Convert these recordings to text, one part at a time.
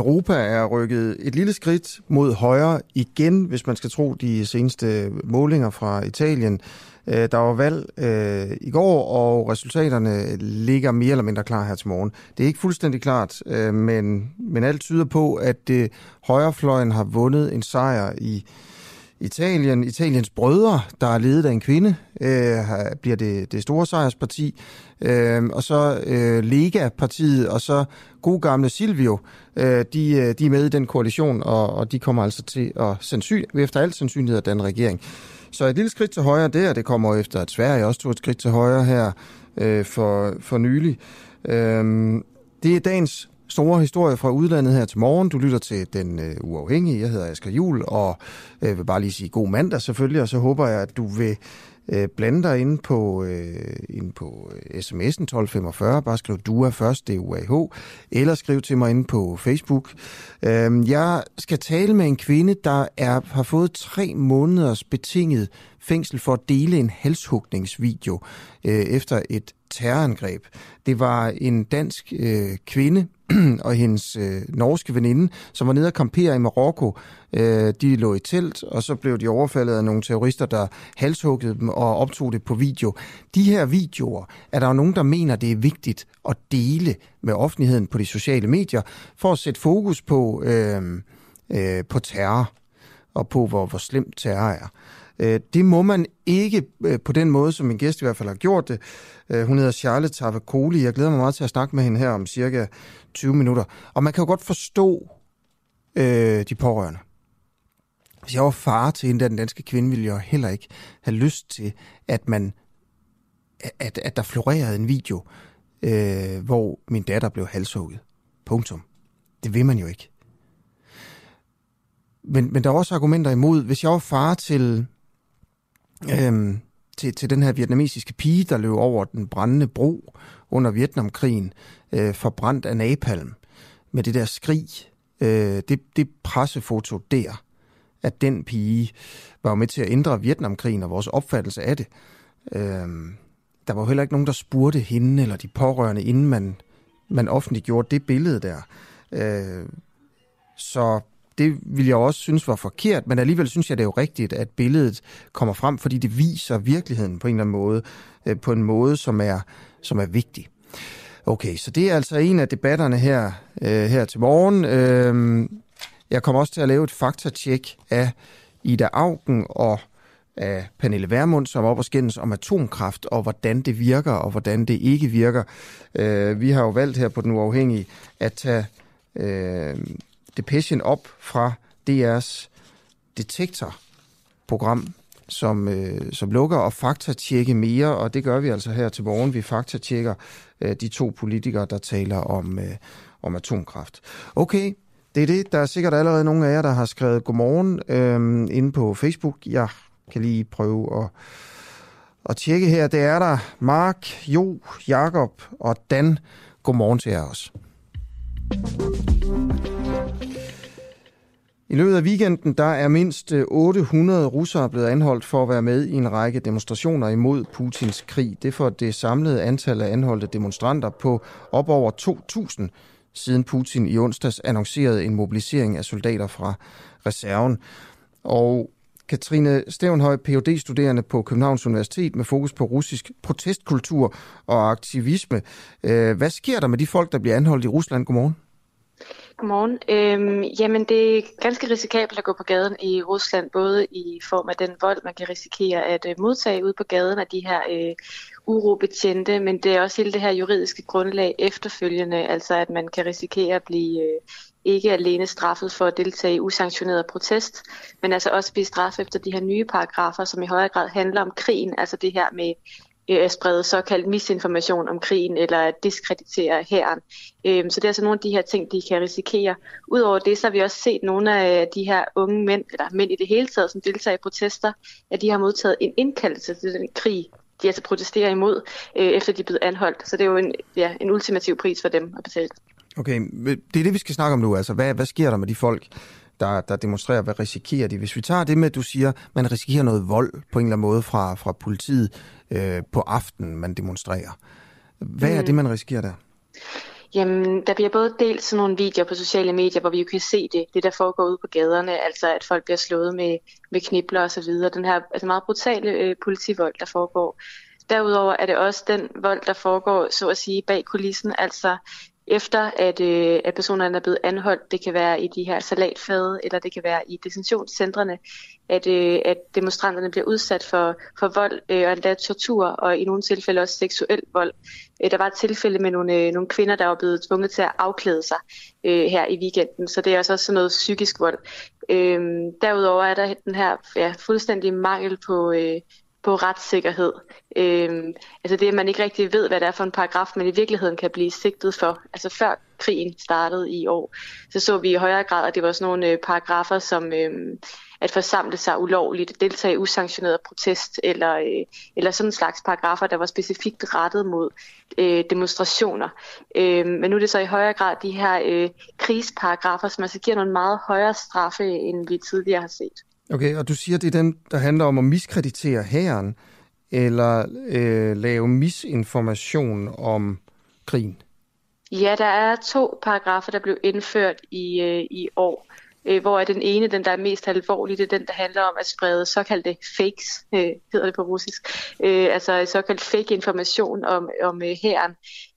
Europa er rykket et lille skridt mod højre igen, hvis man skal tro de seneste målinger fra Italien. Øh, der var valg øh, i går, og resultaterne ligger mere eller mindre klar her til morgen. Det er ikke fuldstændig klart, øh, men, men alt tyder på, at øh, højrefløjen har vundet en sejr i Italien. Italiens brødre, der er ledet af en kvinde, øh, bliver det, det store sejrsparti. Øh, og så øh, Lega-partiet, og så god gamle Silvio, øh, de, øh, de er med i den koalition, og, og de kommer altså til at sandsyn, efter alt sandsynlighed af den regering. Så et lille skridt til højre der, det kommer efter, at Sverige også tog et skridt til højre her øh, for, for nylig. Øh, det er dagens store historie fra udlandet her til morgen. Du lytter til Den øh, Uafhængige. Jeg hedder Asger Jul, og øh, vil bare lige sige god mandag selvfølgelig, og så håber jeg, at du vil øh, blande dig ind på, øh, ind på øh, sms'en 1245. Bare skriv DUA først, det er UAH, eller skriv til mig ind på Facebook. Øh, jeg skal tale med en kvinde, der er, har fået tre måneders betinget fængsel for at dele en halshugningsvideo øh, efter et terrorangreb. Det var en dansk øh, kvinde, og hendes øh, norske veninde, som var nede og kampere i Marokko. Øh, de lå i telt, og så blev de overfaldet af nogle terrorister, der halshuggede dem og optog det på video. De her videoer er der jo nogen, der mener, det er vigtigt at dele med offentligheden på de sociale medier, for at sætte fokus på, øh, øh, på terror og på, hvor, hvor slemt terror er. Øh, det må man ikke øh, på den måde, som min gæst i hvert fald har gjort det. Øh, hun hedder Charlotte Tavakoli. Jeg glæder mig meget til at snakke med hende her om cirka 20 minutter. Og man kan jo godt forstå øh, de pårørende. Hvis jeg var far til en af den danske kvinde, ville jeg heller ikke have lyst til, at man at, at der florerede en video, øh, hvor min datter blev halshugget. Punktum. Det vil man jo ikke. Men, men der er også argumenter imod. Hvis jeg var far til øhm, til, til den her vietnamesiske pige, der løb over den brændende bro under Vietnamkrigen, øh, forbrændt af napalm, med det der skrig, øh, det, det pressefoto der, at den pige var med til at ændre Vietnamkrigen og vores opfattelse af det. Øh, der var jo heller ikke nogen, der spurgte hende eller de pårørende, inden man, man offentliggjorde det billede der. Øh, så det vil jeg også synes var forkert, men alligevel synes jeg, det er jo rigtigt, at billedet kommer frem, fordi det viser virkeligheden på en eller anden måde, øh, på en måde, som er, som er vigtig. Okay, så det er altså en af debatterne her, øh, her til morgen. Øh, jeg kommer også til at lave et faktatjek af Ida Augen og af Pernille Vermund, som er op og skændes om atomkraft, og hvordan det virker, og hvordan det ikke virker. Øh, vi har jo valgt her på Den Uafhængige at tage øh, Depression op fra DR's Detektor-program, som, øh, som lukker og faktatjekke mere, og det gør vi altså her til morgen. Vi faktatjekker øh, de to politikere, der taler om, øh, om atomkraft. Okay, det er det. Der er sikkert allerede nogle af jer, der har skrevet godmorgen øh, inde på Facebook. Jeg kan lige prøve at, at tjekke her. Det er der Mark, Jo, Jakob og Dan. Godmorgen til jer også. I løbet af weekenden der er mindst øh, 800 russere blevet anholdt for at være med i en række demonstrationer imod Putins krig. Det får det samlede antal af anholdte demonstranter på op over 2.000 siden Putin i onsdags annoncerede en mobilisering af soldater fra reserven. Og Katrine Stevenhøj, phd studerende på Københavns Universitet med fokus på russisk protestkultur og aktivisme. Øh, hvad sker der med de folk, der bliver anholdt i Rusland? Godmorgen. Godmorgen. Øhm, jamen, det er ganske risikabelt at gå på gaden i Rusland, både i form af den vold, man kan risikere at øh, modtage ud på gaden af de her øh, urobetjente, men det er også hele det her juridiske grundlag efterfølgende, altså at man kan risikere at blive øh, ikke alene straffet for at deltage i usanktioneret protest, men altså også blive straffet efter de her nye paragrafer, som i højere grad handler om krigen, altså det her med øh, at sprede såkaldt misinformation om krigen eller at diskreditere hæren. Øh, så det er altså nogle af de her ting, de kan risikere. Udover det, så har vi også set nogle af de her unge mænd, eller mænd i det hele taget, som deltager i protester, at de har modtaget en indkaldelse til den krig, de altså protesterer imod, øh, efter de er blevet anholdt. Så det er jo en, ja, en ultimativ pris for dem at betale. Okay, det er det, vi skal snakke om nu. Altså, hvad, hvad sker der med de folk, der, der demonstrerer? Hvad risikerer de? Hvis vi tager det med, at du siger, man risikerer noget vold på en eller anden måde fra, fra politiet øh, på aftenen, man demonstrerer. Hvad mm. er det, man risikerer der? Jamen, der bliver både delt sådan nogle videoer på sociale medier, hvor vi jo kan se det, det der foregår ude på gaderne, altså at folk bliver slået med, med knibler og så videre. Den her altså meget brutale øh, politivold, der foregår. Derudover er det også den vold, der foregår, så at sige, bag kulissen, altså efter at, øh, at personerne er blevet anholdt. Det kan være i de her salatfade, eller det kan være i detentionscentrene, at, øh, at demonstranterne bliver udsat for, for vold øh, og endda tortur, og i nogle tilfælde også seksuel vold. Øh, der var et tilfælde med nogle, øh, nogle kvinder, der var blevet tvunget til at afklæde sig øh, her i weekenden, så det er også sådan noget psykisk vold. Øh, derudover er der den her ja, fuldstændig mangel på, øh, på retssikkerhed. Øhm, altså det, at man ikke rigtig ved, hvad det er for en paragraf, man i virkeligheden kan blive sigtet for. Altså før krigen startede i år, så så vi i højere grad, at det var sådan nogle øh, paragrafer, som øhm, at forsamle sig ulovligt, deltage i usanktioneret protest, eller, øh, eller sådan en slags paragrafer, der var specifikt rettet mod øh, demonstrationer. Øh, men nu er det så i højere grad de her øh, krigsparagrafer, som altså giver nogle meget højere straffe, end vi tidligere har set. Okay, og du siger, det er den, der handler om at miskreditere hæren, eller øh, lave misinformation om krigen? Ja, der er to paragrafer, der blev indført i, øh, i år, øh, hvor er den ene, den der er mest alvorlig, det er den, der handler om at sprede såkaldte fakes, øh, hedder det på russisk, øh, altså såkaldt fake information om, om øh, hæren.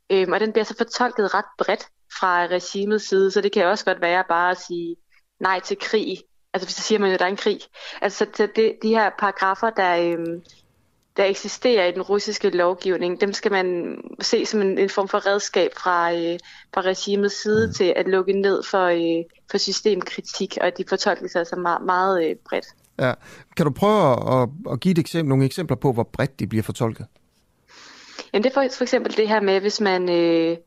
Øh, og den bliver så fortolket ret bredt fra regimets side, så det kan også godt være bare at sige nej til krig, altså hvis så siger man jo, at der er en krig. Altså så det, de her paragrafer, der, øhm, der eksisterer i den russiske lovgivning, dem skal man se som en, en form for redskab fra, øh, fra regimets side mm. til at lukke ned for, øh, for systemkritik, og at de fortolker sig altså meget, meget øh, bredt. Ja. Kan du prøve at, at give et eksempel, nogle eksempler på, hvor bredt de bliver fortolket? Jamen det er for, for eksempel det her med, hvis man... Øh,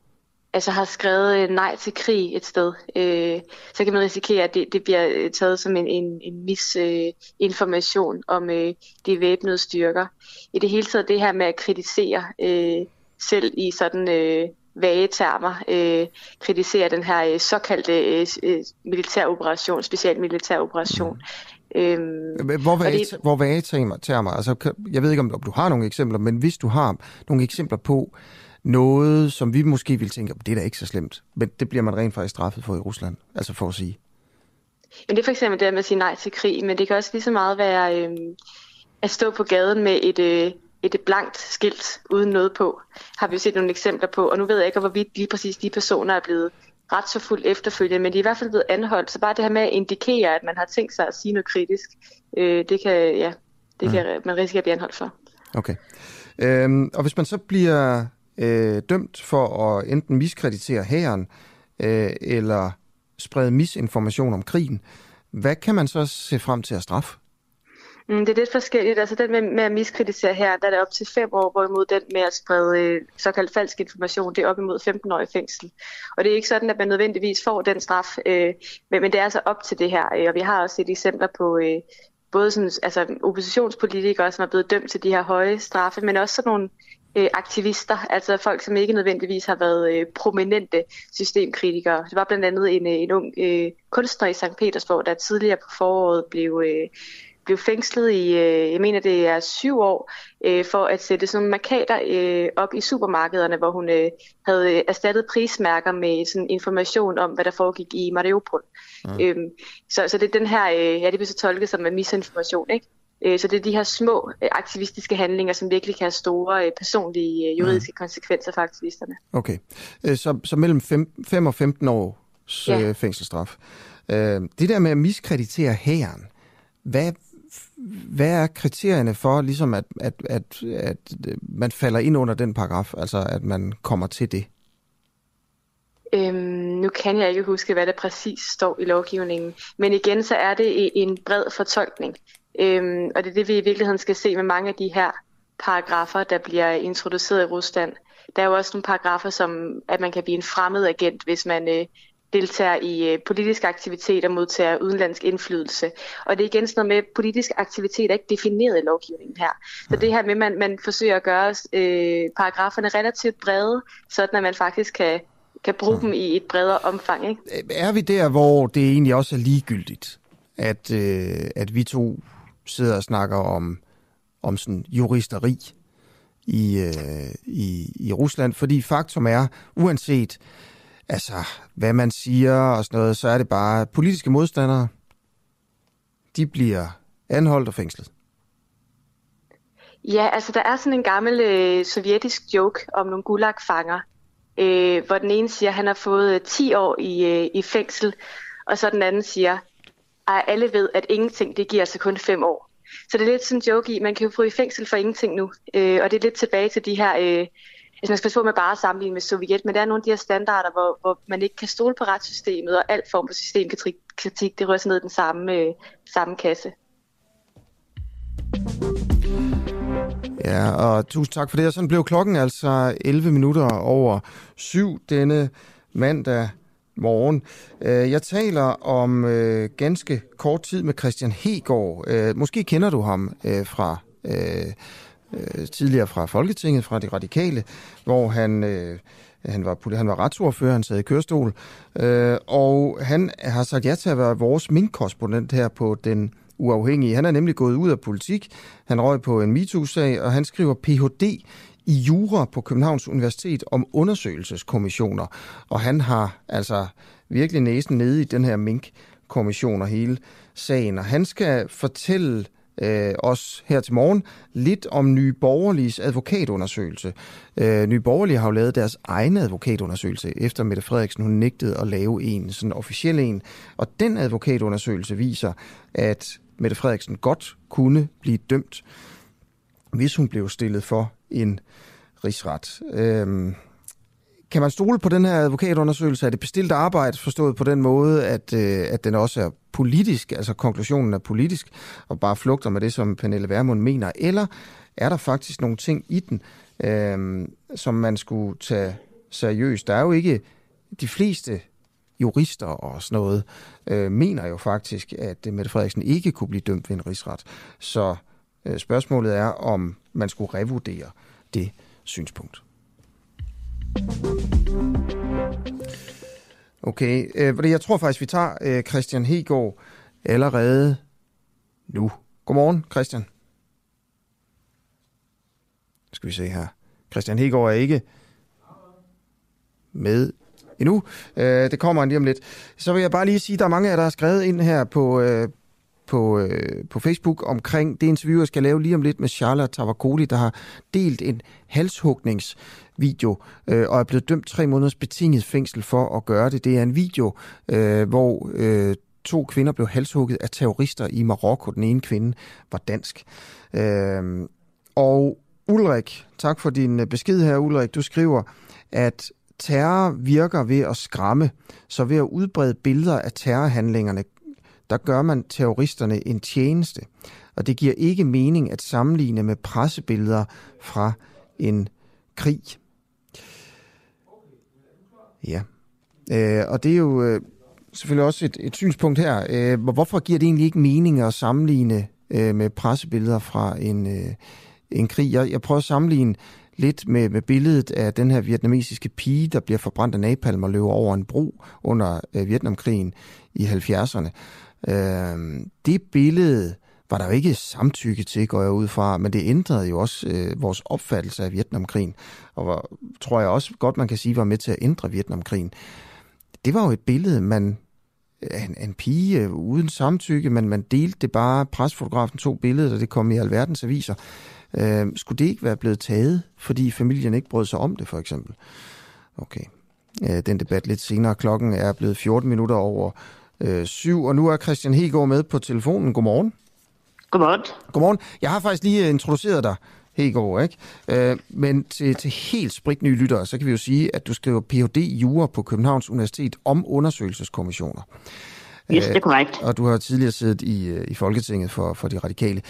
altså har skrevet øh, nej til krig et sted, øh, så kan man risikere, at det, det bliver øh, taget som en, en, en misinformation øh, om øh, de væbnede styrker. I det hele taget det her med at kritisere øh, selv i sådan øh, vage termer, øh, kritisere den her øh, såkaldte øh, øh militæroperation, specielt militæroperation. Mm. Øhm, hvor vage, det, hvor vage termer? Altså, jeg ved ikke, om du har nogle eksempler, men hvis du har nogle eksempler på, noget, som vi måske ville tænke, det er da ikke så slemt. Men det bliver man rent faktisk straffet for i Rusland, altså for at sige. Men det er for eksempel det med at sige nej til krig, men det kan også lige så meget være øh, at stå på gaden med et, øh, et blankt skilt uden noget på, har vi jo set nogle eksempler på, og nu ved jeg ikke, hvorvidt lige præcis de personer er blevet ret så fuldt efterfølgende, men de er i hvert fald blevet anholdt, så bare det her med at indikere, at man har tænkt sig at sige noget kritisk, øh, det kan, ja, det kan mm. man risikere at blive anholdt for. Okay. Øhm, og hvis man så bliver øh, dømt for at enten miskreditere hæren øh, eller sprede misinformation om krigen. Hvad kan man så se frem til at straffe? Mm, det er lidt forskelligt. Altså den med, med at miskreditere her, der er det op til fem år, hvorimod den med at sprede øh, såkaldt falsk information, det er op imod 15 år i fængsel. Og det er ikke sådan, at man nødvendigvis får den straf, øh, men, men det er altså op til det her. Øh, og vi har også et eksempler på øh, både sådan, altså, oppositionspolitikere, som er blevet dømt til de her høje straffe, men også sådan nogle øh, aktivister, altså folk, som ikke nødvendigvis har været øh, prominente systemkritikere. Det var blandt andet en, øh, en ung øh, kunstner i St. Petersborg, der tidligere på foråret blev, øh, blev fængslet i, øh, jeg mener det er syv år, øh, for at sætte sådan nogle markader øh, op i supermarkederne, hvor hun øh, havde erstattet prismærker med sådan information om, hvad der foregik i Mariupol. Ja. Øhm, så, så det er den her, øh, ja det bliver så tolket som en misinformation, ikke? Øh, så det er de her små øh, aktivistiske handlinger, som virkelig kan have store øh, personlige juridiske ja. konsekvenser for aktivisterne. Okay, så, så mellem 5 og 15 år ja. fængselsstraf. Det der med at miskreditere hæren, hvad, hvad er kriterierne for, ligesom at, at, at, at man falder ind under den paragraf, altså at man kommer til det? Øhm, nu kan jeg ikke huske, hvad der præcis står i lovgivningen, men igen så er det en bred fortolkning. Øhm, og det er det, vi i virkeligheden skal se med mange af de her paragrafer, der bliver introduceret i Rusland. Der er jo også nogle paragrafer, som at man kan blive en fremmed agent, hvis man øh, deltager i øh, politiske aktiviteter og modtager udenlandsk indflydelse. Og det er igen sådan noget med, at politisk aktivitet er ikke defineret i lovgivningen her. Så det her med, at man, man forsøger at gøre øh, paragraferne relativt brede, sådan at man faktisk kan, kan bruge dem i et bredere omfang. Ikke? Er vi der, hvor det egentlig også er ligegyldigt, at, øh, at vi to sidder og snakker om, om sådan juristeri i, øh, i, i Rusland, fordi faktum er, uanset altså, hvad man siger og sådan noget, så er det bare politiske modstandere, de bliver anholdt og fængslet. Ja, altså der er sådan en gammel øh, sovjetisk joke om nogle gulagfanger, øh, hvor den ene siger, at han har fået øh, 10 år i, øh, i fængsel, og så den anden siger, at alle ved, at ingenting det giver sig kun 5 år. Så det er lidt sådan en joke i, man kan jo få i fængsel for ingenting nu, øh, og det er lidt tilbage til de her øh, hvis man skal passe på med bare at sammenligne med Sovjet, men der er nogle af de her standarder, hvor, hvor man ikke kan stole på retssystemet, og alt form for systemkritik, det rører sig ned i den samme, øh, samme kasse. Ja, og tusind tak for det. Og sådan blev klokken altså 11 minutter over syv denne mandag morgen. Øh, jeg taler om øh, ganske kort tid med Christian Hegård. Øh, måske kender du ham øh, fra øh, øh, tidligere fra Folketinget, fra de radikale, hvor han... Øh, han var, han var retsordfører, han sad i kørestol, øh, og han har sagt ja til at være vores minkkorrespondent her på den uafhængige. Han er nemlig gået ud af politik. Han røg på en MeToo-sag, og han skriver Ph.D i jura på Københavns Universitet om undersøgelseskommissioner. Og han har altså virkelig næsen nede i den her mink-kommission og hele sagen. Og han skal fortælle øh, os her til morgen lidt om Nye Borgerliges advokatundersøgelse. Øh, Nye Borgerlige har jo lavet deres egen advokatundersøgelse, efter Mette Frederiksen hun nægtede at lave en, sådan officiel en. Og den advokatundersøgelse viser, at Mette Frederiksen godt kunne blive dømt, hvis hun blev stillet for en rigsret. Øhm, kan man stole på den her advokatundersøgelse? Er det bestilt arbejde forstået på den måde, at, øh, at den også er politisk, altså konklusionen er politisk, og bare flugter med det, som Pernille Vermund mener? Eller er der faktisk nogle ting i den, øh, som man skulle tage seriøst? Der er jo ikke de fleste jurister og sådan noget, øh, mener jo faktisk, at Mette Frederiksen ikke kunne blive dømt ved en rigsret. Så øh, Øh, spørgsmålet er, om man skulle revurdere det synspunkt. Okay, øh, jeg tror faktisk, vi tager øh, Christian Hegård allerede nu. Godmorgen, Christian. Skal vi se her. Christian Hegård er ikke med endnu. Øh, det kommer han lige om lidt. Så vil jeg bare lige sige, at der er mange af jer, der har skrevet ind her på, øh, på, øh, på Facebook omkring det interview, jeg skal lave lige om lidt med Charlotte Tavakoli, der har delt en halshugningsvideo øh, og er blevet dømt tre måneders betinget fængsel for at gøre det. Det er en video, øh, hvor øh, to kvinder blev halshugget af terrorister i Marokko. Den ene kvinde var dansk. Øh, og Ulrik, tak for din øh, besked her, Ulrik. Du skriver, at terror virker ved at skræmme, så ved at udbrede billeder af terrorhandlingerne der gør man terroristerne en tjeneste. Og det giver ikke mening at sammenligne med pressebilleder fra en krig. Ja. Øh, og det er jo øh, selvfølgelig også et, et synspunkt her. Øh, hvorfor giver det egentlig ikke mening at sammenligne øh, med pressebilleder fra en, øh, en krig? Jeg, jeg prøver at sammenligne lidt med, med billedet af den her vietnamesiske pige, der bliver forbrændt af napalm og løber over en bro under øh, Vietnamkrigen i 70'erne. Øh, det billede var der jo ikke samtykke til, går jeg ud fra, men det ændrede jo også øh, vores opfattelse af Vietnamkrigen, og var, tror jeg også godt, man kan sige, var med til at ændre Vietnamkrigen. Det var jo et billede, man øh, en, en pige øh, uden samtykke, men man delte det bare, presfotografen tog billedet, og det kom i alverdens aviser. Øh, skulle det ikke være blevet taget, fordi familien ikke brød sig om det, for eksempel? Okay. Øh, den debat lidt senere. Klokken er blevet 14 minutter over øh, syv, og nu er Christian Hegård med på telefonen. Godmorgen. Godmorgen. Godmorgen. Jeg har faktisk lige introduceret dig, Hegård, ikke? Øh, men til, til helt spritnye lyttere, så kan vi jo sige, at du skriver Ph.D. Jura på Københavns Universitet om undersøgelseskommissioner. Yes, det er korrekt. Og du har tidligere siddet i, øh, i Folketinget for, for de radikale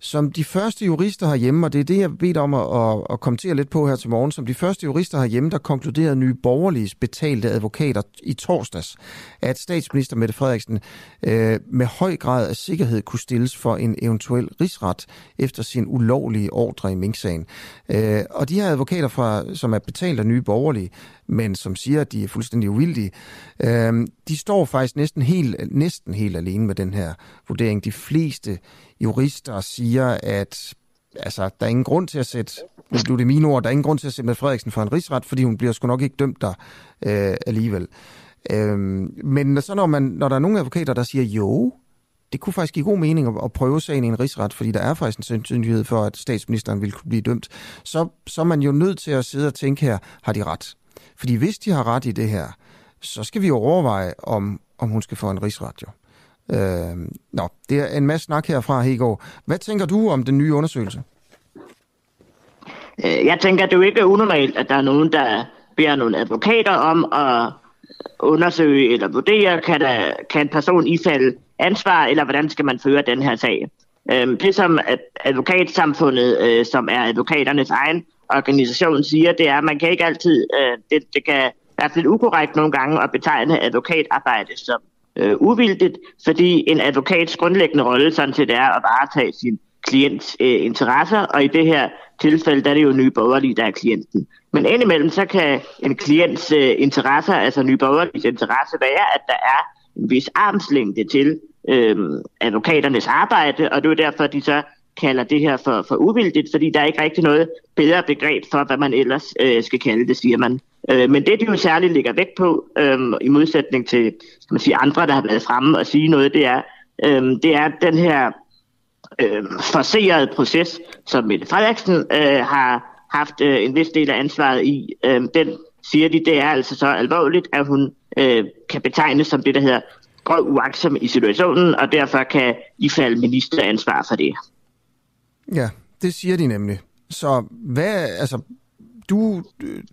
som de første jurister herhjemme, og det er det, jeg bedt om at, at, at kommentere lidt på her til morgen, som de første jurister herhjemme, der konkluderede nye borgerlige betalte advokater i torsdags, at statsminister Mette Frederiksen øh, med høj grad af sikkerhed kunne stilles for en eventuel rigsret efter sin ulovlige ordre i Mink-sagen. Øh, og de her advokater, fra, som er betalt af nye borgerlige, men som siger, at de er fuldstændig uvildige, øh, de står faktisk næsten helt, næsten helt alene med den her vurdering. De fleste jurister siger, at altså, der er ingen grund til at sætte, nu blev det mine ord, der er ingen grund til at sætte Mette Frederiksen for en rigsret, fordi hun bliver sgu nok ikke dømt der øh, alligevel. Øh, men så når, man, når der er nogle advokater, der siger, jo, det kunne faktisk give god mening at, at prøve sagen i en rigsret, fordi der er faktisk en sandsynlighed for, at statsministeren vil kunne blive dømt, så, så er man jo nødt til at sidde og tænke her, har de ret? Fordi hvis de har ret i det her, så skal vi overveje, om, om hun skal få en rigsret jo. Øh, nå, det er en masse snak herfra, Hegård. Hvad tænker du om den nye undersøgelse? Øh, jeg tænker, at det jo ikke unormalt, at der er nogen, der beder nogle advokater om at undersøge eller vurdere, kan, der, kan en person ifalde ansvar, eller hvordan skal man føre den her sag. Øhm, det som advokatsamfundet, øh, som er advokaternes egen organisation, siger, det er, at man kan ikke altid, øh, det, det kan være lidt ukorrekt nogle gange at betegne advokatarbejde som øh, uvildigt, fordi en advokats grundlæggende rolle sådan set er at varetage sin klients øh, interesser, og i det her tilfælde, der er det jo nye borgerlige, der er klienten. Men indimellem, så kan en klients øh, interesser, altså nye borgerliges interesse, være, at der er en vis armslængde til øh, advokaternes arbejde, og det er derfor, de så kalder det her for, for uvildigt, fordi der er ikke rigtig noget bedre begreb for, hvad man ellers øh, skal kalde det, siger man. Øh, men det, de jo særligt ligger vægt på, øh, i modsætning til skal man sige, andre, der har været fremme og sige noget, det er, øh, det er den her øh, forserede proces, som Mette Frederiksen øh, har haft øh, en vis del af ansvaret i. Øh, den siger de, det er altså så alvorligt, at hun øh, kan betegnes som det, der hedder grov uagtsom i situationen, og derfor kan I falde ministeransvar for det. Ja, det siger de nemlig. Så hvad, altså, du,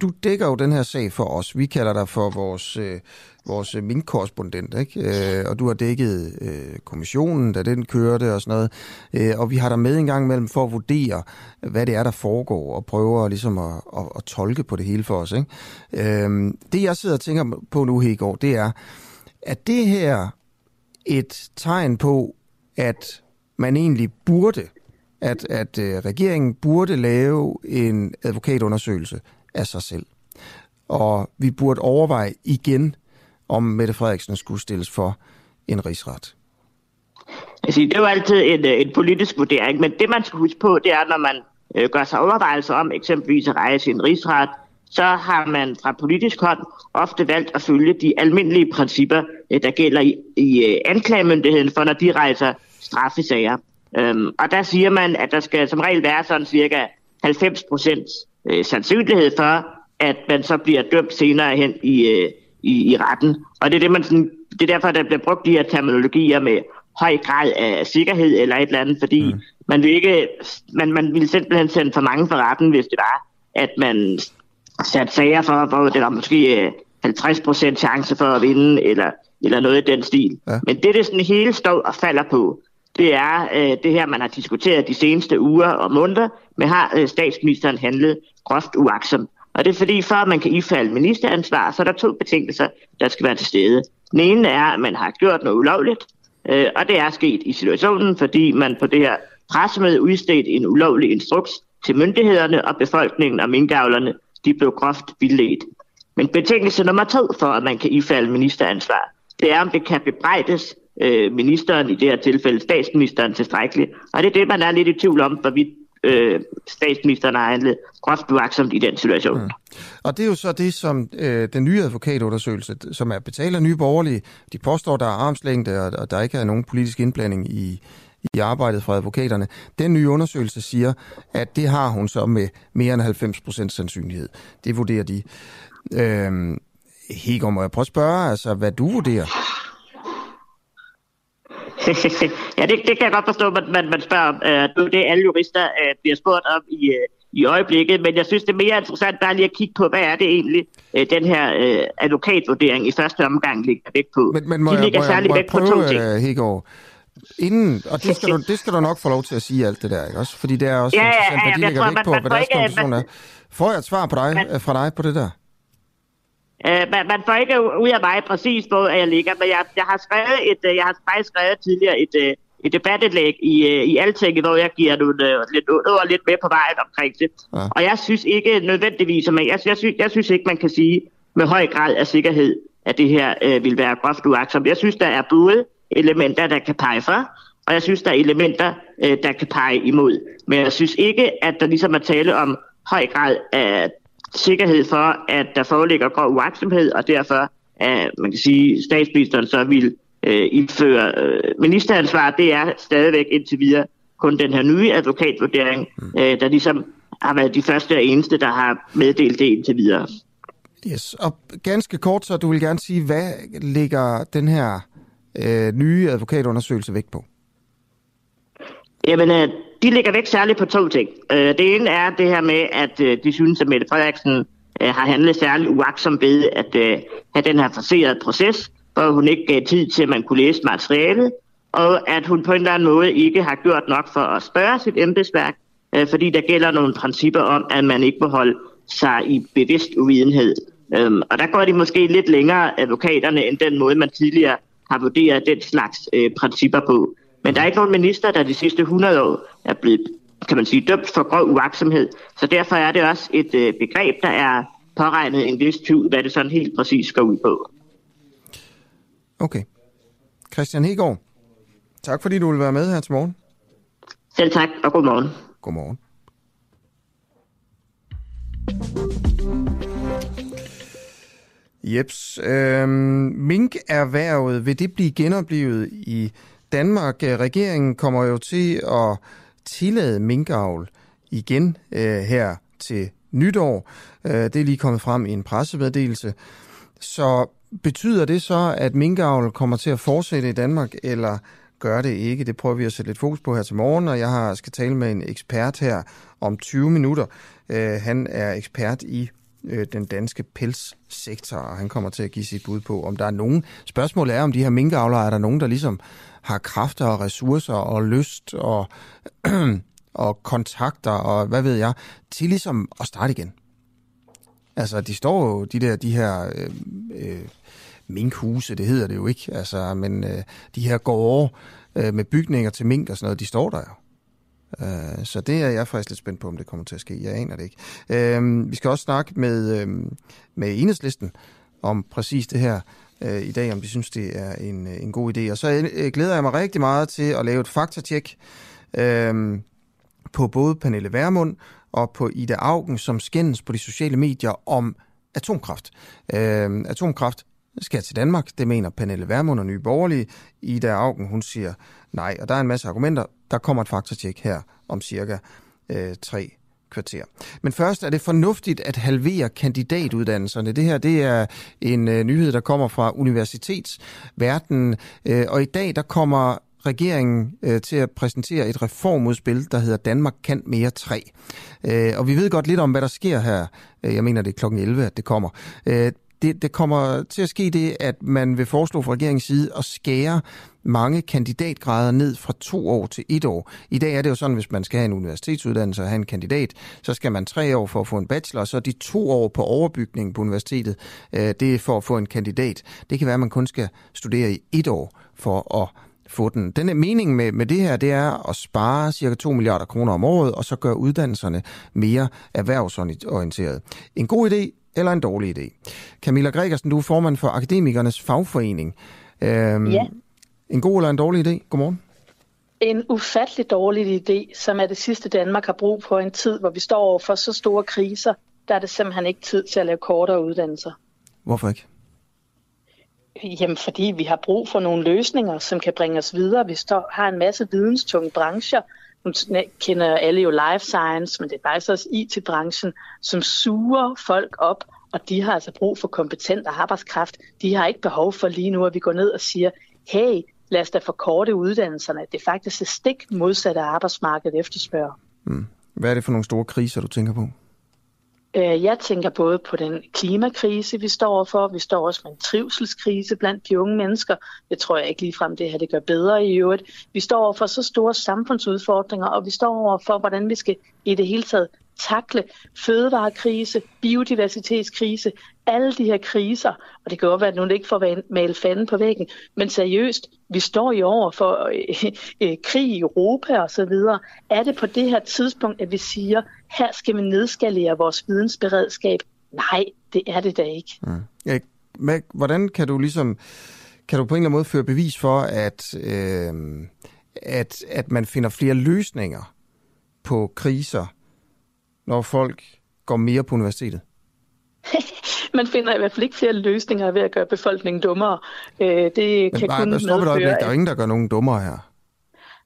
du dækker jo den her sag for os. Vi kalder dig for vores, øh, vores minkkorrespondent, ikke? Øh, og du har dækket øh, kommissionen, da den kørte og sådan noget. Øh, og vi har dig med en gang imellem for at vurdere, hvad det er, der foregår, og prøver ligesom at, at, at tolke på det hele for os. Ikke? Øh, det, jeg sidder og tænker på nu, Hegård, det er, at det her et tegn på, at man egentlig burde at, at øh, regeringen burde lave en advokatundersøgelse af sig selv. Og vi burde overveje igen, om Mette Frederiksen skulle stilles for en rigsret. Altså, det er jo altid en, øh, en politisk vurdering, men det man skal huske på, det er, når man øh, gør sig overvejelser om eksempelvis at rejse en rigsret, så har man fra politisk hold ofte valgt at følge de almindelige principper, øh, der gælder i, i øh, anklagemyndigheden for, når de rejser straffesager. Øhm, og der siger man, at der skal som regel være sådan cirka 90 procent øh, sandsynlighed for, at man så bliver dømt senere hen i, øh, i, i retten. Og det er, det, man sådan, det er derfor, der bliver brugt de her terminologier med høj grad af sikkerhed eller et eller andet, fordi mm. man, vil ikke, man, man ville simpelthen sende for mange for retten, hvis det var, at man satte sager for, hvor det var måske 50 øh, procent chance for at vinde, eller, eller noget i den stil. Ja. Men det, det sådan hele står og falder på, det er øh, det her, man har diskuteret de seneste uger og måneder, men har øh, statsministeren handlet groft uaksom. Og det er fordi, for at man kan ifalde ministeransvar, så er der to betingelser, der skal være til stede. Den ene er, at man har gjort noget ulovligt, øh, og det er sket i situationen, fordi man på det her pressemøde udstedt en ulovlig instruks til myndighederne og befolkningen og minkavlerne. De blev groft vildledt. Men betingelse nummer to for, at man kan ifalde ministeransvar, det er, om det kan bebrejdes, øh, ministeren, i det her tilfælde statsministeren, tilstrækkeligt. Og det er det, man er lidt i tvivl om, hvorvidt øh, statsministeren har handlet groft uagtsomt i den situation. Mm. Og det er jo så det, som øh, den nye advokatundersøgelse, som er betalt af nye borgerlige, de påstår, der er armslængde, og, og der ikke er nogen politisk indblanding i, i arbejdet fra advokaterne. Den nye undersøgelse siger, at det har hun så med mere end 90 procent sandsynlighed. Det vurderer de. Øh, Hegård, må jeg prøve at spørge, altså, hvad du vurderer? ja, det, det kan jeg godt forstå, at man, man spørger om. Uh, det er alle jurister uh, bliver spurgt om i, uh, i øjeblikket, men jeg synes, det er mere interessant bare lige at kigge på, hvad er det egentlig, uh, den her uh, advokatvurdering i første omgang ligger væk på. Men, men må De ligger jeg, særlig væk på to ting. Hegård, Inden, og det skal, du, det skal du nok få lov til at sige alt det der, ikke også? Fordi det er også ja, interessant, ja, ja, hvad de ligger væk på, hvad deres konklusion er. Får jeg et svar på dig, man, fra dig på det der? Uh, man, man får ikke ud af mig præcis, hvor jeg ligger, men jeg, jeg har skrevet et, uh, jeg har faktisk skrevet tidligere et, uh, et debatindlæg i, uh, i Alting, hvor jeg giver nogle uh, lidt, noget lidt med på vejen omkring det. Ja. Og jeg synes ikke nødvendigvis, men jeg, jeg, synes, jeg synes ikke, man kan sige med høj grad af sikkerhed, at det her uh, vil være groft uagtsomt. Jeg synes, der er både elementer, der kan pege for, og jeg synes, der er elementer, uh, der kan pege imod. Men jeg synes ikke, at der ligesom er tale om høj grad af sikkerhed for, at der foreligger grov uagtsomhed, og derfor at man kan sige, statsministeren så vil øh, indføre øh, ministeransvar, det er stadigvæk indtil videre kun den her nye advokatvurdering, mm. øh, der ligesom har været de første og eneste, der har meddelt det indtil videre. Yes, og ganske kort, så du vil gerne sige, hvad ligger den her øh, nye advokatundersøgelse væk på? Jamen, øh, de ligger væk særligt på to ting. Øh, det ene er det her med, at øh, de synes, at Mette Frederiksen øh, har handlet særligt uaksom ved at øh, have den her forserede proces, hvor hun ikke gav tid til, at man kunne læse materialet, og at hun på en eller anden måde ikke har gjort nok for at spørge sit embedsværk, øh, fordi der gælder nogle principper om, at man ikke må holde sig i bevidst uvidenhed. Øhm, og der går de måske lidt længere, advokaterne, end den måde, man tidligere har vurderet den slags øh, principper på. Men der er ikke nogen minister, der de sidste 100 år er blevet, kan man sige, dømt for grov uaksomhed. Så derfor er det også et øh, begreb, der er påregnet en vis tvivl, hvad det sådan helt præcis går ud på. Okay. Christian Hegård, tak fordi du vil være med her til morgen. Selv tak, og god morgen. God morgen. Jeps. Øhm, mink-erhvervet, vil det blive genoplevet i Danmark, øh, regeringen kommer jo til at tillade minkavl igen øh, her til nytår. Øh, det er lige kommet frem i en pressemeddelelse. Så betyder det så, at minkavl kommer til at fortsætte i Danmark, eller gør det ikke? Det prøver vi at sætte lidt fokus på her til morgen, og jeg har, skal tale med en ekspert her om 20 minutter. Øh, han er ekspert i øh, den danske pelssektor, og han kommer til at give sit bud på, om der er nogen... Spørgsmålet er, om de her minkavlere, er der nogen, der ligesom har kræfter og ressourcer og lyst og, og kontakter og hvad ved jeg, til ligesom at starte igen. Altså, de står jo, de der, de her øh, øh, minkhuse, det hedder det jo ikke, altså, men øh, de her gårde øh, med bygninger til mink og sådan noget, de står der jo. Øh, så det er jeg faktisk lidt spændt på, om det kommer til at ske. Jeg aner det ikke. Øh, vi skal også snakke med, øh, med enhedslisten om præcis det her øh, i dag, om de synes, det er en, øh, en god idé. Og så øh, glæder jeg mig rigtig meget til at lave et faktatjek øh, på både Pernille Værmund og på Ida Augen, som skændes på de sociale medier om atomkraft. Øh, atomkraft skal til Danmark, det mener Pernille Værmund og Nye Borgerlige. Ida Augen, hun siger nej, og der er en masse argumenter. Der kommer et faktatjek her om cirka øh, tre kvarter. Men først er det fornuftigt at halvere kandidatuddannelserne. Det her det er en øh, nyhed, der kommer fra universitetsverdenen, øh, og i dag der kommer regeringen øh, til at præsentere et reformudspil, der hedder Danmark kan mere 3. Øh, og vi ved godt lidt om, hvad der sker her. Øh, jeg mener, det er klokken 11, at det kommer. Øh, det, det kommer til at ske det, at man vil foreslå fra regeringens side at skære mange kandidatgrader ned fra to år til et år. I dag er det jo sådan, hvis man skal have en universitetsuddannelse og have en kandidat, så skal man tre år for at få en bachelor, så de to år på overbygningen på universitetet, øh, det er for at få en kandidat. Det kan være, at man kun skal studere i et år for at få den. Den mening med, med det her, det er at spare cirka 2 milliarder kroner om året, og så gøre uddannelserne mere erhvervsorienteret. En god idé, eller en dårlig idé. Camilla Gregersen, du er formand for Akademikernes Fagforening. Øhm, ja. En god eller en dårlig idé? Godmorgen. En ufattelig dårlig idé, som er det sidste Danmark har brug for en tid, hvor vi står over for så store kriser, der er det simpelthen ikke tid til at lave kortere uddannelser. Hvorfor ikke? Jamen, fordi vi har brug for nogle løsninger, som kan bringe os videre. Vi står, har en masse videnstunge brancher. Nu kender alle jo life science, men det er faktisk også IT-branchen, som suger folk op, og de har altså brug for kompetent arbejdskraft. De har ikke behov for lige nu, at vi går ned og siger, hey, lad os da forkorte uddannelserne. Det er faktisk det stik modsatte af arbejdsmarkedet efterspørger. Mm. Hvad er det for nogle store kriser, du tænker på? Øh, jeg tænker både på den klimakrise, vi står overfor. Vi står også med en trivselskrise blandt de unge mennesker. Det tror jeg ikke ligefrem, det her det gør bedre i øvrigt. Vi står overfor så store samfundsudfordringer, og vi står overfor, hvordan vi skal i det hele taget takle fødevarekrise, biodiversitetskrise, alle de her kriser, og det kan godt være, at nogen ikke får male fanden på væggen, men seriøst, vi står jo over for øh, øh, krig i Europa og så videre. Er det på det her tidspunkt, at vi siger, her skal vi nedskalere vores vidensberedskab? Nej, det er det da ikke. Mm. Ja, hvordan kan du ligesom, kan du på en eller anden måde føre bevis for, at, øh, at, at man finder flere løsninger på kriser, når folk går mere på universitetet? man finder i hvert fald ikke flere løsninger ved at gøre befolkningen dummere. Øh, det Men kan bare, kun medføre... Der er jo ingen, der gør nogen dummere her.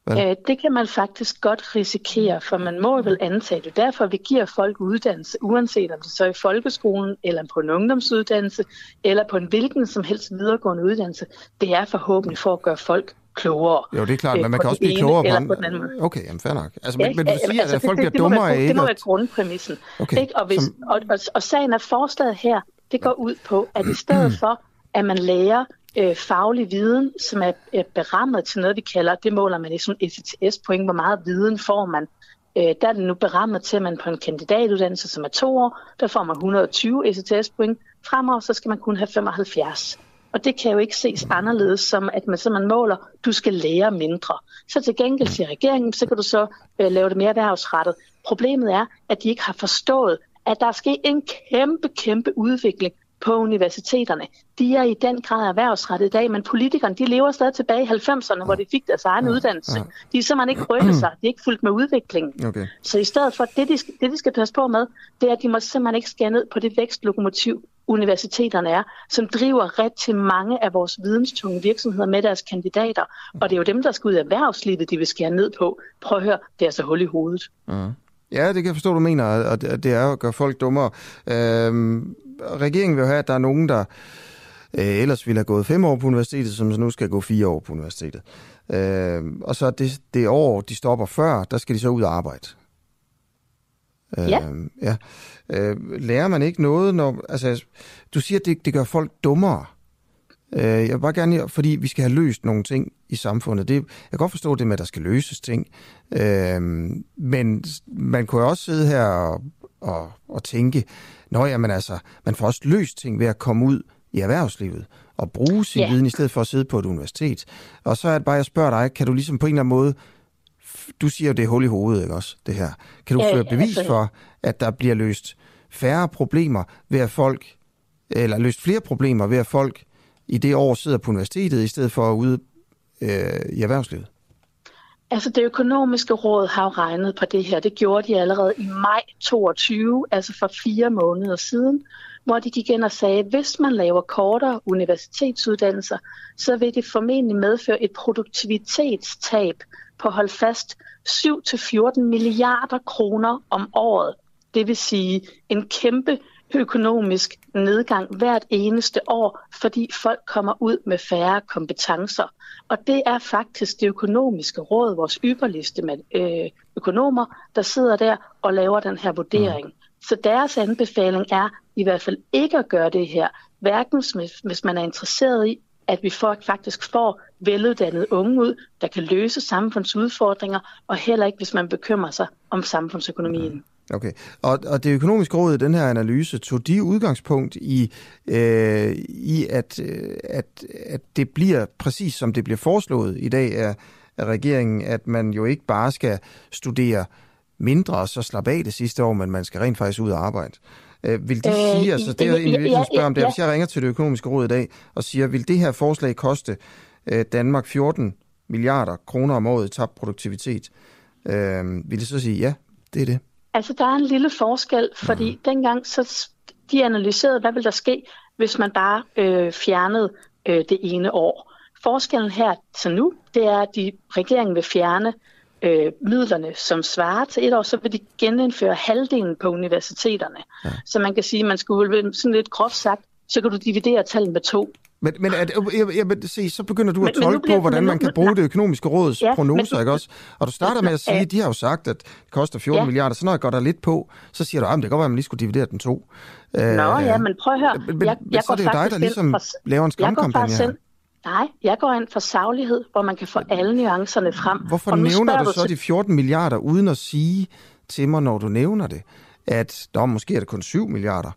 Vel? Det kan man faktisk godt risikere, for man må vel antage det. Derfor vi giver folk uddannelse, uanset om det så er i folkeskolen, eller på en ungdomsuddannelse, eller på en hvilken som helst videregående uddannelse. Det er forhåbentlig for at gøre folk klogere. Jo, det er klart, men man kan også blive klogere på, på den anden måde. Okay, jamen fair nok. Altså, men, men du siger, altså, at folk det, bliver dummere af ikke? Det må være grundpræmissen. Okay, ikke? Og, hvis, som... og, og, og sagen er forslaget her, det går ud på, at i stedet for, at man lærer øh, faglig viden, som er, er berammet til noget, vi kalder, det måler man i sådan ECTS-point, hvor meget viden får man. Øh, der er det nu berammet til, at man på en kandidatuddannelse, som er to år, der får man 120 ECTS-point. Fremover så skal man kun have 75. Og det kan jo ikke ses anderledes, som at man simpelthen måler, du skal lære mindre. Så til gengæld siger regeringen, så kan du så øh, lave det mere erhvervsrettet. Problemet er, at de ikke har forstået, at der er sket en kæmpe, kæmpe udvikling på universiteterne. De er i den grad erhvervsrettet i dag, men politikerne de lever stadig tilbage i 90'erne, hvor de fik deres egen ja, uddannelse. Ja. De er simpelthen ikke rykket sig, de er ikke fulgt med udviklingen. Okay. Så i stedet for, det de, det de skal passe på med, det er, at de må simpelthen ikke skære ned på det vækstlokomotiv, universiteterne er, som driver rigtig mange af vores videnstunge virksomheder med deres kandidater. Og det er jo dem, der skal ud af erhvervslivet, de vil skære ned på. Prøv at høre, det er så hul i hovedet. Ja, det kan jeg forstå, du mener, og det er at gøre folk dummere. Øhm, regeringen vil have, at der er nogen, der øh, ellers ville have gået fem år på universitetet, som nu skal gå fire år på universitetet. Øhm, og så det, det år, de stopper før, der skal de så ud og arbejde. Ja. Øhm, ja. Øh, lærer man ikke noget, når... Altså, du siger, at det, det gør folk dummere. Øh, jeg vil bare gerne, fordi vi skal have løst nogle ting i samfundet. Det, jeg kan godt forstå det med, at der skal løses ting. Øh, men man kunne også sidde her og, og, og tænke, Nå jamen altså, man får også løst ting ved at komme ud i erhvervslivet og bruge sin yeah. viden, i stedet for at sidde på et universitet. Og så er det bare, jeg spørger dig, kan du ligesom på en eller anden måde, du siger jo, det er hul i hovedet, ikke også, det her. Kan du ja, føre bevis altså... for, at der bliver løst færre problemer ved at folk, eller løst flere problemer ved at folk i det år sidder på universitetet, i stedet for ude øh, i erhvervslivet? Altså det økonomiske råd har jo regnet på det her. Det gjorde de allerede i maj 22, altså for fire måneder siden, hvor de gik ind og sagde, at hvis man laver kortere universitetsuddannelser, så vil det formentlig medføre et produktivitetstab på hold fast 7-14 milliarder kroner om året. Det vil sige en kæmpe økonomisk nedgang hvert eneste år, fordi folk kommer ud med færre kompetencer. Og det er faktisk det økonomiske råd, vores ypperligste med, øh, økonomer, der sidder der og laver den her vurdering. Mm. Så deres anbefaling er i hvert fald ikke at gøre det her, hverken hvis man er interesseret i, at vi får, faktisk får veluddannede unge ud, der kan løse samfundsudfordringer, og heller ikke, hvis man bekymrer sig om samfundsøkonomien. Mm. Okay, og, og det økonomiske råd i den her analyse, tog de udgangspunkt i, øh, i at, øh, at, at det bliver præcis som det bliver foreslået i dag af, af regeringen, at man jo ikke bare skal studere mindre og så slappe af det sidste år, men man skal rent faktisk ud og arbejde. Øh, vil de sige, øh, altså det er egentlig virkelig spørger om det, hvis jeg ringer til det økonomiske råd i dag og siger, vil det her forslag koste øh, Danmark 14 milliarder kroner om året i tabt produktivitet. Øh, vil det så sige, ja, det er det? Altså, der er en lille forskel, fordi mm. dengang så de analyserede, hvad vil der ske, hvis man bare øh, fjernede øh, det ene år. Forskellen her til nu, det er, at de, regeringen vil fjerne øh, midlerne, som svarer til et år, så vil de genindføre halvdelen på universiteterne. Ja. Så man kan sige, man skulle sådan lidt groft sagt, så kan du dividere tallet med to. Men, men at, jeg, jeg, jeg, se, så begynder du at men, tolke men på, hvordan man kan bruge det økonomiske råds ja, prognoser, men, ikke også? Og du starter med at sige, de har jo sagt, at det koster 14 ja. milliarder, så når jeg går der lidt på, så siger du, at det kan godt være, at man lige skulle dividere den to. Nå øh, ja, men prøv at høre. Men, jeg, jeg så er det jo dig, der ligesom for, laver en skræmkampagne her. Nej, jeg går ind for saglighed, hvor man kan få alle nuancerne frem. Hvorfor nævner du så de 14 milliarder, uden at sige til mig, når du nævner det, at der måske er det kun 7 milliarder,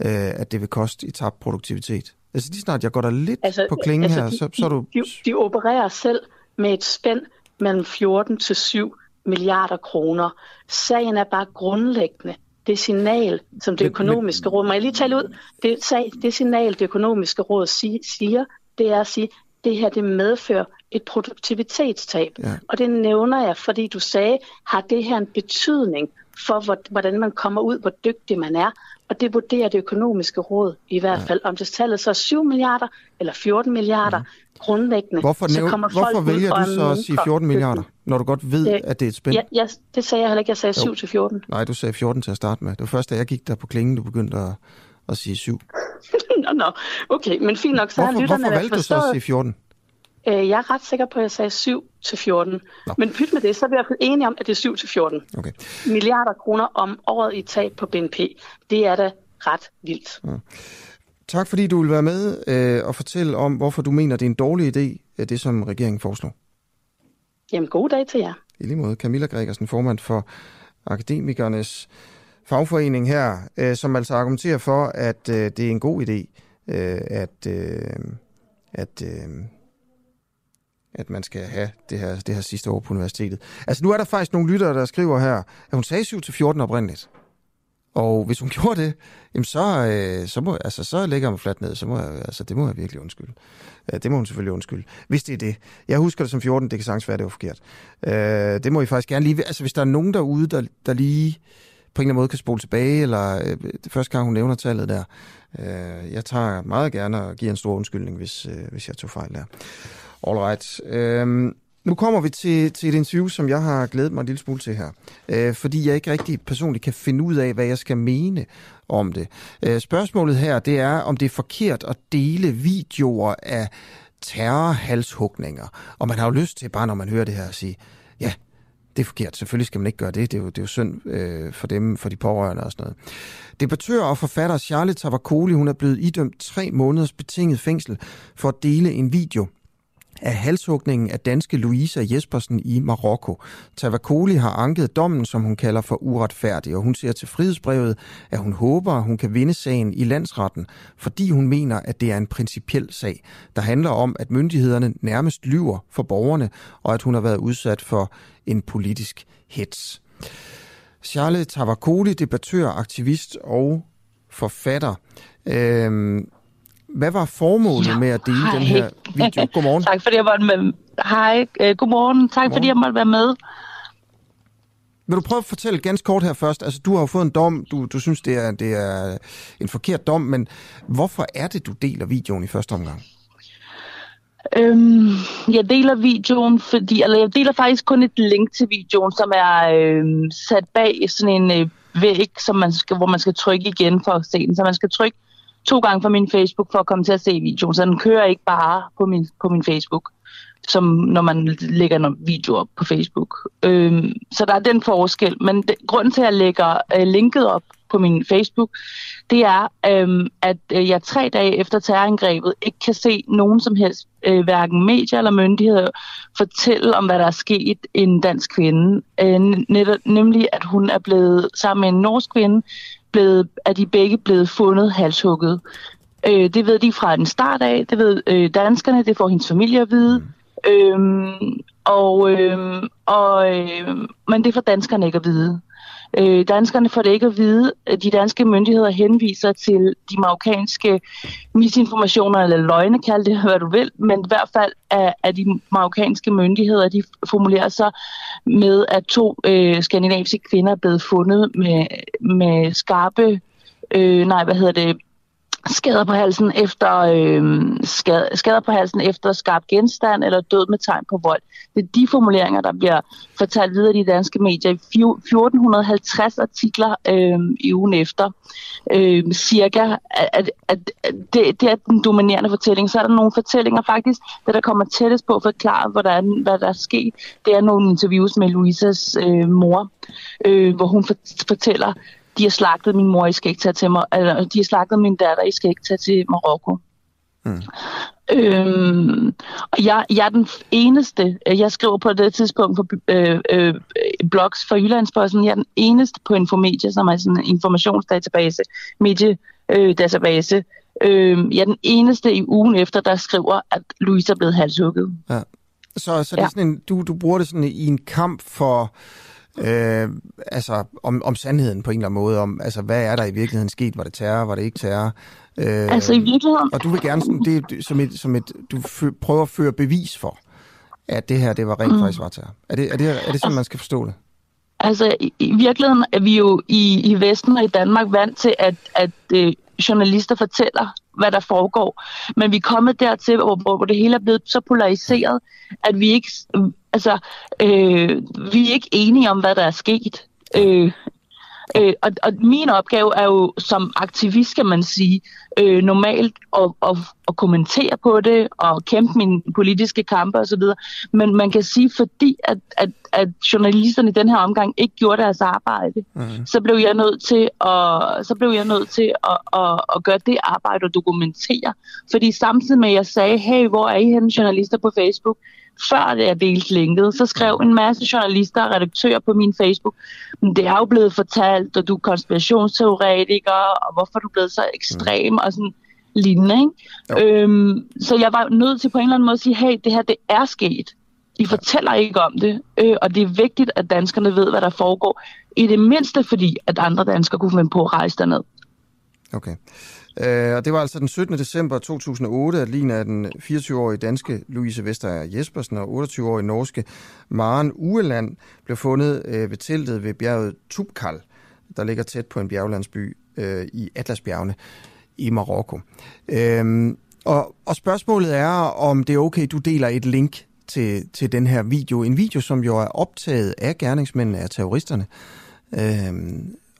øh, at det vil koste i tabt produktivitet? Altså lige snart jeg går der lidt altså, på klingen altså, her, de, så, så er du... De, de opererer selv med et spænd mellem 14 til 7 milliarder kroner. Sagen er bare grundlæggende. Det signal, som det økonomiske råd... Må jeg lige tale ud? Det, sag, det signal, det økonomiske råd siger, det er at sige, det her det medfører et produktivitetstab. Ja. Og det nævner jeg, fordi du sagde, har det her en betydning for, hvordan man kommer ud, hvor dygtig man er. Og det vurderer det økonomiske råd i hvert fald. Ja. Om det tallet så er 7 milliarder eller 14 milliarder, ja. grundlæggende, hvorfor, så kommer hvorfor folk vælger du så at sige 14 milliarder, når du godt ved, det, at det er et spænd? Ja, ja, det sagde jeg heller ikke. Jeg sagde 7 til 14. Nej, du sagde 14 til at starte med. Det var først, da jeg gik der på klingen, du begyndte at, at sige 7. nå, nå. Okay, men fint nok. Så hvorfor, har lytterne hvorfor valgte du så at sige 14? Øh, jeg er ret sikker på, at jeg sagde 7 til 14. Nå. Men pyt med det, så er vi i hvert fald enige om, at det er 7 til 14. Okay. Milliarder kroner om året i tab på BNP. Det er da ret vildt. Ja. Tak fordi du vil være med øh, og fortælle om, hvorfor du mener, det er en dårlig idé, det som regeringen foreslår. Jamen, god dag til jer. I lige måde, Camilla Gregersen, formand for Akademikernes fagforening her, øh, som altså argumenterer for, at øh, det er en god idé, øh, at, øh, at øh, at man skal have det her, det her sidste år på universitetet. Altså nu er der faktisk nogle lyttere, der skriver her, at hun sagde 7-14 oprindeligt. Og hvis hun gjorde det, jamen så, øh, så, må, altså, så lægger hun fladt ned. Så må jeg, altså, det må jeg virkelig undskylde. Ja, det må hun selvfølgelig undskylde. Hvis det er det. Jeg husker det som 14, det kan sagtens være, det var forkert. Øh, det må I faktisk gerne lige... Altså hvis der er nogen derude, der, der lige på en eller anden måde kan spole tilbage, eller øh, det første gang, hun nævner tallet der. Øh, jeg tager meget gerne og giver en stor undskyldning, hvis, øh, hvis jeg tog fejl der. Alright. Øhm, nu kommer vi til, til et interview, som jeg har glædet mig en lille smule til her. Øh, fordi jeg ikke rigtig personligt kan finde ud af, hvad jeg skal mene om det. Øh, spørgsmålet her, det er, om det er forkert at dele videoer af terrorhalshugninger. Og man har jo lyst til, bare når man hører det her, at sige, det er forkert. Selvfølgelig skal man ikke gøre det. Det er jo, det er jo synd øh, for dem, for de pårørende og sådan noget. Debattør og forfatter Charlotte Tavakoli, hun er blevet idømt tre måneders betinget fængsel for at dele en video af halshugningen af danske Louisa Jespersen i Marokko. Tavakoli har anket dommen, som hun kalder for uretfærdig, og hun siger til frihedsbrevet, at hun håber, at hun kan vinde sagen i landsretten, fordi hun mener, at det er en principiel sag, der handler om, at myndighederne nærmest lyver for borgerne, og at hun har været udsat for en politisk hets. Charles Tavakoli, debattør, aktivist og forfatter. Øhm, hvad var formålet med at dele hej. den her video? Godmorgen. tak fordi jeg måtte med. Hej, uh, godmorgen. Tak godmorgen. fordi jeg måtte være med. Vil du prøve at fortælle ganske kort her først? Altså, du har jo fået en dom, du, du synes, det er, det er en forkert dom, men hvorfor er det, du deler videoen i første omgang? Øhm, jeg deler videoen, fordi, eller jeg deler faktisk kun et link til videoen, som er øhm, sat bag sådan en øh, væg, som man skal, hvor man skal trykke igen for at se den. Så man skal trykke to gange på min Facebook for at komme til at se videoen, så den kører ikke bare på min, på min Facebook, som når man lægger en video op på Facebook. Øhm, så der er den forskel, men det, grunden til, at jeg lægger øh, linket op på min Facebook, det er, øhm, at øh, jeg tre dage efter terrorangrebet ikke kan se nogen som helst, øh, hverken medier eller myndigheder, fortælle om, hvad der er sket en dansk kvinde. Øh, netop, nemlig, at hun er blevet sammen med en norsk kvinde, blevet, er de begge blevet fundet halshugget. Øh, det ved de fra den start af, det ved øh, danskerne, det får hendes familie at vide. Mm. Øhm, og, øh, og, øh, men det får danskerne ikke at vide. Øh, danskerne får det ikke at vide. Øh, de danske myndigheder henviser til de marokkanske misinformationer, eller løgne, kald det, hvad du vil, men i hvert fald er, er de marokkanske myndigheder, de formulerer sig med, at to øh, skandinaviske kvinder er blevet fundet med, med skarpe, øh, nej, hvad hedder det, skader på halsen efter øh, skade, skader på halsen efter skarp genstand eller død med tegn på vold. Det er de formuleringer, der bliver fortalt videre i de danske medier. 1450 artikler øh, i ugen efter, øh, cirka, at, at, at det, det er den dominerende fortælling. Så er der nogle fortællinger faktisk, der, der kommer tættest på at forklare, hvordan, hvad der er sket. Det er nogle interviews med Louisas øh, mor, øh, hvor hun fortæller, de har slagtet min mor, I skal ikke tage til mig, eller de har slagtet min datter, I skal ikke tage til Marokko. Mm. Øhm, og jeg, jeg er den eneste, jeg skriver på det tidspunkt for øh, øh, blogs for Jyllandsposten, jeg er den eneste på Infomedia, som er sådan en informationsdatabase, mediedatabase. Øh, jeg er den eneste i ugen efter, der skriver, at Louise er blevet halshugget. Ja. Så, så det er ja. sådan en, du, du bruger det sådan i en kamp for øh, altså om, om sandheden på en eller anden måde, om altså, hvad er der i virkeligheden sket, var det terror, var det ikke terror? Øh, altså i virkeligheden... Og du vil gerne sådan, det, som et, som et, du prøver at føre bevis for, at det her, det var rent mm. faktisk var terror. Er det, er det, er det sådan, man skal forstå det? Altså, i, i virkeligheden er vi jo i, i Vesten og i Danmark vant til, at, at øh, journalister fortæller, hvad der foregår. Men vi er kommet dertil, hvor, hvor det hele er blevet så polariseret, at vi ikke, altså, øh, vi er ikke enige om, hvad der er sket. Øh, Øh, og, og min opgave er jo som aktivist, kan man sige, øh, normalt at, at, at kommentere på det og kæmpe mine politiske kampe osv. Men man kan sige, fordi at, at, at journalisterne i den her omgang ikke gjorde deres arbejde, mm. så blev jeg nødt til at, så blev jeg nødt til at, at, at gøre det arbejde og dokumentere. Fordi samtidig med, at jeg sagde, hey, hvor er I henne journalister på Facebook? Før det er delt linket, så skrev en masse journalister og redaktører på min Facebook, men det er jo blevet fortalt, at du er konspirationsteoretiker, og hvorfor er du blevet så ekstrem, mm. og sådan lignende. Ikke? Øhm, så jeg var nødt til på en eller anden måde at sige, hey, det her, det er sket. I fortæller ikke om det, øh, og det er vigtigt, at danskerne ved, hvad der foregår. I det mindste fordi, at andre danskere kunne finde på at rejse derned. Okay. Øh, og det var altså den 17. december 2008, at Lina af den 24-årige danske Louise Vester Jespersen og 28-årige norske Maren Ueland blev fundet øh, ved teltet ved bjerget Tubkal, der ligger tæt på en bjerglandsby øh, i Atlasbjergene i Marokko. Øh, og, og spørgsmålet er, om det er okay, du deler et link til, til den her video. En video, som jo er optaget af gerningsmændene, af terroristerne. Øh,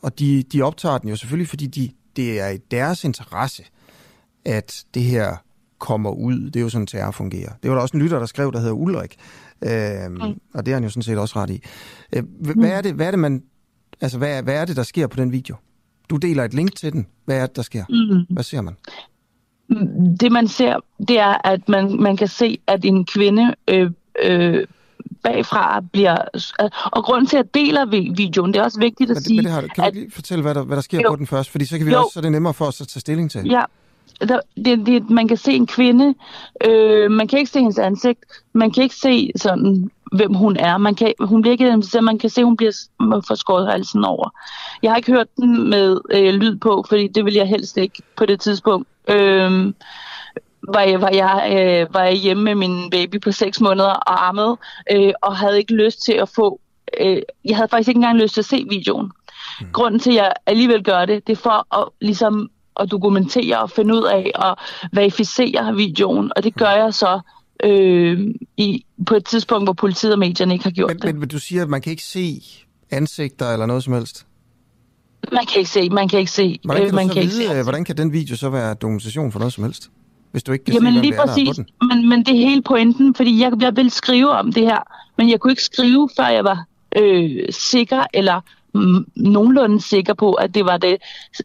og de, de optager den jo selvfølgelig, fordi de det er i deres interesse, at det her kommer ud. Det er jo sådan, terror fungerer. Det var der også en lytter, der skrev, der hedder Ulrik. Øhm, mm. Og det er han jo sådan set også ret i. Øh, hvad, mm. er det, hvad er det, man... Altså, hvad, hvad er det, der sker på den video? Du deler et link til den. Hvad er det, der sker? Mm. Hvad ser man? Det, man ser, det er, at man, man kan se, at en kvinde øh, øh, bagfra bliver... Og grunden til, at jeg deler videoen, det er også vigtigt at men, sige... Men det har, kan at, du lige fortælle, hvad der, hvad der sker jo, på den først? Fordi så, kan vi jo, også, så er det nemmere for os at tage stilling til. Ja, der, det, det, man kan se en kvinde, øh, man kan ikke se hendes ansigt, man kan ikke se sådan, hvem hun er. Man kan, hun bliver ikke man kan se, at hun bliver for skåret halsen over. Jeg har ikke hørt den med øh, lyd på, fordi det vil jeg helst ikke på det tidspunkt. Øh, var jeg, var, jeg, øh, var jeg hjemme med min baby på 6 måneder og ammede, øh, og havde ikke lyst til at få... Øh, jeg havde faktisk ikke engang lyst til at se videoen. Mm. Grunden til, at jeg alligevel gør det, det er for at, ligesom, at dokumentere og finde ud af og verificere videoen, og det gør jeg så øh, i, på et tidspunkt, hvor politiet og medierne ikke har gjort men, det. Men, men du siger, at man kan ikke se ansigter eller noget som helst? Man kan ikke se, man kan ikke se. Hvordan kan, øh, man kan ikke vide, se hvordan kan den video så være dokumentation for noget som helst? Hvis du ikke kan Jamen se, lige præcis, er den. Men, men det er hele pointen, fordi jeg, jeg vil skrive om det her, men jeg kunne ikke skrive, før jeg var øh, sikker eller nogenlunde sikker på, at det var det,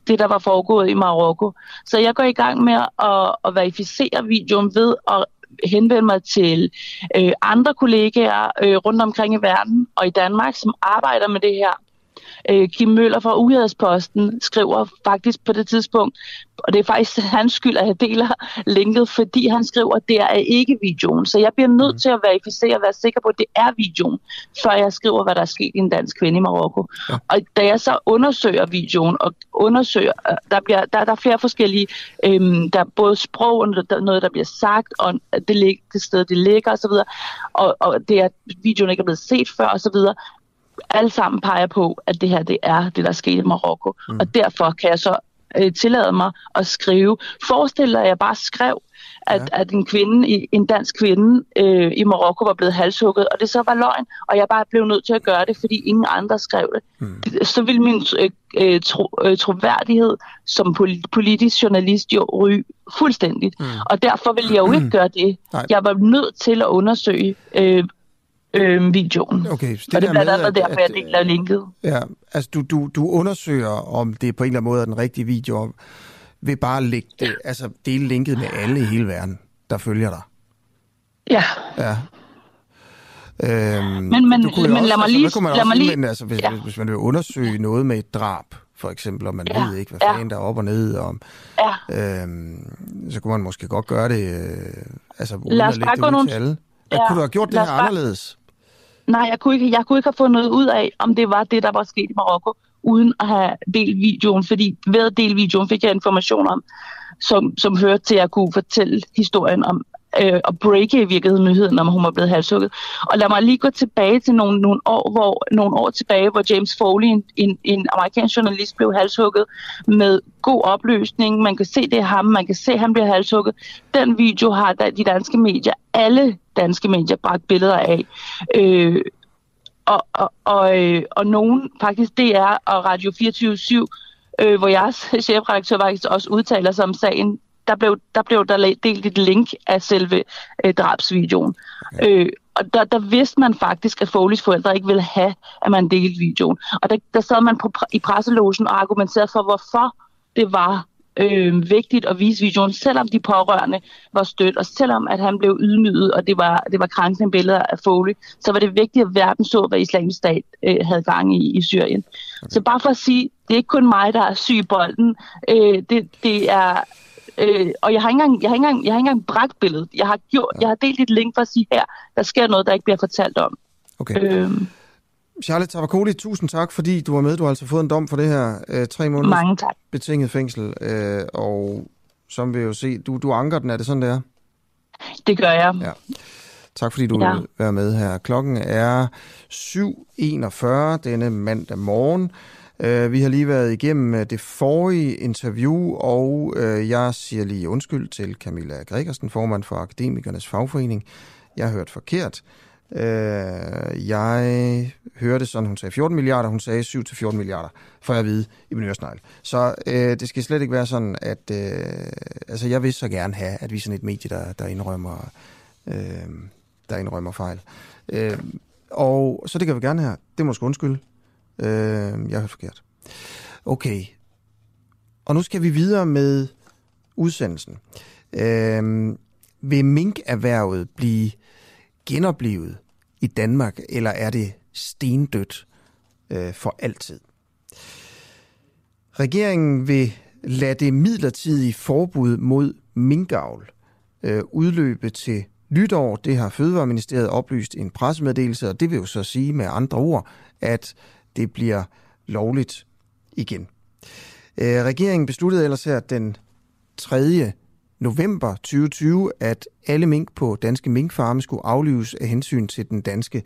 det, der var foregået i Marokko. Så jeg går i gang med at, at verificere videoen ved at henvende mig til øh, andre kollegaer øh, rundt omkring i verden og i Danmark, som arbejder med det her. Øh, Kim Møller fra Ugersposten skriver faktisk på det tidspunkt, og det er faktisk hans skyld, at jeg deler linket, fordi han skriver, at det er ikke videoen. Så jeg bliver nødt mm. til at verificere og være sikker på, at det er videoen, før jeg skriver, hvad der er sket i en dansk kvinde i Marokko. Ja. Og da jeg så undersøger videoen og undersøger, øh, der, bliver, der, der er flere forskellige, øhm, der er både sprog, og der, noget, der bliver sagt, og det, lig, det sted, det ligger osv., og, og det er, at videoen ikke er blevet set før osv., alle sammen peger på, at det her det er det, der er sket i Marokko. Mm. Og derfor kan jeg så øh, tillade mig at skrive. Forestil dig, at jeg bare skrev, at, ja. at en kvinde, en dansk kvinde øh, i Marokko var blevet halshugget, og det så var løgn, og jeg bare blev nødt til at gøre det, fordi ingen andre skrev det. Mm. Så ville min øh, øh, tro, øh, troværdighed som politisk journalist jo ryge fuldstændigt. Mm. Og derfor ville jeg jo ikke gøre det. Nej. Jeg var nødt til at undersøge øh, øh, videoen. Okay, det og det er blandt andet derfor, jeg deler linket. Ja, altså du, du, du undersøger, om det på en eller anden måde er den rigtige video, ved bare at lægge det, altså dele linket med alle i hele verden, der følger dig. Ja. Ja. Øhm, men men, men også, lad mig lige... Altså, lad mig lige altså, hvis, ja. hvis man vil undersøge noget med et drab, for eksempel, og man ja. ved ikke, hvad ja. fanden der er op og ned, om, ja. øhm, så kunne man måske godt gøre det, øh, altså uden lad os at lægge det ud nogle... til alle. Ja. Kunne du have gjort det her bare... anderledes? Nej, jeg kunne, ikke, jeg kunne ikke have fundet ud af, om det var det, der var sket i Marokko, uden at have delt videoen, fordi ved at dele videoen fik jeg information om, som, som hørte til, at jeg kunne fortælle historien om, øh, at breake i virkeligheden nyheden, om hun var blevet halshugget. Og lad mig lige gå tilbage til nogle, nogle, år, hvor, nogle år tilbage, hvor James Foley, en, en, en amerikansk journalist, blev halshugget med god opløsning. Man kan se, det er ham. Man kan se, at han bliver halshugget. Den video har de danske medier, alle danske medier, bragt billeder af. Øh, og, og, og, øh, og nogen, faktisk DR og Radio 24 øh, hvor jeres chefredaktør faktisk også udtaler sig om sagen, der blev der, blev der delt et link af selve øh, drabsvideoen. Okay. Øh, og der, der vidste man faktisk, at Foleys forældre ikke ville have, at man delte videoen. Og der, der sad man på, i presselogen og argumenterede for, hvorfor det var øh, vigtigt at vise videoen, selvom de pårørende var stødt, og selvom at han blev ydmyget, og det var, det var krænkende billeder af Foley, så var det vigtigt, at verden så, hvad islamisk stat øh, havde gang i i Syrien. Okay. Så bare for at sige, det er ikke kun mig, der er syg i bolden. Øh, det, det er Øh, og jeg har, ikke engang, jeg, har ikke engang, jeg har ikke engang bragt billedet. Jeg har, gjort, ja. jeg har delt et link for at sige her, der sker noget, der ikke bliver fortalt om. Okay. Øhm. Charlotte Tavakoli, tusind tak, fordi du var med. Du har altså fået en dom for det her øh, tre måneder Mange tak. betinget fængsel. Øh, og som vi jo se, du, du anker den, er det sådan, det er? Det gør jeg. Ja. Tak fordi du ja. vil være med her. Klokken er 7.41 denne mandag morgen. Øh, vi har lige været igennem øh, det forrige interview, og øh, jeg siger lige undskyld til Camilla Gregersen, formand for Akademikernes Fagforening. Jeg har hørt forkert. Uh, jeg hørte sådan, hun sagde 14 milliarder, hun sagde 7-14 milliarder, for jeg vide i min øresnegl. Så uh, det skal slet ikke være sådan, at uh, altså, jeg vil så gerne have, at vi er sådan et medie, der, der indrømmer uh, der indrømmer fejl. Øh, og så det kan vi gerne have. Det må sgu undskylde. Øh, jeg har forkert. Okay. Og nu skal vi videre med udsendelsen. Øh, vil minkerhvervet blive genoplevet i Danmark, eller er det stendødt øh, for altid? Regeringen vil lade det midlertidige forbud mod minkavl øh, udløbe til nytår. Det har Fødevareministeriet oplyst i en pressemeddelelse, og det vil jo så sige med andre ord, at det bliver lovligt igen. Øh, regeringen besluttede ellers her den 3. november 2020, at alle mink på danske minkfarme skulle aflives af hensyn til den danske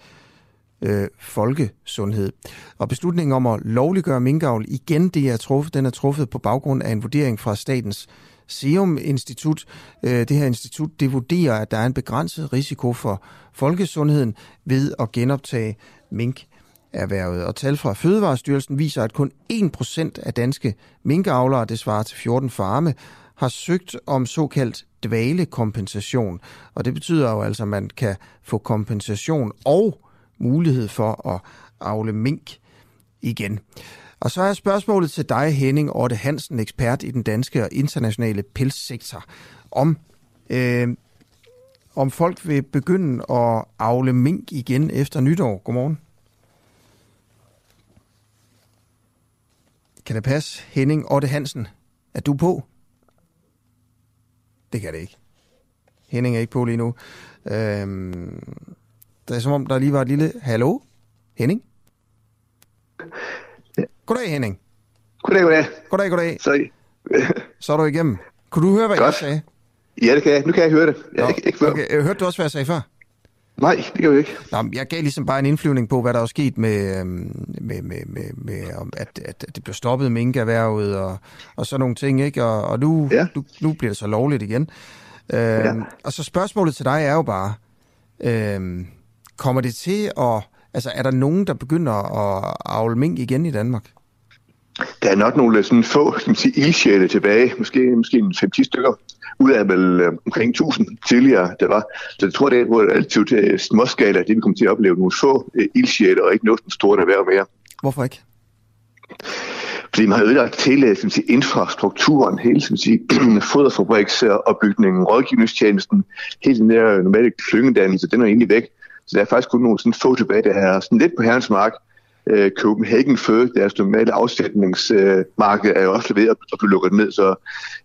øh, folkesundhed. Og beslutningen om at lovliggøre minkavl igen, det er truffet, den er truffet på baggrund af en vurdering fra Statens Serum Institut. Øh, det her institut det vurderer, at der er en begrænset risiko for folkesundheden ved at genoptage mink erhvervet. Og tal fra Fødevarestyrelsen viser, at kun 1% af danske minkavlere, det svarer til 14 farme, har søgt om såkaldt dvalekompensation. Og det betyder jo altså, at man kan få kompensation og mulighed for at avle mink igen. Og så er spørgsmålet til dig, Henning Orte Hansen, ekspert i den danske og internationale pelssektor, om, øh, om folk vil begynde at avle mink igen efter nytår. Godmorgen. Kan det passe, Henning Otte Hansen? Er du på? Det kan det ikke. Henning er ikke på lige nu. Øhm, det er som om, der lige var et lille... Hallo? Henning? Goddag, Henning. Goddag, goddag. Goddag, goddag. Sorry. Så er du igennem. Kunne du høre, hvad Godt. jeg sagde? Ja, det kan jeg. Nu kan jeg høre det. Jeg, Nå, ikke, ikke før. okay. Øh, Hørte du også, hvad jeg sagde før? Nej, det kan jeg ikke. Nå, jeg gav ligesom bare en indflyvning på, hvad der er sket med, øhm, med, med, med, med om at, at det blev stoppet med minkerhvervet og, og sådan nogle ting, ikke? Og, og nu, Ja. nu, nu bliver det så lovligt igen. Øhm, Og så spørgsmålet til dig er jo bare, øhm, kommer det til at... Altså, er der nogen, der begynder at avle mink igen i Danmark? Der er nok nogle sådan få skal man sige, ildsjæle tilbage. Måske, måske en 5-10 stykker. Ud af vel øh, omkring 1000 tidligere, der var. Så jeg tror, det er relativt øh, småskala, det vi kommer til at opleve. Nogle få øh, ildsjæle og ikke noget stort erhverv mere. Hvorfor ikke? Fordi man har ødelagt hele man sige, infrastrukturen, hele man sige, foderfabriksopbygningen, rådgivningstjenesten, hele den der normale klyngedannelse, den er egentlig væk. Så der er faktisk kun nogle sådan få tilbage, der er sådan lidt på herrens mark. Øh, Copenhagen Fur, deres normale afsætningsmarked, er jo også ved at at blive lukket ned, så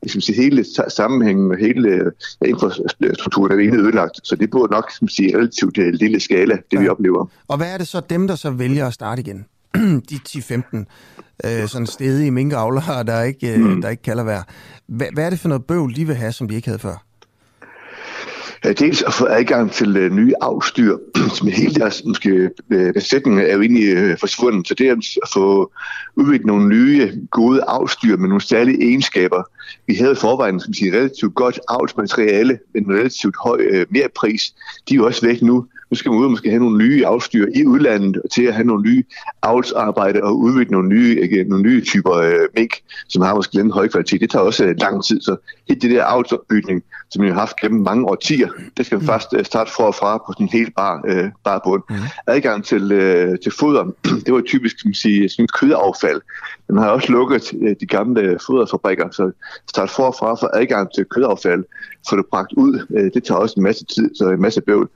jeg skal sige, hele sa- sammenhængen og hele øh, infrastrukturen er egentlig ødelagt. Så det burde nok man sige, relativt øh, lille skala, det ja. vi Ja. oplever. Og hvad er det så dem, der så vælger at starte igen? De 10-15 øh, sådan stedige minkavlere, der ikke, øh, Mm. der ikke kalder vær. Hvad, hvad er det for noget bøvl, de vil have, som de ikke havde før? Øh, dels at få adgang til øh, nye afstyr, som hele deres måske, øh, besætning er jo egentlig øh, forsvundet. Så det er altså at få udviklet nogle nye, gode afstyr med nogle særlige egenskaber. Vi havde i forvejen som siger, relativt godt avlsmateriale med en relativt høj øh, merpris. De er jo også væk nu. Nu skal man ud og måske have nogle nye afstyr i udlandet til at have nogle nye avlsarbejde og udvikle nogle nye, ikke, nogle nye typer øh, mink, som har måske en høj kvalitet. Det tager også øh, lang tid, så helt det der avlsopbygning, som vi har haft gennem mange årtier, det skal vi først øh, starte fra og fra på en helt bar, øh, bar bund. Mm. Adgang til, øh, til foder, det var typisk som sige, sådan kødaffald. Man har også lukket øh, de gamle foderfabrikker, så start fra for adgang til kødaffald, få det bragt ud, øh, det tager også en masse tid, så en masse bøvl.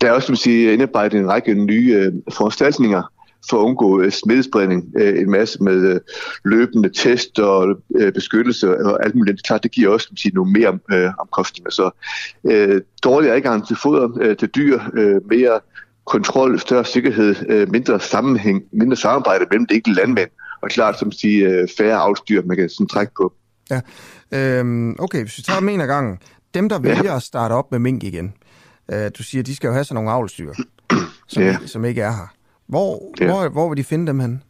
Der er også som sige, indarbejdet en række nye øh, foranstaltninger for at undgå øh, smittespredning. Øh, en masse med øh, løbende test og øh, beskyttelse og alt muligt. Det klart, det giver også som sige, nogle mere øh, omkostninger. Så øh, dårlig adgang til foder øh, til dyr, øh, mere kontrol, større sikkerhed, øh, mindre sammenhæng, mindre samarbejde mellem de enkelte landmænd, og klart som sige, øh, færre afstyr, man kan sådan trække på. Ja. Øhm, okay, hvis vi tager dem en af gangen. Dem, der vælger at starte op med mink igen. Øh, du siger, de skal jo have sådan nogle avlstyr, som, Ja. som ikke er her. Hvor, Ja. hvor, hvor vil de finde dem hen?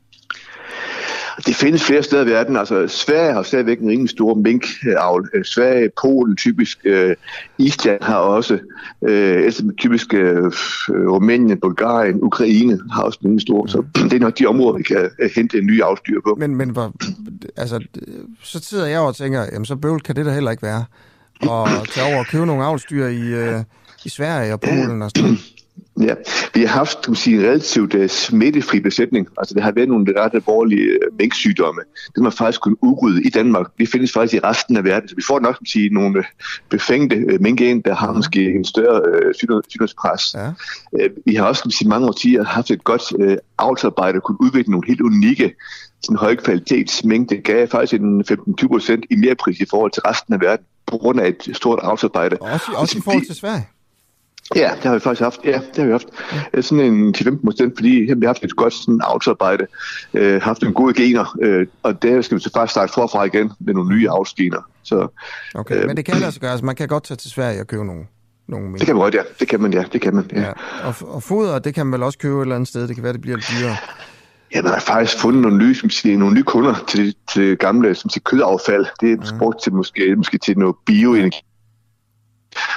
Det findes flere steder i verden. Altså, Sverige har stadigvæk en rimelig stor minkavl. Øh, Sverige, Polen typisk, øh, Island har også, øh, typisk øh, Rumænien, Bulgarien, Ukraine har også en rimelig stor. Så det er nok de områder, vi kan øh, hente en ny afstyr på. Men, men hvor, altså, så sidder jeg og tænker, jamen så bøvl kan det da heller ikke være. Og tage over og købe nogle avlstyr i, øh, i Sverige og Polen og sådan. Ja, vi har haft kan man sige, en relativt uh, smittefri besætning. Altså, der har været nogle ret alvorlige uh, minksygdomme. Det man faktisk kunne udrydde i Danmark. Det findes faktisk i resten af verden. Så vi får nok kan man sige, nogle uh, befængte uh, mink ind, der har måske en større uh, sygdomspres. Ja. Uh, vi har også kan sige, mange årtier haft et godt uh, avlsarbejde og kunne udvikle nogle helt unikke sådan høj kvalitets mink. Det gav faktisk en 15-20 procent i mere pris i forhold til resten af verden på grund af et stort avlsarbejde. Også, også i forhold til Sverige. Ja, det har vi faktisk haft. Ja, det har vi haft. Ja. Sådan en 10-15 procent, fordi her har vi haft et godt sådan avlsarbejde, øh, haft en gode gener, øh, og der skal vi så faktisk starte forfra igen med nogle nye avlsgener. Så Okay, Øh. men det kan. Altså, man kan godt tage til Sverige og købe nogle, nogle mink. det kan man godt, ja. Det kan man, ja. Det kan man, ja. Ja. Og, og foder, det kan man vel også købe et eller andet sted. Det kan være, det bliver lidt dyrere. Ja, man har faktisk fundet nogle nye, som siger, nogle nye kunder til, til gamle som siger, kødaffald. Det er brugt til måske, måske til noget bioenergi.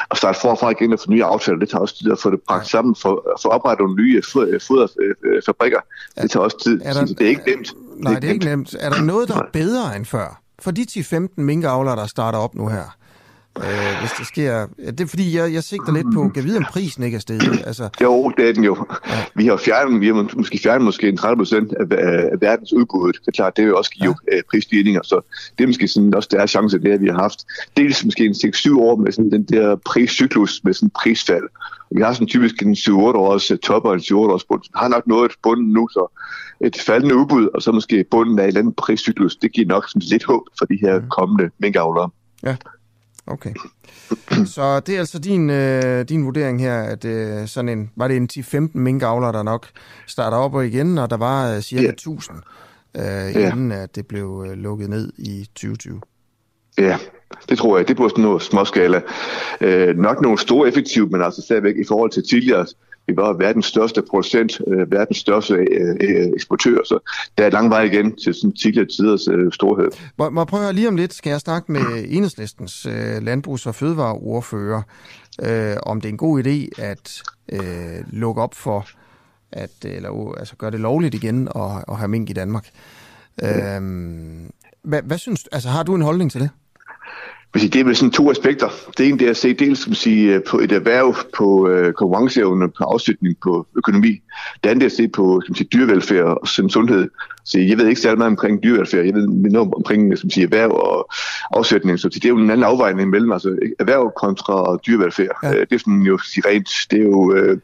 Og starte forfra igen og få nye aftaler, det tager også tid at få det bragt sammen, for, for at oprette nogle nye foder- foderfabrikker. Det tager også tid, Er der- det er ikke nemt. Nej, det er ikke nemt. Er der noget, der er bedre end før? For de 10-15 minkavlere, der starter op nu her, øh, hvis det sker. Det er fordi, jeg, jeg sigter lidt på, kan vide, om prisen ikke er steget? Altså... Jo, det er den jo. Ja. Vi har fjernet, vi har måske fjernet måske en 30 procent af, af, verdens udbud. Det er klart, det vil også give ja. prisstigninger, så det er måske sådan, også der chance, det er, vi har haft. Dels måske en 6-7 år med sådan den der priscyklus, med sådan prisfald. Vi har sådan typisk en 7-8 års top og en 7-8 års bund. Har nok nået bunden nu, så et faldende udbud, og så måske bunden af en eller anden priscyklus, det giver nok sådan lidt håb for de her mm. kommende minkavlere. Ja, okay. Så det er altså din, øh, din vurdering her, at øh, sådan en, var det en 10-15 minkavlere, der nok starter op og igen, og der var øh, cirka yeah. 1000, øh, inden yeah. at det blev øh, lukket ned i 2020? Ja, det tror jeg. Det på sådan noget småskala. Øh, nok nogle store effektive, men altså stadigvæk i forhold til tidligere, vi var verdens største producent, øh, verdens største øh, øh, eksportør, så der er lang vej igen til sådan tidligere tiders øh, storhed. Må, må prøve lige om lidt, skal jeg snakke med enhedslistens øh, landbrugs- og fødevareordfører, øh, om det er en god idé at øh, lukke op for, at, eller altså gøre det lovligt igen at, at have mink i Danmark. Øh, hvad, hvad synes altså har du en holdning til det? Det er vel sådan to aspekter. Det ene det er at se dels som sige, på et erhverv, på øh, konkurrenceevne, på afsætning, på økonomi. Det andet er at se på som sige, dyrevelfærd og sundhed. Så jeg ved ikke særlig meget omkring dyrevelfærd. Jeg ved noget omkring som sige, erhverv og afsætning. Så det er jo en anden afvejning mellem altså, erhverv kontra dyrevelfærd. Ja. Det er sådan jo sige, rent, det er jo øh,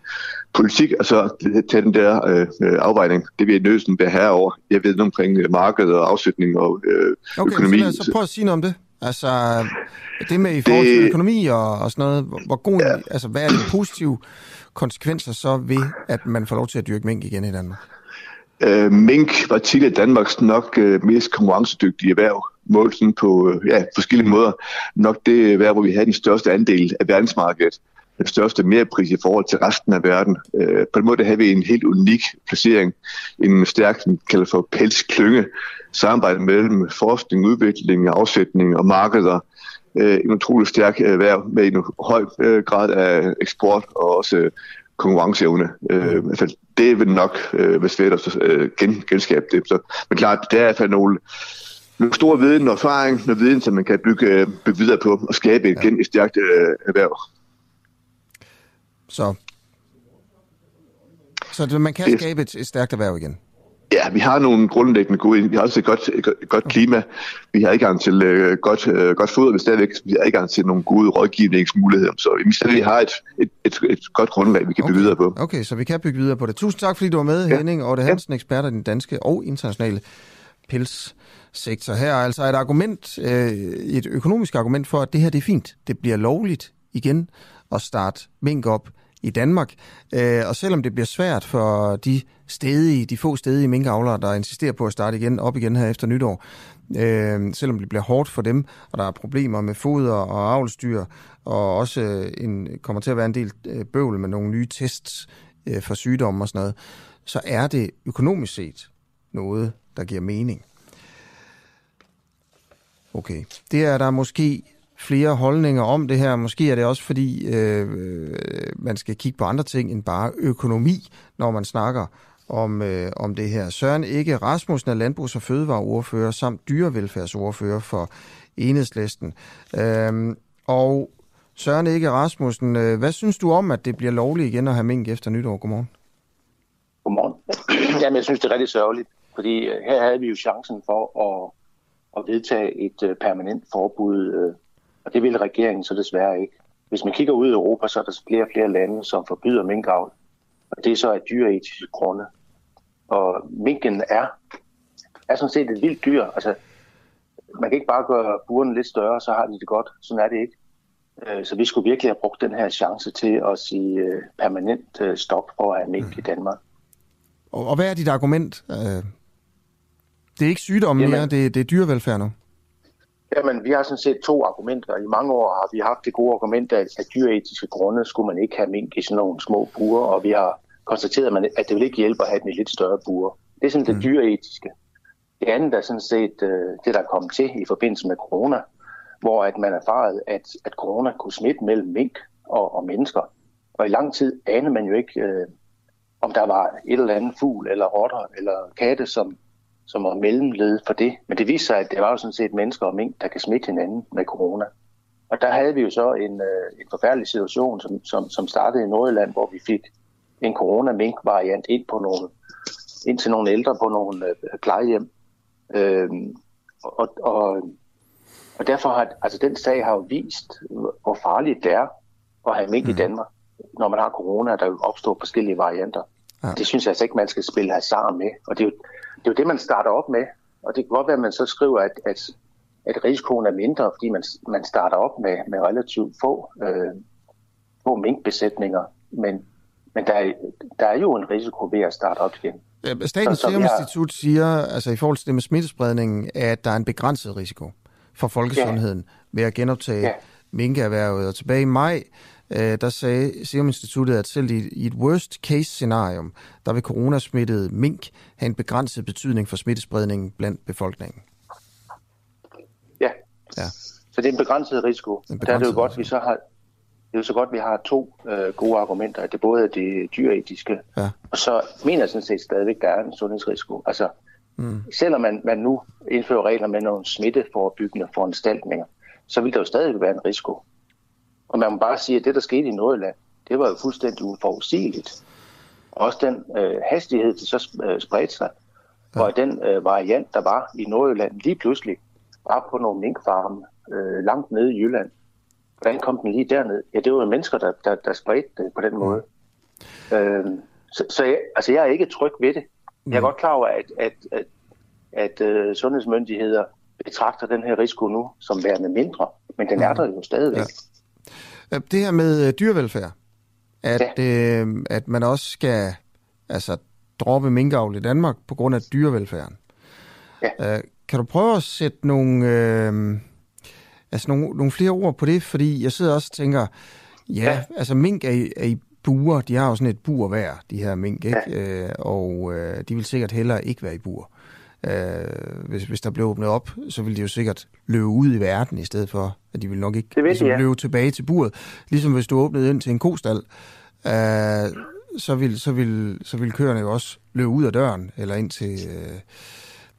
politik, altså tage den der øh, afvejning. Det vil jeg nødt være herover. Jeg ved noget omkring markedet og afsætning og øh, okay, økonomi. Okay, så, så prøv at sige noget om det. Altså, det med i forhold til økonomi og, og sådan noget, hvor god, ja. altså, hvad er de positive konsekvenser så ved, at man får lov til at dyrke mink igen i Danmark? Øh, mink var tidligere Danmarks nok øh, mest konkurrencedygtige erhverv, målt sådan på øh, ja, forskellige måder. Nok det erhverv, hvor vi havde den største andel af verdensmarkedet den største merpris i forhold til resten af verden. Øh, på den måde havde vi en helt unik placering, en stærk, som kalder for pelsklynge, samarbejde mellem forskning, udvikling, afsætning og markeder. Øh, en utrolig stærk erhverv med en høj øh, grad af eksport og også konkurrenceevne. Øh, altså, det vil nok øh, være svært at øh, gen, genskabe det. Så, men klart, det er i hvert fald nogle, nogle store viden og erfaring, noget viden, som man kan bygge, bygge videre på og skabe igen et stærkt øh, erhverv. Så, så man kan skabe et, et stærkt erhverv igen? Ja, vi har nogle grundlæggende gode, vi har også et godt, et godt klima, vi har adgang til uh, godt, uh, godt foder, vi stadigvæk vi har adgang til nogle gode rådgivningsmuligheder, så vi stadig har et, et, et, et godt grundlag, vi kan okay. bygge videre på. Okay, så vi kan bygge videre på det. Tusind tak, fordi du var med, ja. Henning, og det Hansen, ekspert af den danske og internationale pelssektor. Her er altså et argument, øh, et økonomisk argument for, at det her det er fint. Det bliver lovligt igen at starte mink op i Danmark. Øh, og selvom det bliver svært for de stedige, de få stedige minkavlere, der insisterer på at starte igen op igen her efter nytår, øh, selvom det bliver hårdt for dem, og der er problemer med foder og avlsdyr, og også øh, en, kommer til at være en del øh, bøvl med nogle nye tests øh, for sygdomme og sådan noget, så er det økonomisk set noget, der giver mening. Okay, det er der måske flere holdninger om det her. Måske er det også fordi, øh, øh, man skal kigge på andre ting end bare økonomi, når man snakker om, øh, om det her. Søren Ikke Rasmussen er landbrugs- og fødevareordfører samt dyrevelfærdsordfører for Enhedslisten. Øh, og Søren Ikke Rasmussen, øh, hvad synes du om, at det bliver lovligt igen at have mink efter nytår? Godmorgen. Godmorgen. Jamen, jeg synes, det er rigtig sørgeligt, fordi øh, her havde vi jo chancen for at, at vedtage et øh, permanent forbud og det vil regeringen så desværre ikke. Hvis man kigger ud i Europa, så er der flere og flere lande, som forbyder minkavl. Og det er så af dyreetiske grunde. Og minken er, er sådan set et vildt dyr. Altså, man kan ikke bare gøre buren lidt større, så har de det godt. Sådan er det ikke. Øh, så vi skulle virkelig have brugt den her chance til at sige øh, permanent øh, stop for at have mink mm. i Danmark. Og, og hvad er dit argument? Det er ikke sygdom mere, det, det er dyrevelfærd nu? Jamen, vi har sådan set to argumenter. I mange år har vi haft det gode argument, at af dyreetiske grunde skulle man ikke have mink i sådan nogle små buer, og vi har konstateret, at det vil ikke hjælpe at have den i lidt større buer. Det er sådan det mm. dyreetiske. Det andet er sådan set øh, det, der er kommet til i forbindelse med corona, hvor at man erfarede, at, at corona kunne smitte mellem mink og, og mennesker. Og i lang tid anede man jo ikke, øh, om der var et eller andet fugl, eller rotter, eller katte, som, som var mellemled for det. Men det viste sig, at det var jo sådan set mennesker og mink, der kan smitte hinanden med corona. Og der havde vi jo så en, øh, en forfærdelig situation, som, som, som startede i Nordjylland, hvor vi fik en corona-mink-variant ind, på nogle, ind til nogle ældre på nogle øh, plejehjem. Øh, og, og, og derfor har altså den sag har jo vist, hvor farligt det er at have mink mm. i Danmark, når man har corona, der opstår forskellige varianter. Ja. Det synes jeg altså ikke, man skal spille hasard med. Og det er, jo, det er jo det, man starter op med. Og det kan godt være, at man så skriver, at, at, at risikoen er mindre, fordi man, man starter op med, med relativt få, øh, få minkbesætninger. Men, men der, er, der er jo en risiko ved at starte op igen. Statens Serum Institut siger, altså i forhold til det med smittespredningen, at der er en begrænset risiko for folkesundheden ja. ved at genoptage ja. minkerhvervet. Og tilbage i maj, øh, der sagde Serum Instituttet, at selv i, i et worst case scenarium, der vil coronasmittede mink have en begrænset betydning for smittespredningen blandt befolkningen. Ja. ja. Så det er en begrænset risiko. En begrænset der er det jo godt, risiko. vi så har, det er jo så godt, at vi har to øh, gode argumenter. At det både er det dyretiske, ja. og så mener jeg sådan set stadigvæk, at der er en sundhedsrisiko. Altså, mm. selvom man, man nu indfører regler med nogle smitteforebyggende foranstaltninger, så vil der jo stadig være en risiko. Og man må bare sige, at det, der skete i Nordjylland, det var jo fuldstændig uforudsigeligt. Også den øh, hastighed, det så øh, spredte sig, ja. og den øh, variant, der var i Nordjylland, lige pludselig var på nogle minkfarme øh, langt nede i Jylland. Hvordan kom den lige derned? Ja, det var jo mennesker, der, der, der spredte det på den måde. Mm. Øh, så så jeg, altså, jeg er ikke tryg ved det. Jeg er mm. godt klar over, at, at, at, at uh, sundhedsmyndigheder betragter den her risiko nu som værende mindre, men den mm. er der jo stadigvæk. Ja. Det her med uh, dyrevelfærd, at, ja. øh, at man også skal altså, droppe minkavl i Danmark på grund af dyrevelfærden. Ja. Uh, kan du prøve at sætte nogle... Øh, altså nogle, nogle flere ord på det, fordi jeg sidder også og tænker, ja, ja. altså mink er i, er i buer, de har jo sådan et bur hver, de her mink, ikke? Ja. Øh, og øh, de vil sikkert hellere ikke være i bur. Øh, hvis, hvis der blev åbnet op, så ville de jo sikkert løbe ud i verden, i stedet for, at de vil nok ikke det ligesom, ja. løbe tilbage til buret. Ligesom hvis du åbnede ind til en kostal, øh, så vil, så, vil, så vil køerne jo også løbe ud af døren, eller ind til... Øh,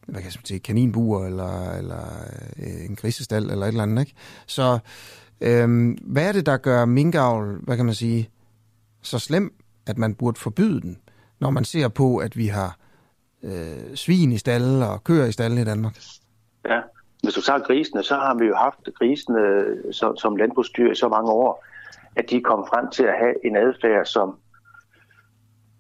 hvad kan jeg sige, kaninbur eller, eller øh, en grisestal eller et eller andet. Ikke? Så øh, hvad er det, der gør minkavl, hvad kan man sige, så slem, at man burde forbyde den, når man ser på, at vi har øh, svin i stalle og køer i stalle i Danmark? Ja, hvis du tager grisene, så har vi jo haft grisene som, som landbrugsdyr i så mange år, at de er kommet frem til at have en adfærd, som,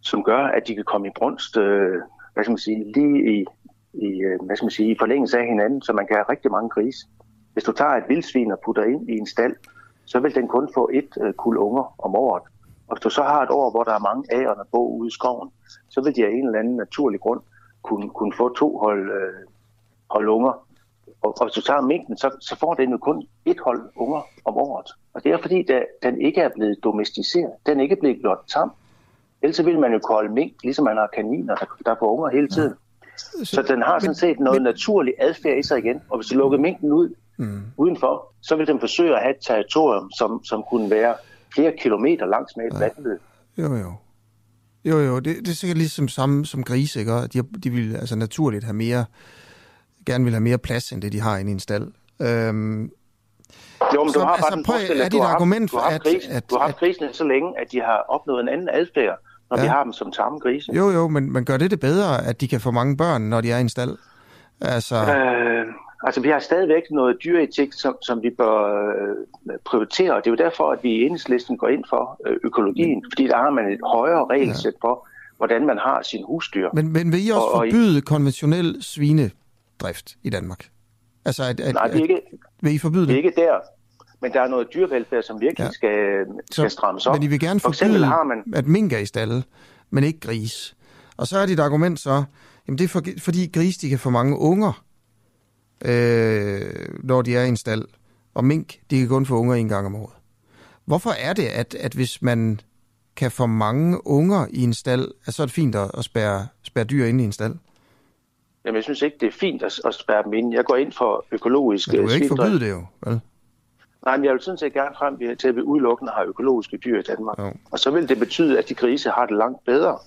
som gør, at de kan komme i brunst, øh, hvad skal man sige, lige i, i, øh, hvad skal man sige, i forlængelse af hinanden, så man kan have rigtig mange grise. Hvis du tager et vildsvin og putter ind i en stald, så vil den kun få et øh, kul unger om året. Og hvis du så har et år, hvor der er mange ærer, på ude i skoven, så vil de af en eller anden naturlig grund kunne, kunne få to hold, øh, hold unger. Og, og hvis du tager mængden, så, så får den jo kun et hold unger om året. Og det er fordi, der, den ikke er blevet domesticeret. Den er ikke blevet gjort tam. Ellers vil man jo kolde mink, ligesom man har kaniner, der, der får unger hele tiden. Ja. Så den har sådan set noget men... naturlig adfærd i sig igen. Og hvis du lukker mængden ud mm. udenfor, så vil den forsøge at have et territorium, som, som kunne være flere kilometer langs med et ja. vandløb. Jo, jo. Jo, jo, det, det er sikkert ligesom samme som grise, ikke? De, de vil altså naturligt have mere, gerne vil have mere plads, end det de har inde i en stald. Øhm, jo, men så, du har altså, prøv, er dit argument for, at, at, du har haft grisene så længe, at de har opnået en anden adfærd, når ja. vi har dem som tamme grise. Jo, jo, men, men gør det det bedre, at de kan få mange børn, når de er i en stald? Altså... Øh, Altså, vi har stadigvæk noget dyreetik, som, som vi bør øh, prioritere, og det er jo derfor, at vi i enhedslisten går ind for øh, økologien, mm. fordi der har man et højere regelsæt ja. for, hvordan man har sin husdyr. Men, men vil I også og, forbyde og konventionel svinedrift i Danmark? Altså, at, at, nej, det er ikke, at, vil I forbyde det? Det er ikke der, men der er noget dyrevelfærd, som virkelig ja. skal, skal Så, strammes op. Men I vil gerne for forbyde, har man... at mink er i stalle, men ikke gris. Og så er dit argument så, jamen det er for, fordi gris de kan få mange unger, øh, når de er i en stald. Og mink, de kan kun få unger en gang om året. Hvorfor er det, at, at hvis man kan få mange unger i en stald, at så er det fint at, at spærre, spærre dyr inde i en stald? Jamen, jeg synes ikke, det er fint at, at spærre dem ind. Jeg går ind for økologisk... Men du vil ikke forbyde det jo, vel? Nej, men jeg vil sådan set gerne frem til, at vi udelukkende har økologiske dyr i Danmark. Jo. Og så vil det betyde, at de grise har det langt bedre.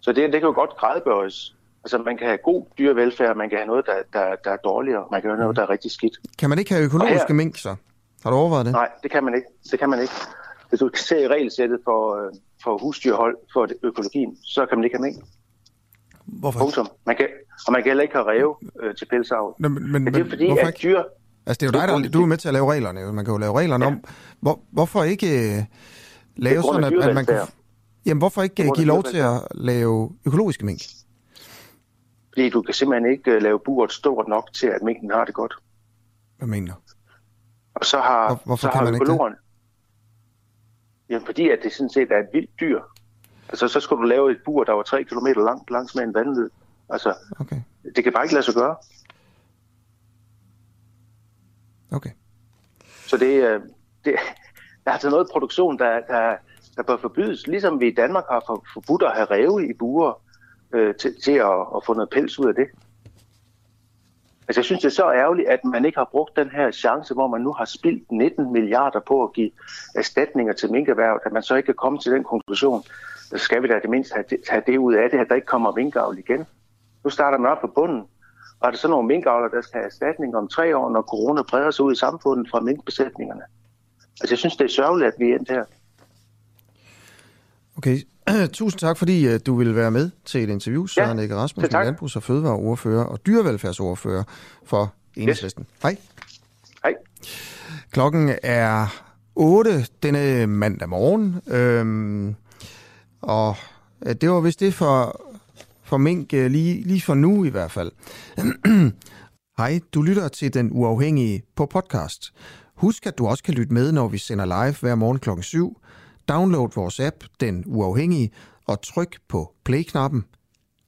Så det, det kan jo godt gradbøjes. Altså man kan have god dyrevelfærd, man kan have noget, der, der, der er dårligere, man kan have noget, der er rigtig skidt. Kan man ikke have økologiske her, mink så? Har du overvejet det? Nej, det kan man ikke. Det kan man ikke. Hvis du ser i regelsættet for, øh, for husdyrhold, for økologien, så kan man ikke have mink. Hvorfor? Punktum. Man kan, og man kan heller ikke have ræve øh, til pelsavl. Men, men, men, men det er fordi, at ikke? dyr... Altså, det er jo dig, der, du er med til at lave reglerne. Man kan jo lave reglerne ja. om. Hvor, hvorfor ikke uh, lave sådan, at, at man kan... Jamen, hvorfor ikke uh, give lov til at lave økologiske mink? Fordi du kan simpelthen ikke uh, lave buret stort nok til, at minken har det godt. Hvad mener du? Og så har, Hvor, hvorfor så kan har man ikke det? Jamen, fordi at det sådan set er et vildt dyr. Altså, så skulle du lave et bur, der var 3 km langt langs med en vandløb. Altså, Okay. det kan bare ikke lade sig gøre. Okay. Så det, øh, det der er altså noget produktion, der, der, der bør forbydes. Ligesom vi i Danmark har for, forbudt at have ræve i buer øh, til, til at, at få noget pels ud af det. Altså jeg synes, det er så ærgerligt, at man ikke har brugt den her chance, hvor man nu har spildt 19 milliarder på at give erstatninger til minkerhvervet, at man så ikke kan komme til den konklusion, så skal vi da det mindst have det, have det ud af det, at der ikke kommer minkavl igen. Nu starter man op på bunden, og er det så nogle minkavler, der skal have erstatning om tre år, når corona breder sig ud i samfundet fra minkbesætningerne? Altså jeg synes, det er sørgeligt, at vi er endt her. Okay. Tusind tak, fordi uh, du ville være med til et interview, Søren ja, Ege Rasmussen, landbrugs- og fødevareordfører og dyrevelfærdsordfører for Enhedslisten. Yes. Hej. Hej. Klokken er 8 denne mandag morgen, øhm, og øh, det var vist det for, for mink øh, lige, lige for nu i hvert fald. Hej, du lytter til Den Uafhængige på podcast. Husk, at du også kan lytte med, når vi sender live hver morgen klokken 7. Download vores app, Den Uafhængige, og tryk på play-knappen.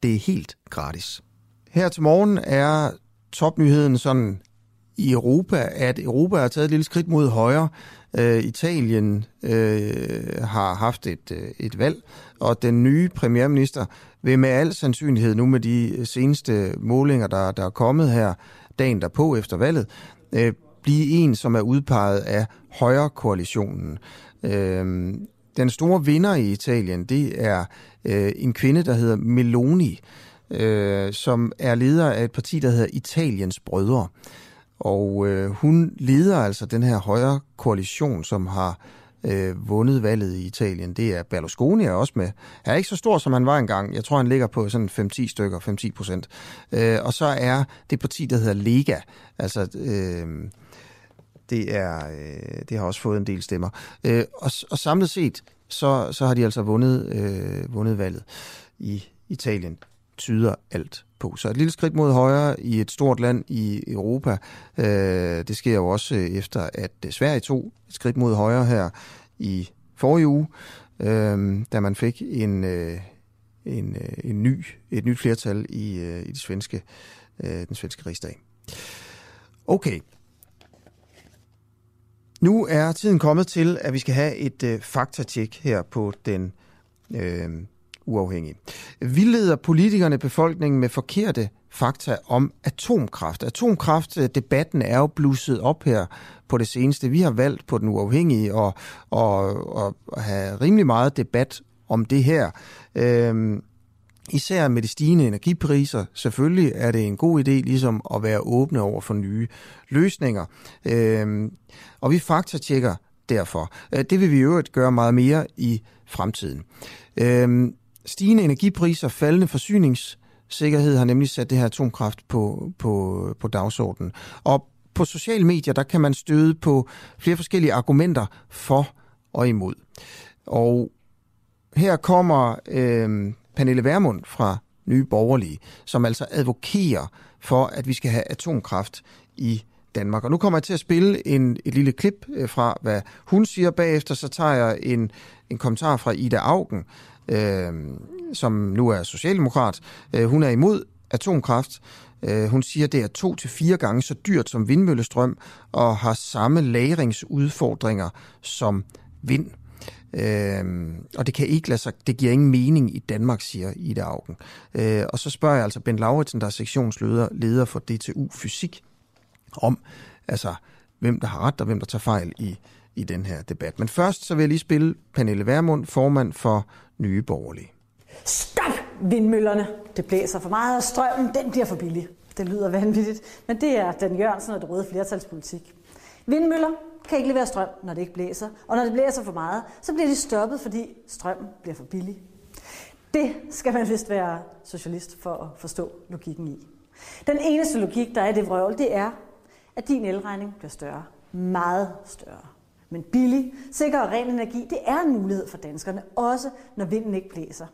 Det er helt gratis. Her til morgen er topnyheden sådan i Europa, at Europa har taget et lille skridt mod højre. Øh, Italien øh, har haft et, øh, et valg, og den nye premierminister vil med al sandsynlighed nu med de øh, seneste målinger, der, der er kommet her dagen derpå efter valget, øh, blive en, som er udpeget af højre-koalitionen. Øh, den store vinder i Italien, det er øh, en kvinde, der hedder Meloni, øh, som er leder af et parti, der hedder Italiens Brødre. Og øh, hun leder altså den her højre koalition, som har øh, Øh, vundet valget i Italien. Det er Berlusconi er også med. Han er ikke så stor, som han var engang. Jeg tror, han ligger på sådan 5-10 stykker, 5-10 procent. Øh, og så er det parti, der hedder Lega. Altså, øh, det, er, øh, det har også fået en del stemmer. Øh, og, og samlet set, så, så har de altså vundet, øh, vundet valget i Italien. Tyder alt på. Så et lille skridt mod højre i et stort land i Europa. Øh, det sker jo også øh, efter, at øh, Sverige tog et skridt mod højre her i forrige uge, øh, da man fik en, øh, en, øh, en ny, et nyt flertal i, øh, i det svenske, øh, den svenske rigsdag. Okay. Nu er tiden kommet til, at vi skal have et øh, faktatjek her på den øh, uafhængig. Vildleder politikerne befolkningen med forkerte fakta om atomkraft. Atomkraftdebatten er jo blusset op her på det seneste. Vi har valgt på den uafhængige og, og, og have rimelig meget debat om det her. Øhm, især med de stigende energipriser. Selvfølgelig er det en god idé ligesom at være åbne over for nye løsninger. Øhm, og vi faktatjekker derfor. Øh, det vil vi i øvrigt gøre meget mere i fremtiden. Øhm, stigende energipriser, faldende forsyningssikkerhed har nemlig sat det her atomkraft på, på, på dagsordenen. Og på sociale medier, der kan man støde på flere forskellige argumenter for og imod. Og her kommer øh, Pernille Vermund fra Nye Borgerlige, som altså advokerer for, at vi skal have atomkraft i Danmark. Og nu kommer jeg til at spille en, et lille klip øh, fra, hvad hun siger. Bagefter så tager jeg en, en kommentar fra Ida Augen, øh, som nu er socialdemokrat. Øh, hun er imod atomkraft. Øh, hun siger, at det er to til fire gange så dyrt som vindmøllestrøm, og har samme lagringsudfordringer som vind. Øh, og det kan ikke lade sig, det giver ingen mening i Danmark, siger Ida Augen. Øh, og så spørger jeg altså Ben Lauritsen, der er sektionsleder leder for DTU Fysik, om altså, hvem der har ret og hvem der tager fejl i, i den her debat. Men først så vil jeg lige spille Pernille Vermund, formand for Nye Borgerlige. Stop vindmøllerne! Det blæser for meget, og strømmen den bliver for billig. Det lyder vanvittigt, men det er den Jørgensen og det røde flertalspolitik. Vindmøller kan ikke levere strøm, når det ikke blæser. Og når det blæser for meget, så bliver de stoppet, fordi strømmen bliver for billig. Det skal man vist være socialist for at forstå logikken i. Den eneste logik, der er i det vrøvl, det er, at din elregning bliver større. Meget større. Men billig, sikker og ren energi, det er en mulighed for danskerne, også når vinden ikke blæser.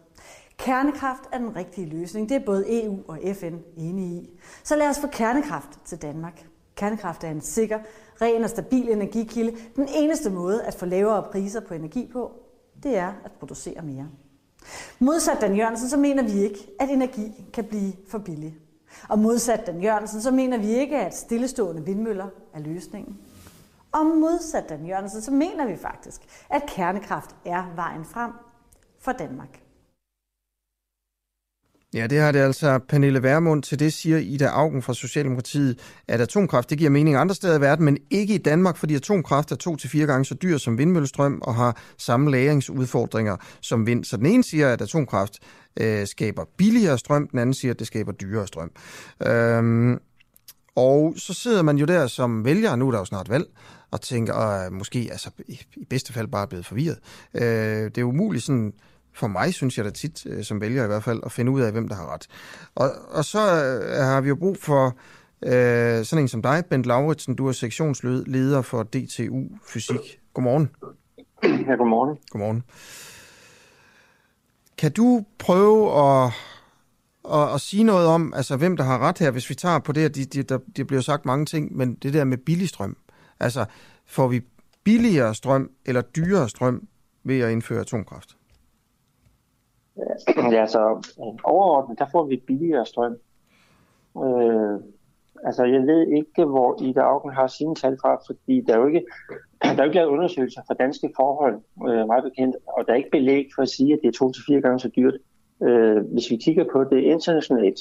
Kernekraft er den rigtige løsning. Det er både EU og FN enige i. Så lad os få kernekraft til Danmark. Kernekraft er en sikker, ren og stabil energikilde. Den eneste måde at få lavere priser på energi på, det er at producere mere. Modsat Dan Jørgensen, så mener vi ikke, at energi kan blive for billig. Og modsat Dan Jørgensen, så mener vi ikke, at stillestående vindmøller er løsningen. Og modsat Dan Jørgensen, så mener vi faktisk, at kernekraft er vejen frem for Danmark. Ja, det har det altså Pernille Værmund til det, siger Ida Augen fra Socialdemokratiet, at atomkraft det giver mening andre steder i verden, men ikke i Danmark, fordi atomkraft er to til fire gange så dyr som vindmøllestrøm og har samme lagringsudfordringer som vind. Så den ene siger, at atomkraft øh, skaber billigere strøm, den anden siger, at det skaber dyrere strøm. Øhm, og så sidder man jo der som vælger, nu er der jo snart valg, og tænker, og måske altså, i, bedste fald bare blevet forvirret. Øh, det er umuligt sådan for mig, synes jeg da tit, øh, som vælger i hvert fald, at finde ud af, hvem der har ret. Og, og så øh, har vi jo brug for øh, sådan en som dig, Bent Lauritsen. Du er sektionsleder for DTU Fysik. Godmorgen. Ja, godmorgen. Godmorgen. Kan du prøve at, at, at sige noget om, altså hvem der har ret her, hvis vi tager på det, at de, de, der, de bliver sagt mange ting, men det der med billig strøm. Altså, får vi billigere strøm eller dyrere strøm ved at indføre atomkraft? Ja, så overordnet, der får vi billigere strøm. Øh, altså, jeg ved ikke, hvor Ida Augen har sine tal fra, fordi der er jo ikke, der er ikke lavet undersøgelser for danske forhold, øh, meget bekendt, og der er ikke belæg for at sige, at det er to til fire gange så dyrt. Øh, hvis vi kigger på det internationalt,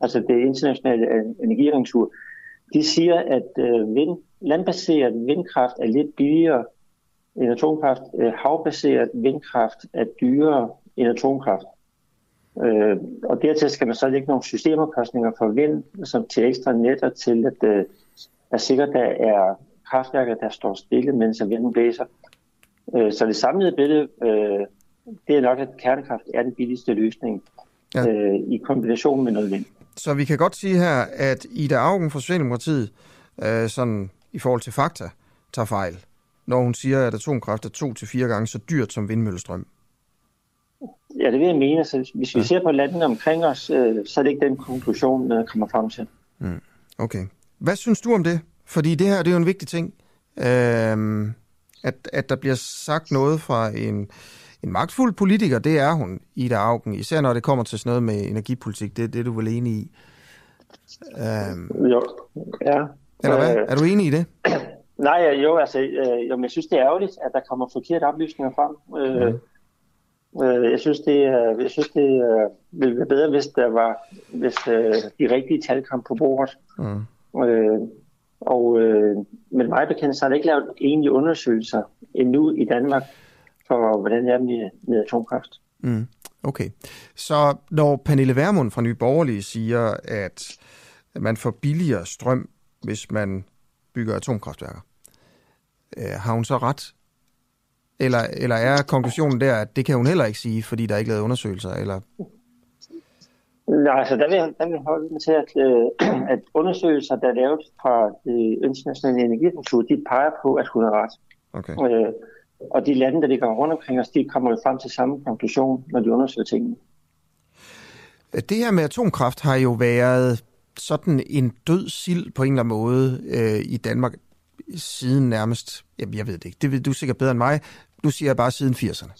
altså det internationale energiagentur, de siger, at øh, vind, landbaseret vindkraft er lidt billigere end atomkraft. Øh, havbaseret vindkraft er dyrere end atomkraft. Øh, og dertil skal man så lægge nogle systemopkostninger for vind, som til ekstra netter til, at øh, der sikkert der er kraftværker, der står stille, mens vinden blæser. Øh, så det samlede billede, øh, det er nok, at kernekraft er den billigste løsning ja. øh, i kombination med noget vind. Så vi kan godt sige her, at Ida Augen fra Socialdemokratiet, øh, sådan i forhold til fakta, tager fejl, når hun siger, at atomkraft er to til fire gange så dyrt som vindmøllestrøm. Ja, det vil jeg mene. Så hvis vi ja. ser på landene omkring os, øh, så er det ikke den konklusion, der kommer frem til. Mm. Okay. Hvad synes du om det? Fordi det her det er jo en vigtig ting, øh, at, at der bliver sagt noget fra en, en magtfuld politiker. Det er hun, Ida Augen, især når det kommer til sådan noget med energipolitik. Det, det er du vel enig i? Øh, jo, ja. Eller hvad? Øh, er du enig i det? Nej, jo, altså, øh, jo, men jeg synes, det er ærgerligt, at der kommer forkerte oplysninger frem. Øh, mm. Øh, jeg synes, det, jeg synes, det ville være bedre, hvis der var, hvis øh, de rigtige tal kom på bordet. Mm. Øh, og, øh, men mig bekendt, så har der ikke lavet egentlige undersøgelser endnu i Danmark for, hvordan det er med, med atomkraft. Mm. Okay. Så når Pernille Vermund fra Nye Borgerlige siger, at man får billigere strøm, hvis man bygger atomkraftværker, har hun så ret? Eller, eller er konklusionen der, at det kan hun heller ikke sige, fordi der er ikke lavet undersøgelser? Eller? Nej, altså der vil, der vil holde mig til, at, øh, at undersøgelser, der er lavet fra det internationale energiagentur, de peger på, at hun har ret. Okay. Øh, og de lande, der ligger rundt omkring os, de kommer jo frem til samme konklusion, når de undersøger tingene. Det her med atomkraft har jo været sådan en død sild på en eller anden måde øh, i Danmark siden nærmest, jamen jeg ved det ikke, det ved du sikkert bedre end mig, nu siger jeg bare siden 80'erne.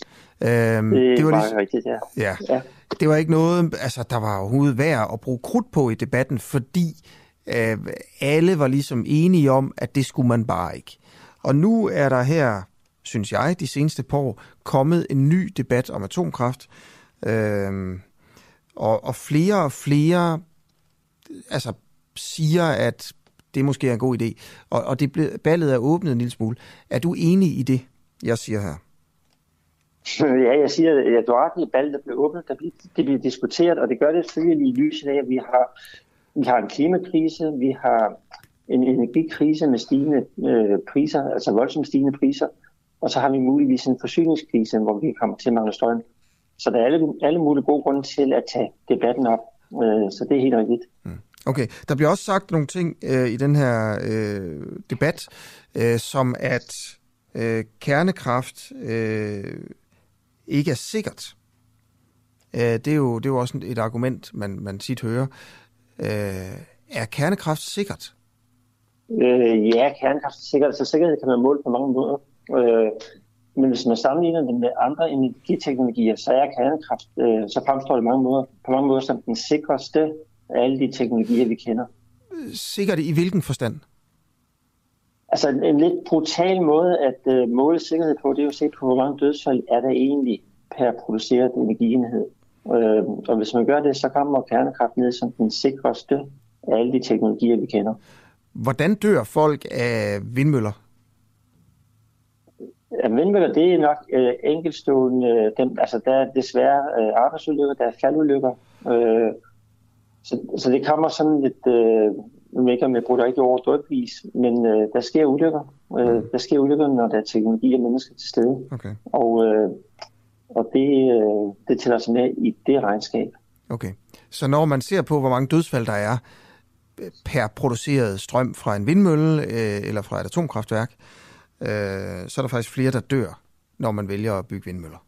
Øhm, det, det var ligesom, rigtigt, ja. ja. ja. Det var ikke noget, altså der var overhovedet værd at bruge krudt på i debatten, fordi øh, alle var ligesom enige om, at det skulle man bare ikke. Og nu er der her, synes jeg, de seneste par år, kommet en ny debat om atomkraft. Øh, og, og flere og flere altså, siger, at det måske er en god idé. Og, og det ble, ballet er åbnet en lille smule. Er du enig i det, jeg siger her? Ja, jeg siger, at du har ret i, ballet åbnet, der bliver, det bliver diskuteret, og det gør det selvfølgelig i lyset af, at vi har, vi har en klimakrise, vi har en energikrise med stigende øh, priser, altså voldsomt stigende priser, og så har vi muligvis en forsyningskrise, hvor vi kommer til at mangle strøm. Så der er alle, alle mulige gode grunde til at tage debatten op. Øh, så det er helt rigtigt. Mm. Okay, der bliver også sagt nogle ting øh, i den her øh, debat, øh, som at øh, kernekraft øh, ikke er sikkert. Øh, det, er jo, det er jo også et argument, man, man tit hører. Øh, er kernekraft sikkert? Øh, ja, kernekraft er sikkert. Så sikkerhed kan man måle på mange måder. Øh, men hvis man sammenligner det med andre energiteknologier, så er kernekraft, øh, så fremstår det mange måder, på mange måder som den sikreste af alle de teknologier, vi kender. Sikkert i hvilken forstand? Altså en, en lidt brutal måde at øh, måle sikkerhed på, det er jo at se på, hvor mange dødsfald er der egentlig per produceret energienhed. Øh, og hvis man gør det, så kommer kernekraft ned som den sikreste af alle de teknologier, vi kender. Hvordan dør folk af vindmøller? Ja, vindmøller, det er nok øh, enkeltstående. Dem, altså, der er desværre øh, arbejdsulykker, der er faldulykker. Øh, så, så det kommer sådan lidt, øh, nu ikke, om jeg bruger det ikke over drøbvis, men øh, der sker ulykker. Øh, der sker ulykker, når der er teknologi og mennesker til stede. Okay. Og, øh, og det, øh, det tæller sig med i det regnskab. Okay. Så når man ser på, hvor mange dødsfald der er øh, per produceret strøm fra en vindmølle øh, eller fra et atomkraftværk, øh, så er der faktisk flere, der dør, når man vælger at bygge vindmøller.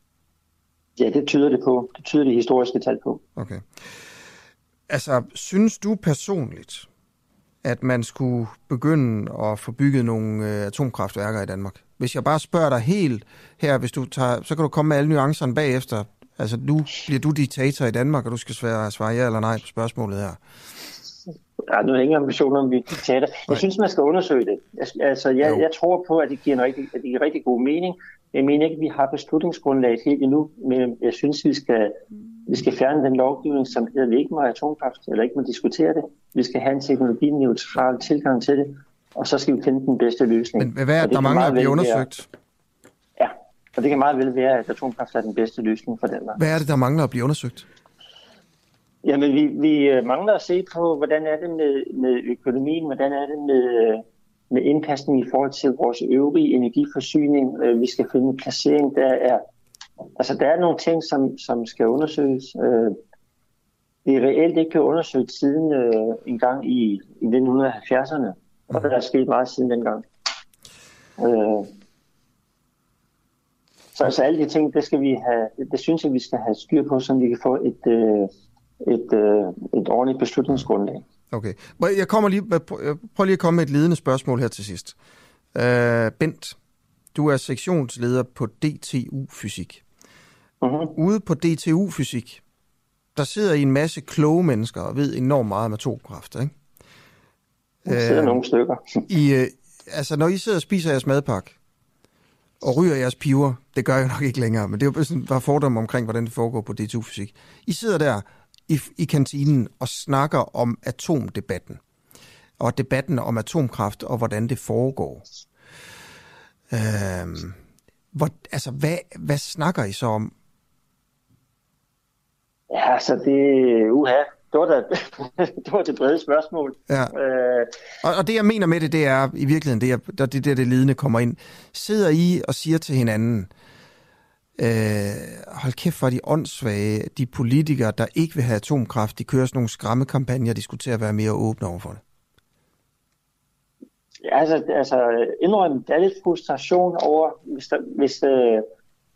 Ja, det tyder det på. Det tyder det historiske tal på. Okay. Altså, synes du personligt, at man skulle begynde at få bygget nogle øh, atomkraftværker i Danmark? Hvis jeg bare spørger dig helt her, hvis du tager, så kan du komme med alle nuancerne bagefter. Altså, nu bliver du diktator i Danmark, og du skal svare, svare ja eller nej på spørgsmålet her. Ja, nu er ingen ambitioner om vi diktator. Jeg synes, man skal undersøge det. Altså, jeg, jeg tror på, at det giver en rigtig, at det giver rigtig god mening. Jeg mener ikke, at vi har beslutningsgrundlaget helt endnu, men jeg synes, vi skal, vi skal fjerne den lovgivning, som hedder, vi ikke må atomkraft, eller ikke må diskutere det. Vi skal have en teknologineutral tilgang til det, og så skal vi finde den bedste løsning. Men hvad er det, der mangler at blive undersøgt? ja, og det kan meget vel være, at atomkraft er den bedste løsning for Danmark. Hvad er det, der mangler at blive undersøgt? Jamen, vi, vi øh, mangler at se på, hvordan er det med, med økonomien, hvordan er det med, øh, med indpasning i forhold til vores øvrige energiforsyning. Øh, vi skal finde en placering, der er... Altså, der er nogle ting, som, som skal undersøges. Det er reelt ikke blevet undersøgt siden en gang i, i 1970'erne, og der er sket meget siden dengang. Så altså alle de ting, det, skal vi have, det synes jeg, vi skal have styr på, så vi kan få et, et, øh, et ordentligt beslutningsgrundlag. Okay. Jeg kommer lige, prøv lige at komme med et ledende spørgsmål her til sidst. Uh, Bent, du er sektionsleder på DTU Fysik. Uh-huh. Ude på DTU Fysik, der sidder I en masse kloge mennesker og ved enormt meget om atomkraft, ikke? Der sidder uh, nogle stykker. I, uh, altså, når I sidder og spiser jeres madpakke, og ryger jeres piver, det gør jeg nok ikke længere, men det er jo sådan bare fordom omkring, hvordan det foregår på DTU Fysik. I sidder der i, i kantinen og snakker om atomdebatten. Og debatten om atomkraft og hvordan det foregår. Øhm, hvor, altså, hvad, hvad snakker I så om? Ja, så det uha, det var, da, det var det brede spørgsmål. Ja. Øh, og, og det jeg mener med det, det er i virkeligheden, det er, det der det lidende kommer ind. Sidder I og siger til hinanden, Øh, hold kæft for de åndssvage, de politikere, der ikke vil have atomkraft, de kører sådan nogle skræmmekampagner, de skulle til at være mere åbne overfor det. Ja, altså, altså indrømme, der er lidt frustration over, hvis der, hvis, øh,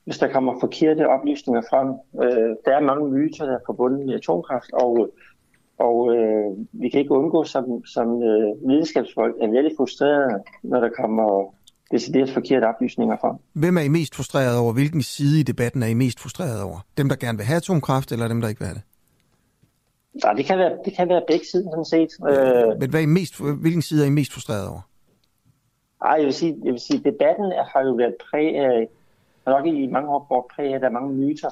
hvis der kommer forkerte oplysninger frem. Øh, der er mange myter, der er forbundet med atomkraft, og, og øh, vi kan ikke undgå som, som øh, videnskabsfolk, at vi er lidt frustrerede, når der kommer decideret forkerte oplysninger fra. Hvem er I mest frustreret over? Hvilken side i debatten er I mest frustreret over? Dem, der gerne vil have atomkraft, eller dem, der ikke vil have det? Ja, det kan være, det kan være begge sider, sådan set. Øh, Men hvad er I mest, hvilken side er I mest frustreret over? Ej, jeg vil sige, jeg vil sige debatten har jo været præg af, nok i mange år brugt præg af, der er mange myter,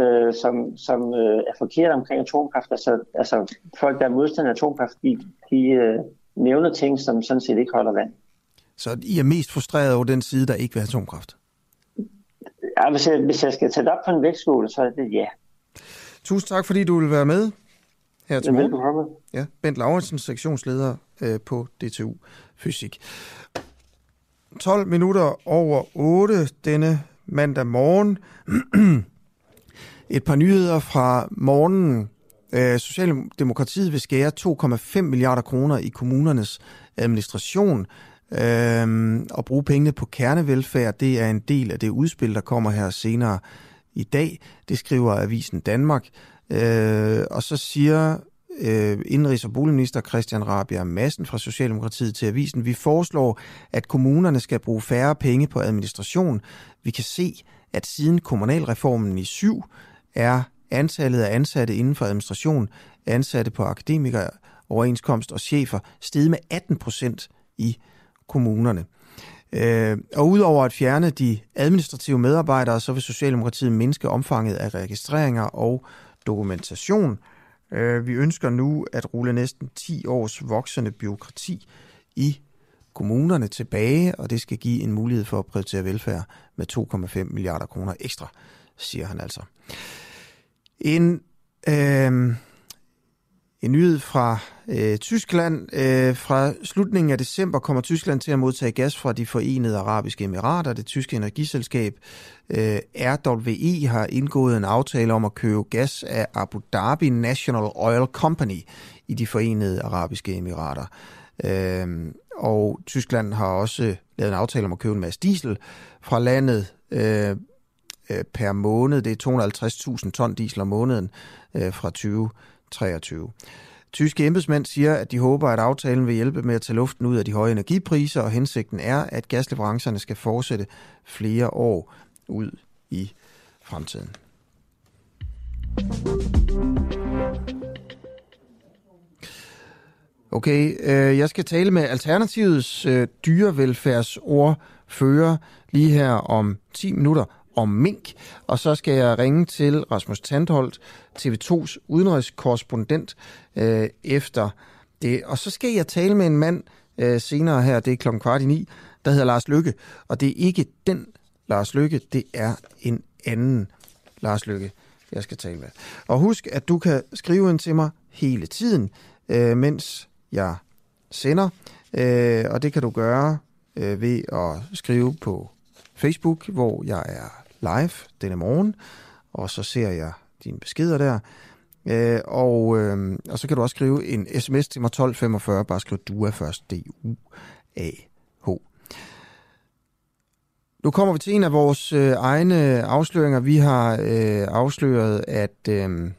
øh, som, som øh, er forkert omkring atomkraft. Altså, altså folk, der er modstandere af atomkraft, de, de øh, nævner ting, som sådan set ikke holder vand. Så I er mest frustreret over den side, der ikke vil have atomkraft? Ja, hvis jeg, hvis jeg skal tage det op på en vægtskål, så er det ja. Tusind tak, fordi du vil være med. her til morgen. Ja, Bent Lauritsen, sektionsleder øh, på DTU Fysik. 12 minutter over 8 denne mandag morgen. Et par nyheder fra morgenen. Øh, Socialdemokratiet vil skære 2,5 milliarder kroner i kommunernes administration øh, og bruge pengene på kernevelfærd. Det er en del af det udspil, der kommer her senere i dag. Det skriver Avisen Danmark. Øh, og så siger øh, Indrigs- og boligminister Christian Rabia Madsen fra Socialdemokratiet til Avisen, vi foreslår, at kommunerne skal bruge færre penge på administration. Vi kan se, at siden kommunalreformen i syv er antallet af ansatte inden for administration, ansatte på akademikere, overenskomst og chefer steget med 18 procent i kommunerne. Øh, og udover at fjerne de administrative medarbejdere, så vil Socialdemokratiet mindske omfanget af registreringer og dokumentation. Øh, vi ønsker nu at rulle næsten 10 års voksende byråkrati i kommunerne tilbage, og det skal give en mulighed for at prioritere velfærd med 2,5 milliarder kroner ekstra, siger han altså. En, øh, en nyhed fra øh, Tyskland. Øh, fra slutningen af december kommer Tyskland til at modtage gas fra de forenede arabiske emirater. Det tyske energiselskab øh, RWE har indgået en aftale om at købe gas af Abu Dhabi National Oil Company i de forenede arabiske emirater. Øh, og Tyskland har også lavet en aftale om at købe en masse diesel fra landet øh, øh per måned. Det er 250.000 ton diesel om måneden øh, fra 2023. Tyske embedsmænd siger, at de håber, at aftalen vil hjælpe med at tage luften ud af de høje energipriser, og hensigten er, at gasleverancerne skal fortsætte flere år ud i fremtiden. Okay, øh, jeg skal tale med Alternativets øh, dyrevelfærdsordfører lige her om 10 minutter om mink, og så skal jeg ringe til Rasmus Tandholt, TV2's udenrigskorrespondent, øh, efter det. Og så skal jeg tale med en mand øh, senere her, det er klokken kvart i ni, der hedder Lars Lykke, og det er ikke den Lars Lykke, det er en anden Lars Lykke, jeg skal tale med. Og husk, at du kan skrive ind til mig hele tiden, øh, mens jeg sender, øh, og det kan du gøre øh, ved at skrive på Facebook, hvor jeg er live denne morgen, og så ser jeg dine beskeder der. Øh, og, øh, og så kan du også skrive en sms til mig 1245, bare skriv DUA først, D-U-A-H. Nu kommer vi til en af vores øh, egne afsløringer. Vi har øh, afsløret, at øh,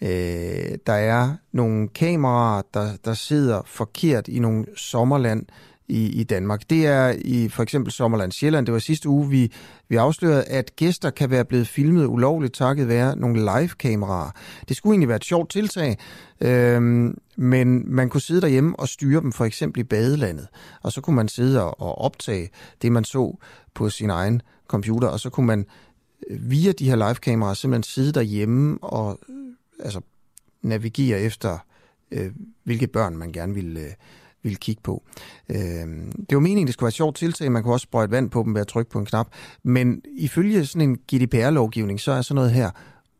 øh, der er nogle kameraer, der, der sidder forkert i nogle sommerland i, i Danmark. Det er i for eksempel Sommerland Sjælland. Det var sidste uge, vi, vi afslørede, at gæster kan være blevet filmet ulovligt takket være nogle live-kameraer. Det skulle egentlig være et sjovt tiltag, øhm, men man kunne sidde derhjemme og styre dem for eksempel i badelandet. Og så kunne man sidde og optage det, man så på sin egen computer, og så kunne man øh, via de her live-kameraer simpelthen sidde derhjemme og øh, altså, navigere efter, øh, hvilke børn man gerne ville... Øh, ville kigge på. Øh, det var meningen, det skulle være et sjovt tiltag. Man kunne også sprøjte vand på dem ved at trykke på en knap. Men ifølge sådan en GDPR-lovgivning, så er sådan noget her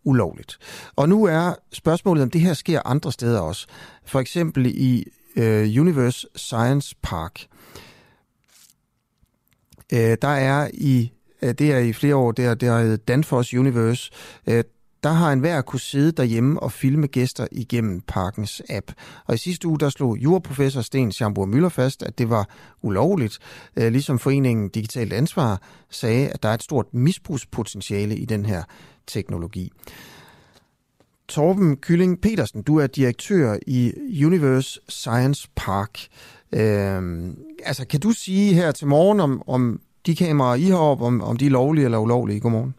ulovligt. Og nu er spørgsmålet, om det her sker andre steder også. For eksempel i øh, Universe Science Park. Øh, der er i øh, det er i flere år, det har, det er Danfoss Universe. Øh, der har enhver kunne sidde derhjemme og filme gæster igennem parkens app. Og i sidste uge, der slog juraprofessor Sten Schamburg Møller fast, at det var ulovligt. Øh, ligesom foreningen Digitalt Ansvar sagde, at der er et stort misbrugspotentiale i den her teknologi. Torben Kylling Petersen, du er direktør i Universe Science Park. Øhm, altså, kan du sige her til morgen, om, om de kameraer, I har op, om, om de er lovlige eller ulovlige? Godmorgen.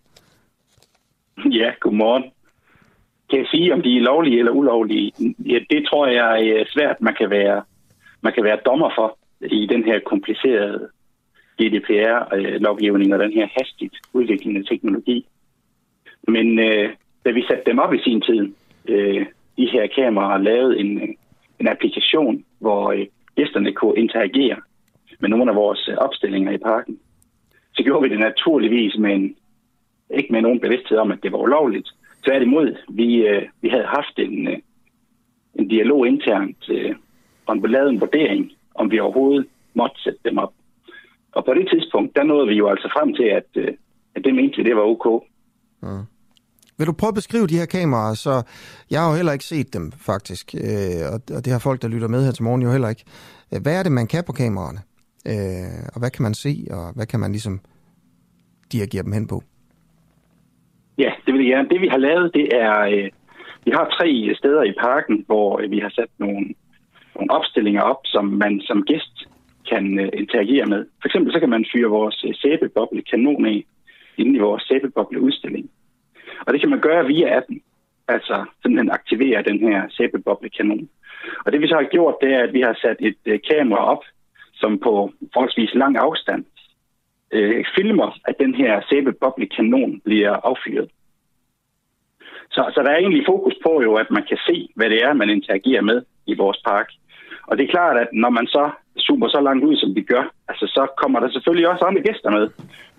Ja, godmorgen. Kan jeg sige, om de er lovlige eller ulovlige? Ja, det tror jeg er øh, svært, man kan være, man kan være dommer for i den her komplicerede GDPR-lovgivning øh, og den her hastigt udviklende teknologi. Men øh, da vi satte dem op i sin tid, øh, de her kameraer lavede en, en applikation, hvor øh, gæsterne kunne interagere med nogle af vores opstillinger i parken, så gjorde vi det naturligvis med en ikke med nogen bevidsthed om, at det var ulovligt. Tværtimod, vi, øh, vi havde haft en, øh, en dialog internt øh, og lavet en vurdering, om vi overhovedet måtte sætte dem op. Og på det tidspunkt, der nåede vi jo altså frem til, at, øh, at det mente vi, det var ok. Mm. Vil du prøve at beskrive de her kameraer? Så jeg har jo heller ikke set dem, faktisk. Øh, og det har folk, der lytter med her til morgen, jo heller ikke. Øh, hvad er det, man kan på kameraerne? Øh, og hvad kan man se, og hvad kan man ligesom dirigere dem hen på? Ja, det vil jeg gerne. Det vi har lavet, det er, øh, vi har tre steder i parken, hvor øh, vi har sat nogle, nogle opstillinger op, som man som gæst kan øh, interagere med. For eksempel så kan man fyre vores øh, sæbeboble kanon af inde i vores sæbebobleudstilling. Og det kan man gøre via appen. Altså simpelthen aktivere den her sæbeboblekanon. Og det vi så har gjort, det er, at vi har sat et øh, kamera op, som på forholdsvis lang afstand øh, filmer, at den her sæbeboble kanon bliver affyret. Så, så der er egentlig fokus på jo, at man kan se, hvad det er, man interagerer med i vores park. Og det er klart, at når man så zoomer så langt ud, som vi gør, altså så kommer der selvfølgelig også andre gæster med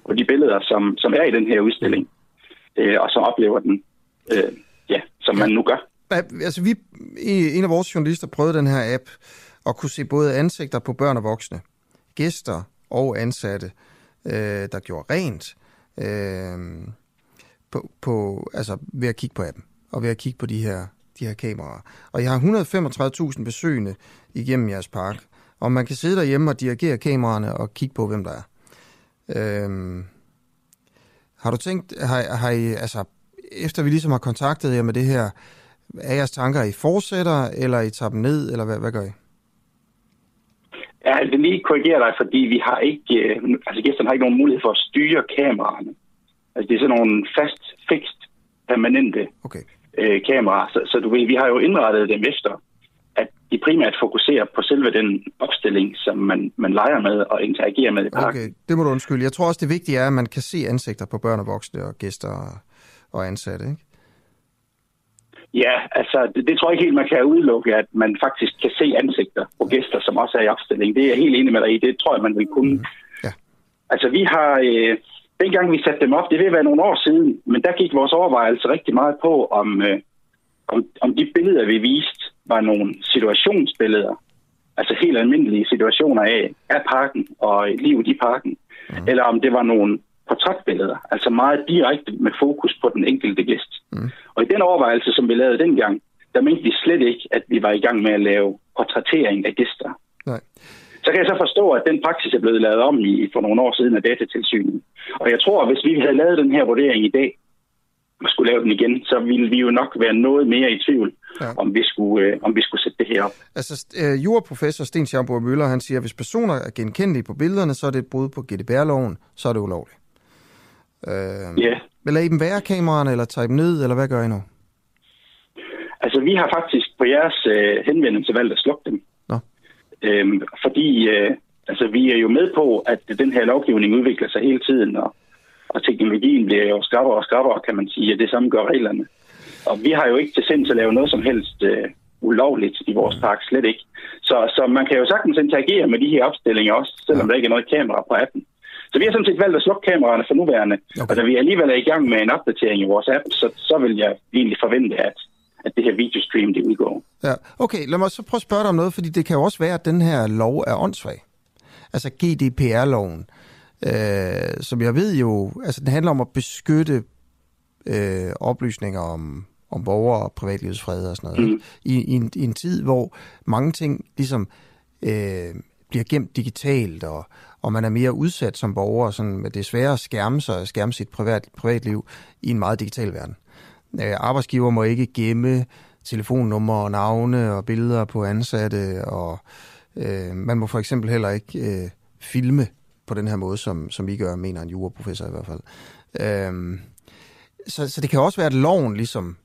på de billeder, som, som er i den her udstilling, øh, og som oplever den, øh, ja, som man nu gør. Altså vi, en af vores journalister prøvede den her app, og kunne se både ansigter på børn og voksne, gæster og ansatte, øh, øh, der gjorde rent, øh, på, på, altså ved at kigge på appen, og ved at kigge på de her, de her kameraer. Og jeg har 135.000 besøgende igennem jeres park, og man kan sidde derhjemme og dirigere kameraerne og kigge på, hvem der er. Øh, har du tænkt, har, har I, altså, efter vi ligesom har kontaktet jer med det her, er jeres tanker, I fortsætter, eller I tager dem ned, eller hvad, hvad gør I? Ja, jeg vil lige korrigere dig, fordi vi har ikke, øh, altså gæsterne har ikke nogen mulighed for at styre kameraerne. Altså det er sådan nogle fast, fikst, permanente okay. øh, kameraer. Så, så du ved, vi har jo indrettet dem efter, at de primært fokuserer på selve den opstilling, som man, man leger med og interagerer med i parken. Okay, det må du undskylde. Jeg tror også, det vigtige er, at man kan se ansigter på børn og voksne og gæster og, og ansatte, ikke? Ja, altså det, det tror jeg ikke helt, man kan udelukke, at man faktisk kan se ansigter på gæster, som også er i opstilling. Det er jeg helt enig med dig i. Det tror jeg, man vil kunne. Mm. Ja. Altså vi har, øh, dengang vi satte dem op, det vil være nogle år siden, men der gik vores overvejelse rigtig meget på, om, øh, om, om de billeder, vi viste, var nogle situationsbilleder. Altså helt almindelige situationer af, af parken og livet i parken. Mm. Eller om det var nogle portrætbilleder, altså meget direkte med fokus på den enkelte gæst. Mm. Og i den overvejelse, som vi lavede dengang, der mente vi slet ikke, at vi var i gang med at lave portrættering af gæster. Nej. Så kan jeg så forstå, at den praksis er blevet lavet om i for nogle år siden af datatilsynet. Og jeg tror, at hvis vi havde lavet den her vurdering i dag, og skulle lave den igen, så ville vi jo nok være noget mere i tvivl, ja. om, vi skulle, øh, om vi skulle sætte det her op. Altså, øh, juraprofessor Sten Schamburg Møller, han siger, at hvis personer er genkendelige på billederne, så er det et brud på GDPR-loven, så er det ulovligt. Øh, ja. Vil I dem være kameraerne, eller tager I dem ned, eller hvad gør I nu? Altså, vi har faktisk på jeres øh, henvendelse valgt at slukke dem. Nå. Øhm, fordi øh, altså, vi er jo med på, at den her lovgivning udvikler sig hele tiden, og, og teknologien bliver jo skarpere og skarpere, kan man sige, og det samme gør reglerne. Og vi har jo ikke til sind at lave noget som helst øh, ulovligt i vores park, slet ikke. Så, så man kan jo sagtens interagere med de her opstillinger også, selvom ja. der ikke er noget kamera på appen. Så vi har sådan set valgt at slukke kameraerne for nuværende. Okay. Og da vi alligevel er i gang med en opdatering i vores app, så, så vil jeg egentlig forvente, at, at det her videostream, det udgår. Ja, okay. Lad mig så prøve at spørge dig om noget, fordi det kan jo også være, at den her lov er åndssvag. Altså GDPR-loven, øh, som jeg ved jo, altså den handler om at beskytte øh, oplysninger om, om borgere og privatlivets fred og sådan noget. Mm. I, i, en, I en tid, hvor mange ting ligesom øh, bliver gemt digitalt, og, og man er mere udsat som borger, sådan, med det svære at skærme sig og skærme sit privat, privatliv i en meget digital verden. Øh, arbejdsgiver må ikke gemme telefonnumre og navne og billeder på ansatte, og øh, man må for eksempel heller ikke øh, filme på den her måde, som, som I gør, mener en juraprofessor i hvert fald. Øh, så, så det kan også være, at loven ligesom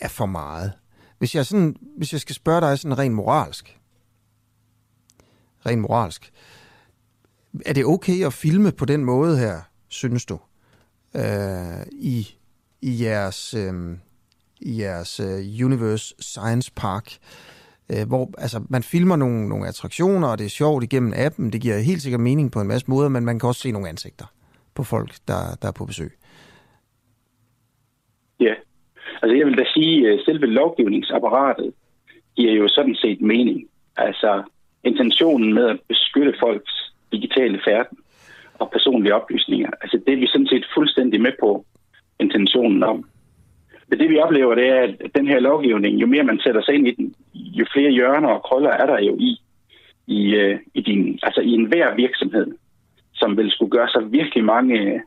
er for meget. Hvis jeg, sådan, hvis jeg skal spørge dig sådan rent moralsk, rent moralsk, er det okay at filme på den måde her, synes du, øh, i, i jeres, øh, i jeres øh, Universe Science Park, øh, hvor altså, man filmer nogle, nogle attraktioner, og det er sjovt igennem appen, det giver helt sikkert mening på en masse måder, men man kan også se nogle ansigter på folk, der, der er på besøg. Ja, altså jeg vil da sige, at selve lovgivningsapparatet, giver jo sådan set mening. Altså, intentionen med at beskytte folks digitale færden og personlige oplysninger, altså det er vi sådan set fuldstændig med på intentionen om. Men det vi oplever, det er, at den her lovgivning, jo mere man sætter sig ind i den, jo flere hjørner og krøller er der jo i, i, øh, i, din, altså i enhver virksomhed, som vil skulle gøre sig virkelig mange øh,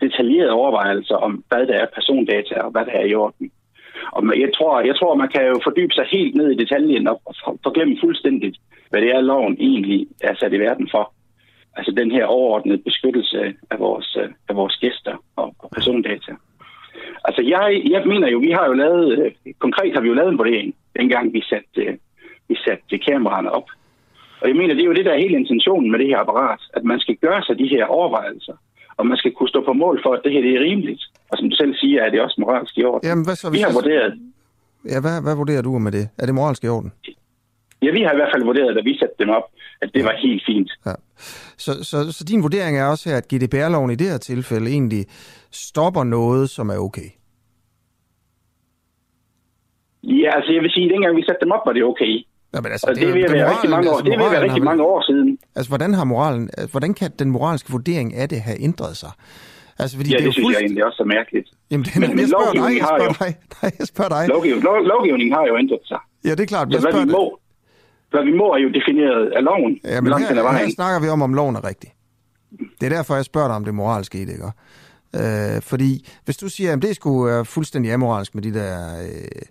detaljerede overvejelser om, hvad der er persondata og hvad der er i orden. Og jeg tror, jeg tror, man kan jo fordybe sig helt ned i detaljen og forglemme fuldstændigt, hvad det er, loven egentlig er sat i verden for. Altså den her overordnede beskyttelse af vores, øh, af vores gæster og, og persondata. Altså jeg, jeg mener jo, vi har jo lavet, øh, konkret har vi jo lavet en vurdering, dengang vi satte, øh, vi satte kameraerne op. Og jeg mener, det er jo det, der er hele intentionen med det her apparat, at man skal gøre sig de her overvejelser og man skal kunne stå på mål for, at det her det er rimeligt. Og som du selv siger, er det også moralsk i orden. Jamen, hvad så, vi har så... vurderet... Ja, hvad, hvad vurderer du med det? Er det moralsk i orden? Ja, vi har i hvert fald vurderet, da vi satte dem op, at det ja. var helt fint. Ja. Så, så, så din vurdering er også her, at GDPR-loven i det her tilfælde egentlig stopper noget, som er okay? Ja, altså jeg vil sige, at dengang vi satte dem op, var det okay. Ja, men altså, og det, det, vil være rigtig mange år, altså, det vil være rigtig mange år siden. Altså, hvordan, har moralen, altså, hvordan kan den moralske vurdering af det have ændret sig? Altså, fordi ja, det, det er synes fuldst... jeg egentlig også er mærkeligt. Jamen, det, men, men jeg spørger dig, jeg spørger dig. Nej, jeg spørger dig. Lovgiv, lov, lovgivningen har jo ændret sig. Ja, det er klart. Jeg så hvad vi, må, hvad vi må er jo defineret af loven. Ja, men her, her snakker vi om, om loven er rigtig. Det er derfor, jeg spørger dig om det moralske i det, ikke? Øh, fordi hvis du siger, at det skulle være fuldstændig amoralsk med de der, øh,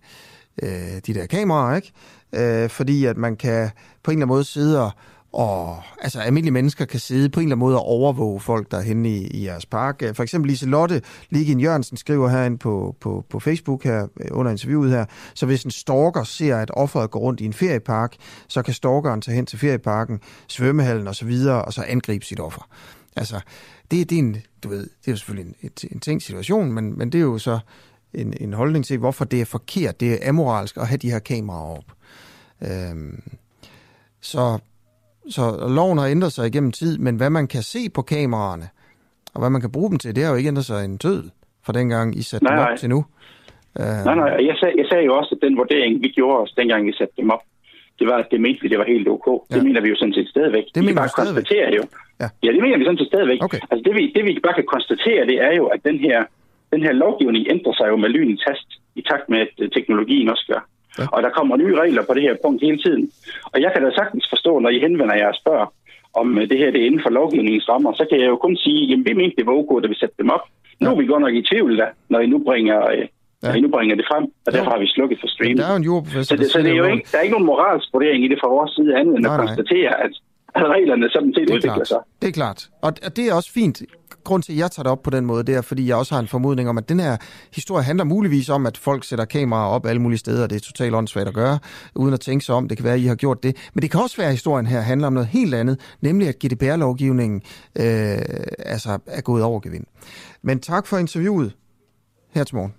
øh, de der kameraer, ikke? Øh, fordi at man kan på en eller anden måde sidde og, og altså almindelige mennesker kan sidde på en eller anden måde og overvåge folk, der er henne i, i jeres park. Øh, for eksempel Lise Lotte Liggen Jørgensen skriver herinde på, på, på Facebook her øh, under interviewet her, så hvis en stalker ser, at offeret går rundt i en feriepark, så kan stalkeren tage hen til ferieparken, svømmehallen og så videre, og så angribe sit offer. Altså, det, det er en, du ved, det er jo selvfølgelig en, en, en ting situation, men, men det er jo så en, en holdning til, hvorfor det er forkert, det er amoralsk at have de her kameraer op. Øhm, så, så loven har ændret sig igennem tid, men hvad man kan se på kameraerne, og hvad man kan bruge dem til, det har jo ikke ændret sig en tød fra dengang, I satte nej, dem op nej. til nu. Uh, nej, nej, jeg sagde, jeg sagde jo også, at den vurdering, vi gjorde os dengang, vi satte dem op, det var, at det mente vi, det var helt ok. Ja. Det mener vi jo sådan set stadigvæk. Det mener vi bare konstatere jo. Ja. ja, det mener vi sådan set stadigvæk. Okay. Altså det vi, det vi bare kan konstatere, det er jo, at den her, den her lovgivning ændrer sig jo med lynens hast, i takt med, at teknologien også gør. Ja. Og der kommer nye regler på det her punkt hele tiden. Og jeg kan da sagtens forstå, når I henvender jer og spørger, om øh, det her det er inden for lovgivningens rammer, så kan jeg jo kun sige, at vi mente, det var ok, da vi satte dem op. Ja. Nu er vi godt nok i tvivl, da, når I nu bringer, øh, ja. når I nu bringer det frem, og derfor har vi slukket for streaming. Der er jo en jordprofessor, så det, så det er jo ikke, der er ikke nogen moralsk vurdering i det fra vores side andet, end nej, at konstatere, at at reglerne sådan set udvikler klart. sig. Det er klart. Og det er også fint grund til, at jeg tager det op på den måde, det er, fordi jeg også har en formodning om, at den her historie handler muligvis om, at folk sætter kameraer op alle mulige steder, og det er totalt åndssvagt at gøre, uden at tænke sig om. Det kan være, at I har gjort det. Men det kan også være, at historien her handler om noget helt andet, nemlig at GDPR-lovgivningen øh, altså er gået over gevind. Men tak for interviewet her til morgen.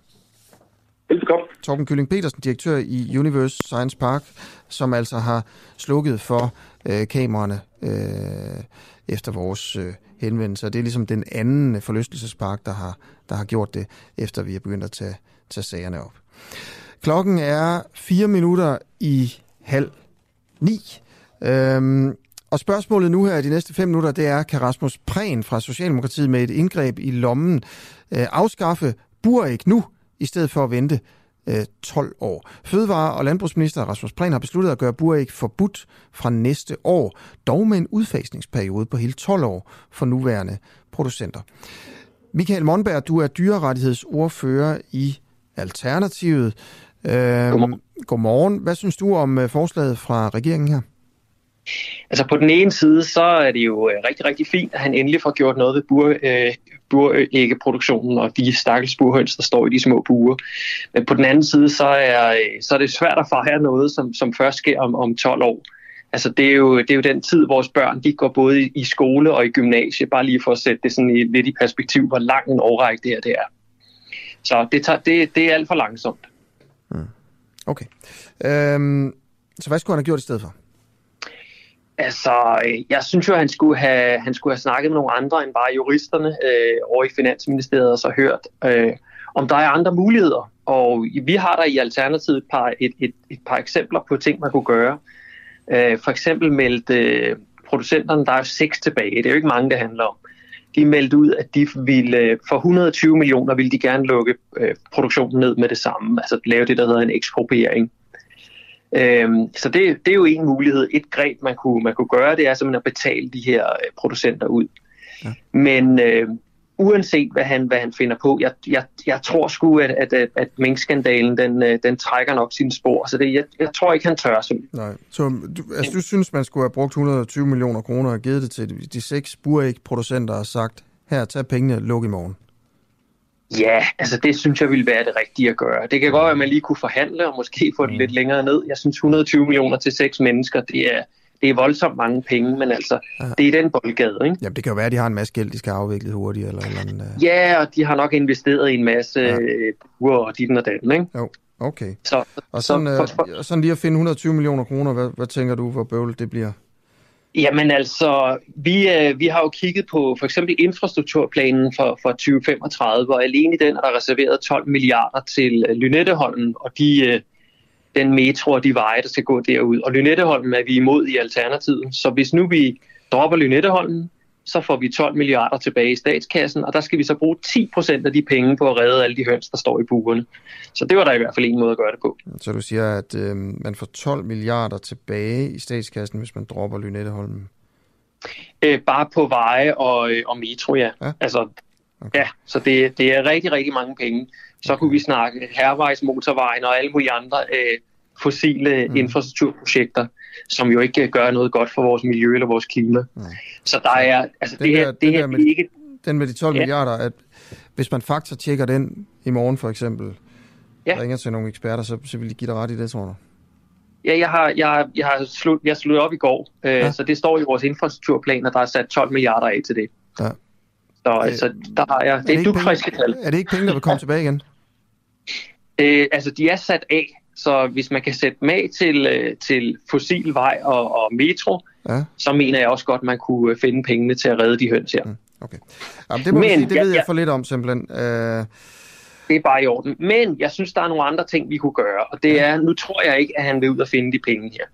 Velbekomme. Torben Kylling Petersen, direktør i Universe Science Park, som altså har slukket for øh, kameraerne øh, efter vores øh, henvendelser. Det er ligesom den anden forlystelsespark, der har, der har gjort det, efter vi er begyndt at tage, tage sagerne op. Klokken er 4 minutter i halv ni. Øhm, og spørgsmålet nu her i de næste fem minutter, det er, kan Rasmus Prehn fra Socialdemokratiet med et indgreb i lommen øh, afskaffe Burik nu, i stedet for at vente 12 øh, år. Fødevare- og landbrugsminister Rasmus Prehn har besluttet at gøre buræg forbudt fra næste år, dog med en udfasningsperiode på hele 12 år for nuværende producenter. Michael Monberg, du er dyrerettighedsordfører i Alternativet. Øhm, godmorgen. Hvad synes du om øh, forslaget fra regeringen her? Altså på den ene side, så er det jo øh, rigtig, rigtig fint, at han endelig får gjort noget ved bur, øh, buræggeproduktionen og de stakkels burhøns, der står i de små buer. Men på den anden side, så er, øh, så er det svært at fejre noget, som, som først sker om, om 12 år. Altså det er, jo, det er jo den tid, vores børn de går både i, i skole og i gymnasie, bare lige for at sætte det sådan i, lidt i perspektiv, hvor lang en årrække det her det er. Så det, tager, det, det er alt for langsomt. Mm. Okay. Øhm, så hvad skulle han have gjort i stedet for? Altså, øh, jeg synes jo, han skulle have, han skulle have snakket med nogle andre end bare juristerne øh, over i Finansministeriet og så hørt, øh, om der er andre muligheder. Og vi har der i Alternativet et par, et, et, et par eksempler på ting, man kunne gøre. Øh, for eksempel meldte øh, producenterne, der er seks tilbage, det er jo ikke mange, det handler om. De meldte ud, at de ville, øh, for 120 millioner ville de gerne lukke øh, produktionen ned med det samme, altså lave det, der hedder en ekspropriering. Øhm, så det, det er jo en mulighed. Et greb, man kunne, man kunne gøre, det er simpelthen at betale de her øh, producenter ud. Ja. Men øh, uanset hvad han, hvad han finder på, jeg, jeg, jeg tror sgu, at, at, at, at minkskandalen, den, øh, den trækker nok sine spor. Så det, jeg, jeg tror ikke, han tør simpelthen. Nej. Så du, altså, du synes, man skulle have brugt 120 millioner kroner og givet det til de seks buræg-producenter og sagt, her, tag pengene, luk i morgen? Ja, altså det synes jeg ville være det rigtige at gøre. Det kan godt være, at man lige kunne forhandle og måske få det mm. lidt længere ned. Jeg synes 120 millioner til seks mennesker, det er, det er voldsomt mange penge, men altså, ja. det er den boldgade, ikke? Jamen, det kan jo være, at de har en masse gæld, de skal afvikle hurtigt, eller eller andet. Uh... Ja, og de har nok investeret i en masse ja. uger og dit og datten, ikke? Jo, okay. Så, og sådan, så, for, for... sådan lige at finde 120 millioner kroner, hvad, hvad tænker du, hvor bøvlet det bliver? Jamen altså, vi, øh, vi har jo kigget på for eksempel infrastrukturplanen for, for 2035, og alene i den er der reserveret 12 milliarder til øh, Lynetteholmen og de, øh, den metro og de veje, der skal gå derud. Og Lynetteholmen er vi imod i Alternativet, så hvis nu vi dropper Lynetteholmen, så får vi 12 milliarder tilbage i statskassen, og der skal vi så bruge 10 procent af de penge på at redde alle de høns, der står i buerne. Så det var der i hvert fald en måde at gøre det på. Så du siger, at øh, man får 12 milliarder tilbage i statskassen, hvis man dropper Lynetteholmen? Øh, bare på veje og, øh, og metro, ja. ja? Altså, okay. ja, så det, det er rigtig, rigtig mange penge. Så okay. kunne vi snakke hervejs motorvejen og alle mulige andre øh, fossile mm. infrastrukturprojekter som jo ikke gør noget godt for vores miljø eller vores klima. Mm. Så der er, altså den det her, der, det her med, ikke... Den med de 12 ja. milliarder, at hvis man faktatjekker den i morgen for eksempel, ja. ringer til nogle eksperter, så, så vil de give dig ret i det, tror du? Ja, jeg har, jeg, jeg har slut, jeg slået op i går, øh, ja. så det står i vores infrastrukturplan, at der er sat 12 milliarder af til det. Ja. Så øh, altså, der har jeg, det er, er du friske tal. Er det ikke penge, der vil komme tilbage igen? Øh, altså, de er sat af, så hvis man kan sætte af til, øh, til fossilvej og, og metro, ja. så mener jeg også godt, man kunne øh, finde pengene til at redde de høns her. Mm, okay. Jamen, det må Men, sige, det ja, ved jeg for lidt om simpelthen. Uh... Det er bare i orden. Men jeg synes, der er nogle andre ting, vi kunne gøre. Og det er, nu tror jeg ikke, at han vil ud og finde de penge her.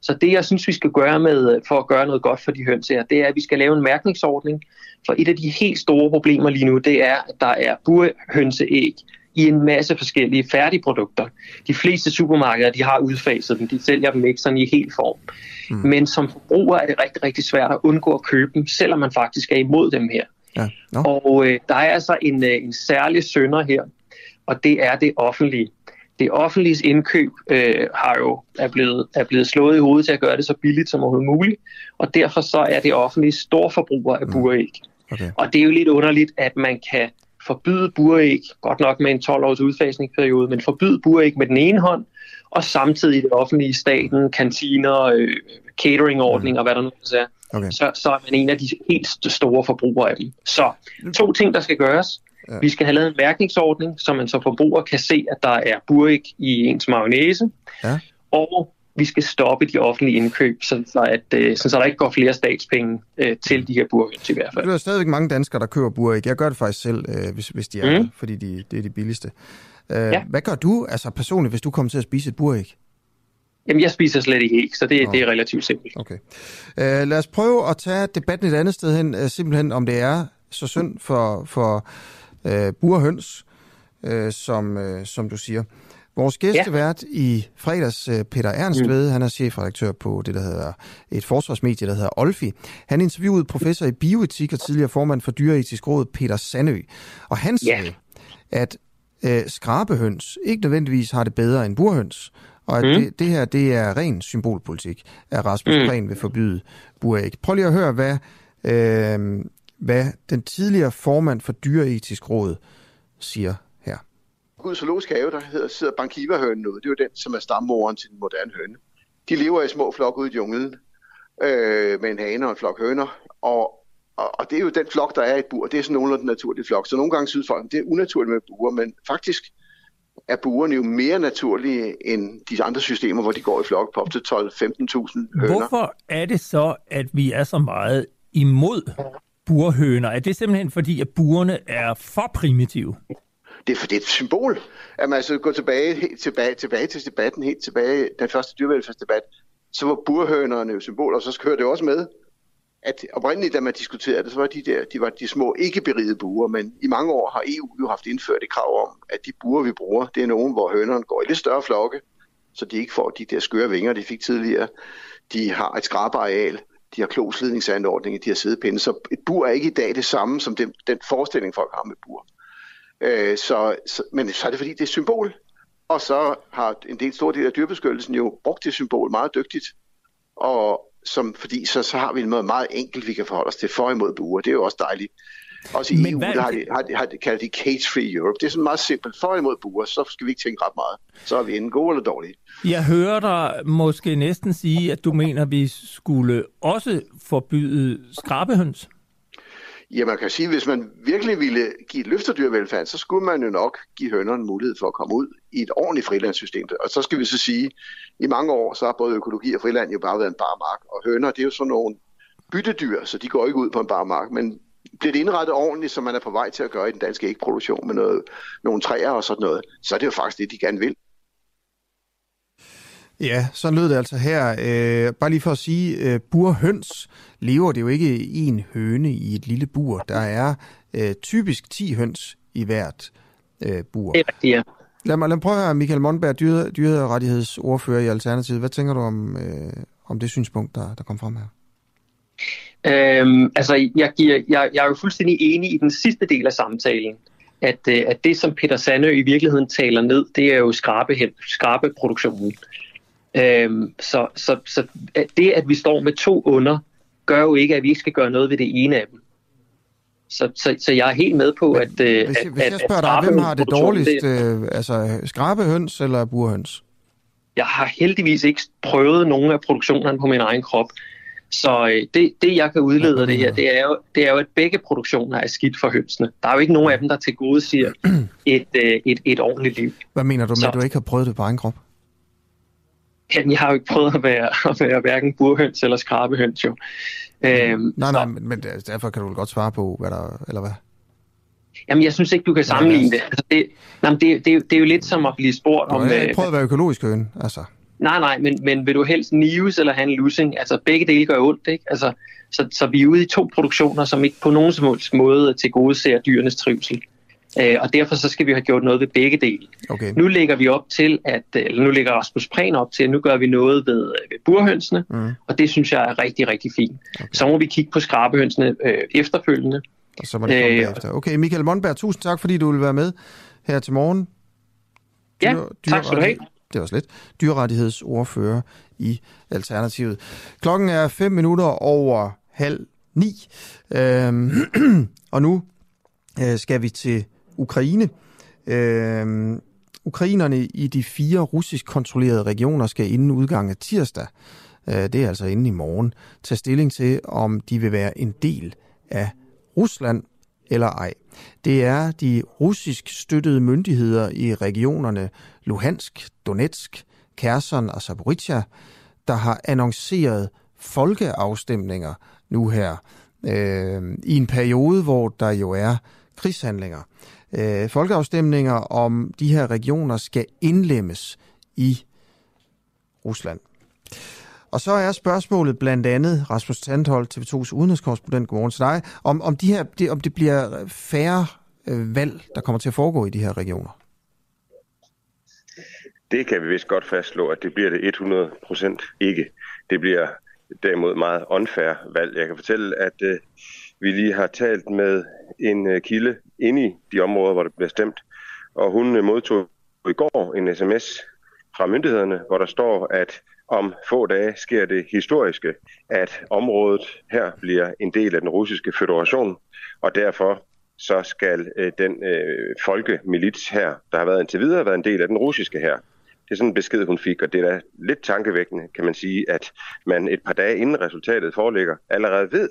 Så det, jeg synes, vi skal gøre med, for at gøre noget godt for de høns her, det er, at vi skal lave en mærkningsordning. For et af de helt store problemer lige nu, det er, at der er burhønseæg, i en masse forskellige færdige produkter. De fleste supermarkeder de har udfaset dem, de sælger dem ikke sådan i helt form. Mm. Men som forbruger er det rigtig, rigtig svært at undgå at købe dem, selvom man faktisk er imod dem her. Ja. No. Og øh, der er altså en, øh, en særlig sønder her, og det er det offentlige. Det offentlige indkøb øh, har jo er blevet, er blevet slået i hovedet til at gøre det så billigt som overhovedet muligt, og derfor så er det offentlige forbruger af mm. buræg. Okay. Og det er jo lidt underligt, at man kan forbyde buræg, godt nok med en 12-års udfasningsperiode, men forbyde buræg med den ene hånd, og samtidig det offentlige staten, kantiner, øh, cateringordninger, mm. hvad der nu er, okay. så, så er man en af de helt store forbrugere af dem. Så to ting, der skal gøres. Ja. Vi skal have lavet en mærkningsordning, så man som forbruger kan se, at der er buræg i ens mayonnaise. Ja. Og vi skal stoppe de offentlige indkøb, så, så, at, øh, så, så der ikke går flere statspenge øh, til de her burhøns i hvert fald. Der er stadigvæk mange danskere, der køber buræg. Jeg gør det faktisk selv, øh, hvis, hvis de er mm. fordi de, det er de billigste. Øh, ja. Hvad gør du altså personligt, hvis du kommer til at spise et buræg? Jamen, jeg spiser slet ikke æg, så det, det er relativt simpelt. Okay. Øh, lad os prøve at tage debatten et andet sted hen, øh, simpelthen om det er så synd for, for øh, burhøns, øh, som, øh, som du siger. Vores gæstevært ja. i fredags, øh, Peter Ernstved, mm. han er chefredaktør på det, der hedder et forsvarsmedie, der hedder Olfi. Han interviewede professor i bioetik og tidligere formand for Dyreetisk Råd, Peter Sandø. Og han sagde, ja. at øh, skrabehøns ikke nødvendigvis har det bedre end burhøns, og at mm. det, det her det er ren symbolpolitik, at Rasmus mm. Prehn vil forbyde buræg. Prøv lige at høre, hvad, øh, hvad den tidligere formand for Dyreetisk Råd siger Gud zoologisk have, der hedder, sidder Bankiva-hønen ude. Det er jo den, som er stammoren til den moderne høne. De lever i små flokke ude i junglen øh, med en hane og en flok høner. Og, og, og det er jo den flok, der er i et bur. Det er sådan nogenlunde naturlig flok. Så nogle gange synes folk, det er unaturligt med buer, men faktisk er buerne jo mere naturlige end de andre systemer, hvor de går i flok på op til 12-15.000 høner. Hvorfor er det så, at vi er så meget imod burhøner? Er det simpelthen fordi, at burene er for primitive? Det er det er et symbol. At man altså går tilbage, helt tilbage, tilbage til debatten, helt tilbage den første dyrevelfærdsdebat, så var burhønerne jo symbol, og så hører det også med, at oprindeligt, da man diskuterede det, så var de der, de var de små ikke-berigede buer, men i mange år har EU jo haft indført et krav om, at de buer, vi bruger, det er nogen, hvor hønerne går i lidt større flokke, så de ikke får de der skøre vinger, de fik tidligere. De har et skrabeareal, de har kloslidningsanordninger, de har sædepinde, så et bur er ikke i dag det samme som den, den forestilling, folk har med bur. Øh, så, så, men så er det fordi, det er symbol, og så har en del stor del af dyrbeskyttelsen jo brugt det symbol meget dygtigt, og som, fordi så, så har vi noget meget enkelt, vi kan forholde os til for imod buer. Det er jo også dejligt. Også i Men EU hvad... der har de, har de, har de, kaldt de cage-free Europe. Det er sådan meget simpelt. For imod buer, så skal vi ikke tænke ret meget. Så er vi enten gode eller dårlige. Jeg hører dig måske næsten sige, at du mener, at vi skulle også forbyde skrabehøns. Ja, man kan sige, at hvis man virkelig ville give løfterdyrvelfærd, så skulle man jo nok give hønderne mulighed for at komme ud i et ordentligt frilandssystem. Og så skal vi så sige, at i mange år, så har både økologi og friland jo bare været en bar mark. Og høner, det er jo sådan nogle byttedyr, så de går ikke ud på en bar mark. Men bliver det indrettet ordentligt, som man er på vej til at gøre i den danske ægproduktion med noget, nogle træer og sådan noget, så er det jo faktisk det, de gerne vil. Ja, så lød det altså her. Øh, bare lige for at sige, øh, burhøns lever det jo ikke i en høne i et lille bur. Der er øh, typisk 10 høns i hvert øh, bur. Det er rigtigt, ja. Lad mig, lad mig prøve at høre, Michael Mondberg, dyre, dyrerettighedsordfører i Alternativet. Hvad tænker du om, øh, om det synspunkt, der, der kom frem her? Øhm, altså, jeg, giver, jeg, jeg er jo fuldstændig enig i den sidste del af samtalen, at, øh, at det, som Peter Sandø i virkeligheden taler ned, det er jo skrabe, skrabeproduktionen. Øhm, så, så, så det, at vi står med to under, gør jo ikke, at vi ikke skal gøre noget ved det ene af dem. Så, så, så jeg er helt med på, Men, at... Hvis, at, hvis jeg spørger at, dig, hvem har det dårligst? Det, øh, altså skrabehøns eller burhøns? Jeg har heldigvis ikke prøvet nogen af produktionerne på min egen krop. Så øh, det, det, jeg kan udlede af det her, det er, jo, det er jo, at begge produktioner er skidt for hønsene. Der er jo ikke nogen af dem, der til gode siger et, øh, et, et ordentligt liv. Hvad mener du med, så, at du ikke har prøvet det på egen krop? Jamen, jeg har jo ikke prøvet at være, at være hverken burhøns eller skrabehøns, jo. Øhm, nej, nej, men, men derfor kan du vel godt svare på, hvad der, eller hvad? Jamen, jeg synes ikke, du kan sammenligne det. Altså, det, nej, det, det, det er jo lidt som at blive spurgt om... Du har øh, prøvet at være økologisk høn, altså. Nej, nej, men, men vil du helst nives eller have en losing? Altså, begge dele gør ondt, ikke? Altså, så, så vi er ude i to produktioner, som ikke på nogen som helst måde til gode ser dyrenes trivsel. Øh, og derfor så skal vi have gjort noget ved begge dele. Okay. Nu lægger vi op til, at, øh, eller nu lægger Rasmus Prehn op til, at nu gør vi noget ved, øh, ved burhønsene, mm. og det synes jeg er rigtig, rigtig fint. Okay. Så må vi kigge på skrabehønsene øh, efterfølgende. Og så må det komme øh, efter. Okay, Michael Mondberg, tusind tak, fordi du vil være med her til morgen. Dyr, ja, tak skal du have. Det var slet. Dyrrettighedsordfører i Alternativet. Klokken er 5 minutter over halv ni. Øhm, og nu øh, skal vi til Ukraine. Øh, ukrainerne i de fire russisk kontrollerede regioner skal inden udgangen af tirsdag, øh, det er altså inden i morgen, tage stilling til, om de vil være en del af Rusland eller ej. Det er de russisk støttede myndigheder i regionerne Luhansk, Donetsk, Kherson og Zaporizhia, der har annonceret folkeafstemninger nu her øh, i en periode, hvor der jo er krigshandlinger. Øh, folkeafstemninger om de her regioner skal indlemmes i Rusland. Og så er spørgsmålet blandt andet, Rasmus Tandholt, TV2's udenrigskorrespondent, godmorgen til dig, om, om, de her, det, om det bliver færre øh, valg, der kommer til at foregå i de her regioner. Det kan vi vist godt fastslå, at det bliver det 100% ikke. Det bliver derimod meget unfair valg. Jeg kan fortælle, at øh, vi lige har talt med en øh, kilde inde i de områder, hvor det bliver stemt, og hun øh, modtog i går en sms fra myndighederne, hvor der står, at om få dage sker det historiske, at området her bliver en del af den russiske federation, og derfor så skal øh, den øh, folkemilits her, der har været indtil videre, været en del af den russiske her. Det er sådan en besked, hun fik, og det er da lidt tankevækkende, kan man sige, at man et par dage inden resultatet foreligger, allerede ved,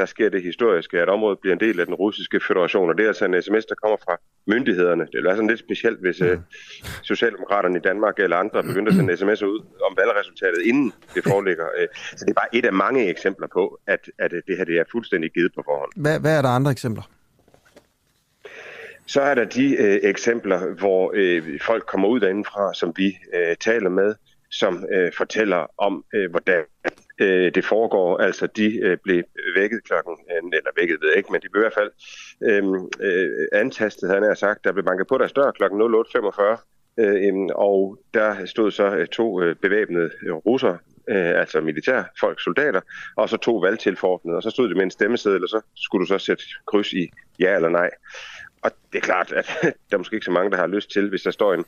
der sker det historiske, at området bliver en del af den russiske federation, og det er altså en sms, der kommer fra myndighederne. Det er altså lidt specielt, hvis uh, Socialdemokraterne i Danmark eller andre begynder at sende sms'er ud om valgresultatet, inden det foreligger. Uh, så det er bare et af mange eksempler på, at, at det her det er fuldstændig givet på forhånd. Hvad, hvad er der andre eksempler? Så er der de øh, eksempler, hvor øh, folk kommer ud derindefra, som vi øh, taler med, som øh, fortæller om, øh, hvordan øh, det foregår. Altså, de øh, blev vækket klokken, øh, eller vækket ved jeg ikke, men de blev i hvert fald øh, øh, antastet, havde han sagt. Der blev banket på deres dør klokken 08.45, øh, og der stod så øh, to øh, bevæbnede øh, russer, øh, altså militær folk, soldater, og så to valgtilforordnede, og så stod de med en stemmeseddel, og så skulle du så sætte kryds i ja eller nej. Og det er klart, at der er måske ikke så mange, der har lyst til, hvis der står en,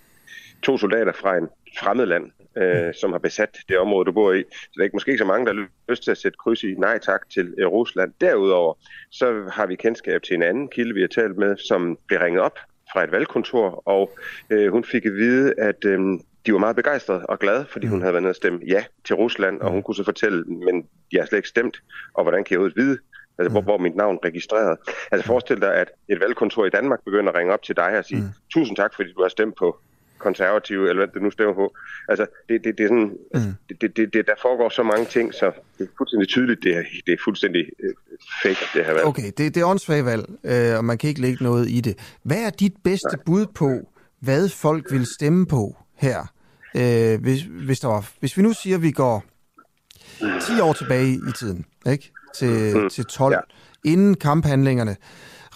to soldater fra en fremmed land, øh, som har besat det område, du bor i. Så der er ikke, måske ikke så mange, der har lyst til at sætte kryds i nej tak til øh, Rusland. Derudover, så har vi kendskab til en anden kilde, vi har talt med, som blev ringet op fra et valgkontor, og øh, hun fik at vide, at øh, de var meget begejstrede og glade, fordi hun havde været nede og stemme ja til Rusland, og hun kunne så fortælle, men de har slet ikke stemt, og hvordan kan jeg overhovedet vide, altså, hvor, hvor mit navn er registreret. Altså forestil dig, at et valgkontor i Danmark begynder at ringe op til dig og sige, mm. tusind tak, fordi du har stemt på konservative, eller hvad det nu stemmer på. Altså, det, det, det er sådan, mm. det, det, det, der foregår så mange ting, så det er fuldstændig tydeligt, det er, det er fuldstændig øh, fake, det her valg. Okay, det, det er åndssvagt valg, øh, og man kan ikke lægge noget i det. Hvad er dit bedste Nej. bud på, hvad folk vil stemme på her? Øh, hvis, hvis, der var, hvis vi nu siger, at vi går 10 år tilbage i tiden, ikke? Til, mm. til 12, ja. inden kamphandlingerne,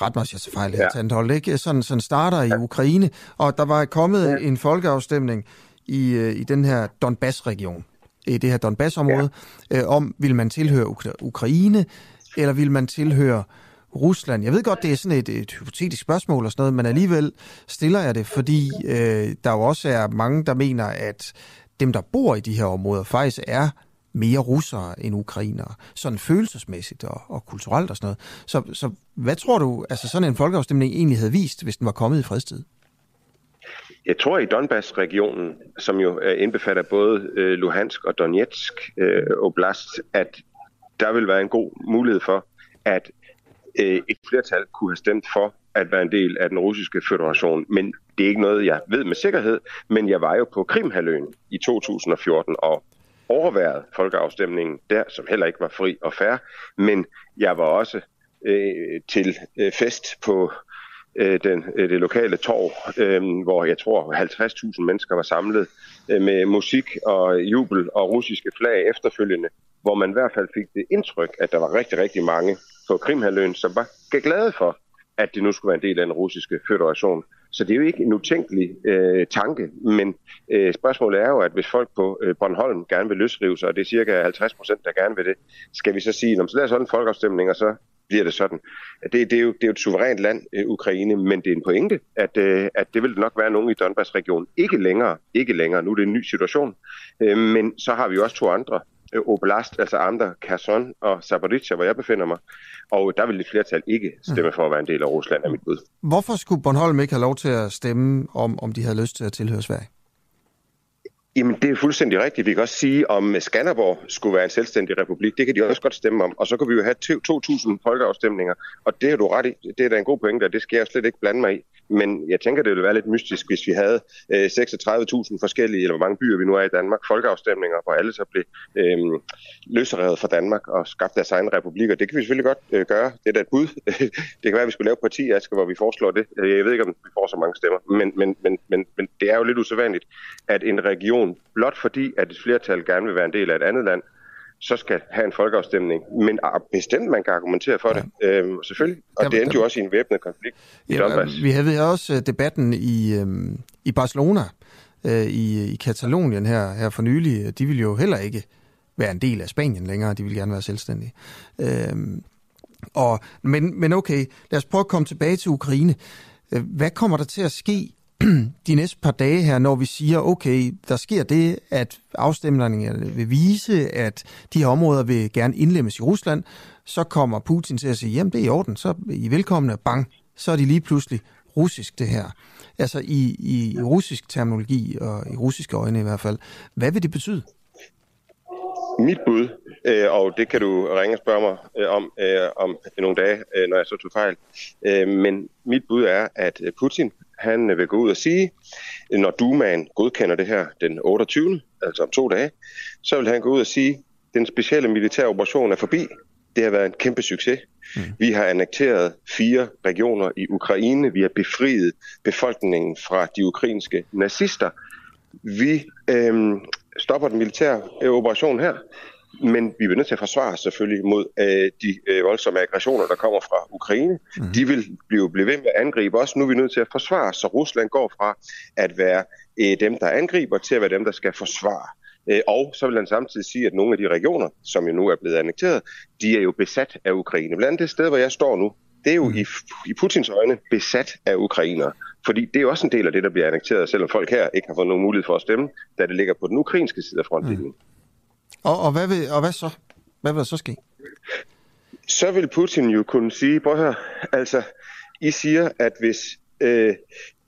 ret mig, jeg fejl her, ja. Tandhold, ikke? Sådan, sådan starter i ja. Ukraine, og der var kommet ja. en folkeafstemning i, øh, i den her Donbass-region, i det her Donbass-område, ja. øh, om vil man tilhøre Ukra- Ukraine, eller vil man tilhøre Rusland. Jeg ved godt, det er sådan et, et hypotetisk spørgsmål og sådan noget, men alligevel stiller jeg det, fordi øh, der jo også er mange, der mener, at dem, der bor i de her områder, faktisk er mere russere end ukrainere, sådan følelsesmæssigt og, og kulturelt og sådan noget. Så, så hvad tror du, altså sådan en folkeafstemning egentlig havde vist, hvis den var kommet i fredstid? Jeg tror i Donbass-regionen, som jo øh, indbefatter både øh, Luhansk og Donetsk øh, Oblast, at der vil være en god mulighed for, at øh, et flertal kunne have stemt for at være en del af den russiske federation. Men det er ikke noget, jeg ved med sikkerhed, men jeg var jo på Krimhaløen i 2014 og overværet folkeafstemningen der, som heller ikke var fri og fair, men jeg var også øh, til øh, fest på øh, den, øh, det lokale torv, øh, hvor jeg tror 50.000 mennesker var samlet øh, med musik og jubel og russiske flag efterfølgende, hvor man i hvert fald fik det indtryk, at der var rigtig, rigtig mange på Krimhaløen, som var glade for, at det nu skulle være en del af den russiske federation. Så det er jo ikke en utænkelig øh, tanke, men øh, spørgsmålet er jo, at hvis folk på øh, Bornholm gerne vil løsrive sig, og det er cirka 50 procent, der gerne vil det, skal vi så sige, så lad sådan en folkeafstemning, og så bliver det sådan. Det, det, er, jo, det er jo et suverænt land, øh, Ukraine, men det er en pointe, at, øh, at det vil nok være nogen i Donbass-regionen. Ikke længere, ikke længere, nu er det en ny situation, øh, men så har vi jo også to andre Øh, oblast, altså andre, Kherson og Zaporizhia, hvor jeg befinder mig. Og der vil et flertal ikke stemme for at være en del af Rusland, af mit bud. Hvorfor skulle Bornholm ikke have lov til at stemme om, om de havde lyst til at tilhøre Sverige? Jamen, det er fuldstændig rigtigt. Vi kan også sige, om Skanderborg skulle være en selvstændig republik. Det kan de også godt stemme om. Og så kan vi jo have 2.000 folkeafstemninger. Og det har du ret i. Det er da en god pointe, og det skal jeg slet ikke blande mig i. Men jeg tænker, det ville være lidt mystisk, hvis vi havde øh, 36.000 forskellige, eller hvor mange byer vi nu er i Danmark, folkeafstemninger, hvor alle så blev øh, løsrevet fra Danmark og skabt deres egen republikker. Det kan vi selvfølgelig godt øh, gøre. Det er da et bud. det kan være, at vi skulle lave parti, Aske, hvor vi foreslår det. Øh, jeg ved ikke, om vi får så mange stemmer. Men, men, men, men, men det er jo lidt usædvanligt, at en region, blot fordi at et flertal gerne vil være en del af et andet land, så skal have en folkeafstemning. Men bestemt, man kan argumentere for ja. det, øhm, selvfølgelig. Og der, det endte der, jo også i en væbnet konflikt i ja, Donbass. Vi havde også øh, debatten i, øhm, i Barcelona, øh, i, i Katalonien her, her for nylig. De vil jo heller ikke være en del af Spanien længere. De vil gerne være selvstændige. Øhm, og, men, men okay, lad os prøve at komme tilbage til Ukraine. Øh, hvad kommer der til at ske de næste par dage her, når vi siger, okay, der sker det, at afstemningerne vil vise, at de her områder vil gerne indlemmes i Rusland, så kommer Putin til at sige, jamen det er i orden, så er I velkomne, bang, så er de lige pludselig russisk det her. Altså i, i russisk terminologi, og i russiske øjne i hvert fald. Hvad vil det betyde? mit bud, øh, og det kan du ringe og spørge mig øh, om øh, om nogle dage, øh, når jeg så tog fejl. Øh, men mit bud er, at Putin han vil gå ud og sige, når Dumaen godkender det her den 28. altså om to dage, så vil han gå ud og sige, den specielle militære operation er forbi. Det har været en kæmpe succes. Mm. Vi har annekteret fire regioner i Ukraine. Vi har befriet befolkningen fra de ukrainske nazister. Vi øhm, stopper den militære øh, operation her, men vi er nødt til at forsvare os selvfølgelig mod øh, de øh, voldsomme aggressioner, der kommer fra Ukraine. Mm. De vil blive, blive ved med at angribe os. Nu er vi nødt til at forsvare så Rusland går fra at være øh, dem, der angriber, til at være dem, der skal forsvare. Øh, og så vil han samtidig sige, at nogle af de regioner, som jo nu er blevet annekteret, de er jo besat af Ukraine. Blandt det sted, hvor jeg står nu, det er jo i, i Putins øjne besat af ukrainere. Fordi det er jo også en del af det, der bliver annekteret, selvom folk her ikke har fået nogen mulighed for at stemme, da det ligger på den ukrainske side af frontlinjen. Mm. Og, og, hvad vil, og hvad så? Hvad vil der så ske? Så vil Putin jo kunne sige, prøv her, altså, I siger, at hvis, øh,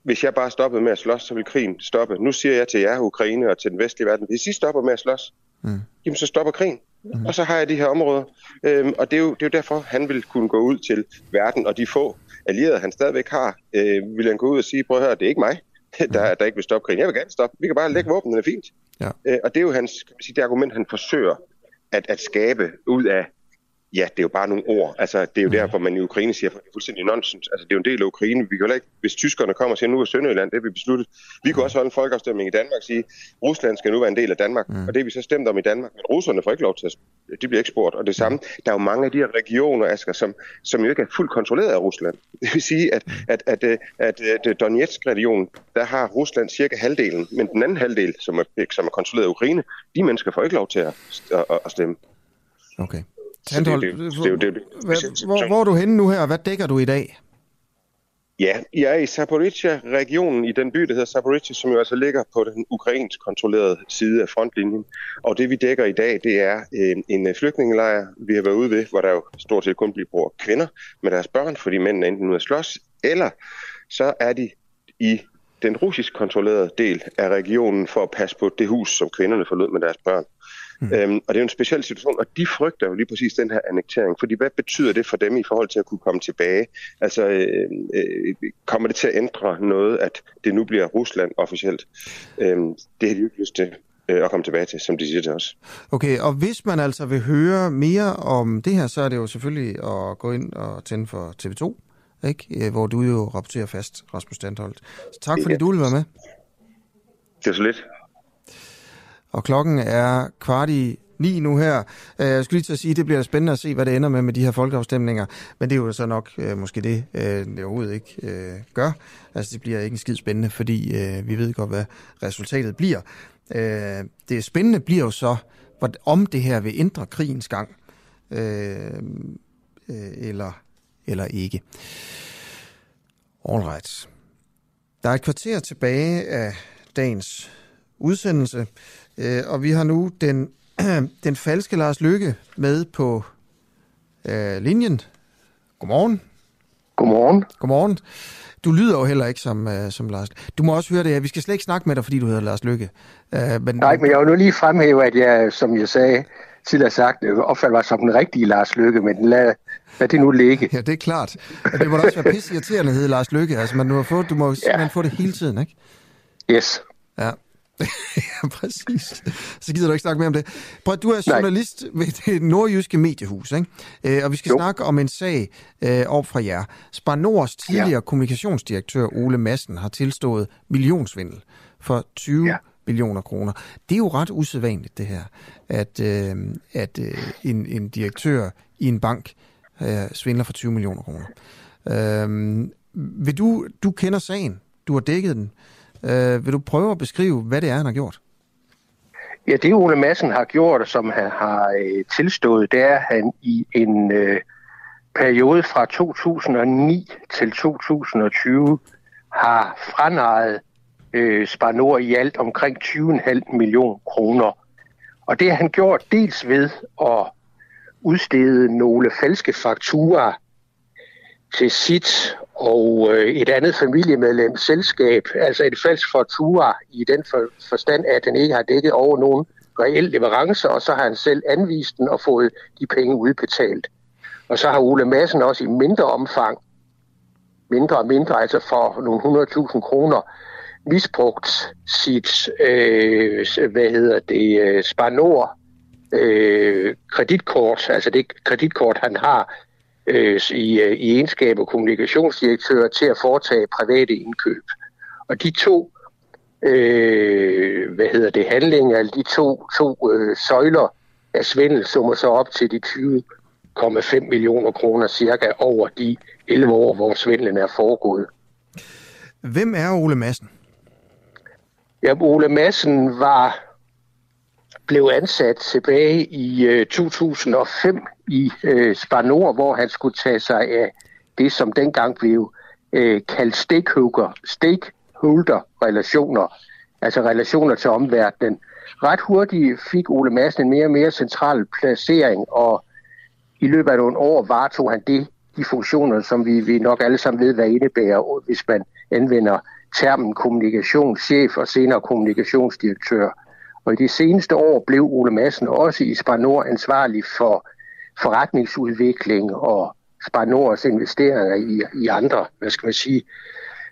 hvis jeg bare stoppede med at slås, så vil krigen stoppe. Nu siger jeg til jer, Ukraine og til den vestlige verden, hvis I stopper med at slås, mm. jamen så stopper krigen. Mm. Og så har jeg de her områder. Øhm, og det er, jo, det er jo derfor, han vil kunne gå ud til verden, og de få allierede, han stadigvæk har, øh, vil han gå ud og sige, prøv at høre, det er ikke mig, der, der ikke vil stoppe krigen. Jeg vil gerne stoppe. Vi kan bare lægge våbnene, det er fint. Ja. Øh, og det er jo hans, kan man sige, det argument, han forsøger at, at skabe ud af ja, det er jo bare nogle ord. Altså, det er jo mm. derfor, man i Ukraine siger, at det er fuldstændig nonsens. Altså, det er jo en del af Ukraine. Vi kan ikke, hvis tyskerne kommer og siger, nu er Sønderjylland, det er vi besluttet. Vi kan også holde en folkeafstemning i Danmark og sige, Rusland skal nu være en del af Danmark. Mm. Og det er vi så stemt om i Danmark. Men russerne får ikke lov til at de bliver ikke spurgt. Og det samme, der er jo mange af de her regioner, Asger, som, som jo ikke er fuldt kontrolleret af Rusland. Det vil sige, at, at, at, at, at, at Donetsk-regionen, der har Rusland cirka halvdelen, men den anden halvdel, som er, som er kontrolleret af Ukraine, de mennesker får ikke lov til at, at, at stemme. Okay. Tandhold, det, det, det, det, det, hvor, hvor er du henne nu her, og hvad dækker du i dag? Ja, jeg er i Zaporizhia-regionen i den by, der hedder Zaporizhia, som jo altså ligger på den ukrainsk kontrollerede side af frontlinjen. Og det vi dækker i dag, det er en, en flygtningelejr, vi har været ude ved, hvor der jo stort set kun bliver kvinder med deres børn, fordi mændene enten nu er slås, eller så er de i den russisk kontrollerede del af regionen for at passe på det hus, som kvinderne forlod med deres børn. Mm. Øhm, og det er jo en speciel situation, og de frygter jo lige præcis den her annektering, fordi hvad betyder det for dem i forhold til at kunne komme tilbage? Altså, øh, øh, kommer det til at ændre noget, at det nu bliver Rusland officielt? Øhm, det har de jo ikke lyst til øh, at komme tilbage til, som de siger til os. Okay, og hvis man altså vil høre mere om det her, så er det jo selvfølgelig at gå ind og tænde for TV2, ikke? Hvor du jo rapporterer fast, Rasmus Standholdt. Så tak fordi ja. du ville være med. Det er så lidt. Og klokken er kvart i ni nu her. Øh, jeg skulle lige til at sige, at det bliver spændende at se, hvad det ender med med de her folkeafstemninger. Men det er jo så nok øh, måske det, øh, det overhovedet ikke øh, gør. Altså det bliver ikke en skid spændende, fordi øh, vi ved godt, hvad resultatet bliver. Øh, det spændende bliver jo så, om det her vil ændre krigens gang. Øh, øh, eller, eller ikke. All right. Der er et kvarter tilbage af dagens udsendelse. Øh, og vi har nu den, den falske Lars Lykke med på øh, linjen. Godmorgen. Godmorgen. Godmorgen. Du lyder jo heller ikke som, uh, som Lars. Du må også høre det, at vi skal slet ikke snakke med dig, fordi du hedder Lars Lykke. Uh, men... Nej, men jeg vil nu lige fremhæve, at jeg, som jeg sagde tidligere sagt, opfatter mig som den rigtige Lars Lykke, men lad, lad det nu ligge. Ja, det er klart. Og det må da også være pisse irriterende at hedde Lars Lykke. Altså, man, du, har fået, du må ja. få det hele tiden, ikke? Yes. Ja. ja, præcis. Så gider du ikke snakke mere om det. Prøv, du er journalist Nej. ved det nordjyske mediehus, ikke? Øh, og vi skal jo. snakke om en sag øh, op fra jer. Spar Nords tidligere ja. kommunikationsdirektør Ole Madsen har tilstået millionsvindel for 20 ja. millioner kroner. Det er jo ret usædvanligt, det her, at, øh, at øh, en, en direktør i en bank øh, svindler for 20 millioner kroner. Øh, vil du, du kender sagen, du har dækket den. Øh, Øh, vil du prøve at beskrive, hvad det er, han har gjort? Ja, det Ole Madsen har gjort, som han har øh, tilstået, det er, at han i en øh, periode fra 2009 til 2020 har franejet øh, Spanor i alt omkring 20,5 millioner kroner. Og det har han gjort dels ved at udstede nogle falske fakturer til sit og øh, et andet familiemedlems selskab, altså et falsk faktura i den for, forstand, at den ikke har dækket over nogen reel leverance, og så har han selv anvist den og fået de penge udbetalt. Og så har Ole Madsen også i mindre omfang, mindre og mindre, altså for nogle 100.000 kroner, misbrugt sit, øh, hvad hedder det, øh, Spanor øh, kreditkort, altså det kreditkort, han har øh, i, øh, i egenskab af kommunikationsdirektør til at foretage private indkøb. Og de to øh, hvad hedder det, handlinger, de to, to øh, søjler af svindel summer så op til de 20,5 millioner kroner cirka over de 11 år, hvor svindlen er foregået. Hvem er Ole Madsen? Ja, Ole Madsen var blev ansat tilbage i øh, 2005 i øh, Spanor, hvor han skulle tage sig af det, som dengang blev øh, kaldt stakeholder, stakeholder-relationer, altså relationer til omverdenen. Ret hurtigt fik Ole Madsen en mere og mere central placering, og i løbet af nogle år varetog han det, de funktioner, som vi, vi nok alle sammen ved, hvad indebærer, hvis man anvender termen kommunikationschef og senere kommunikationsdirektør. Og i de seneste år blev Ole Madsen også i Spanor ansvarlig for forretningsudvikling og Spanors investeringer i, i andre, hvad skal man sige,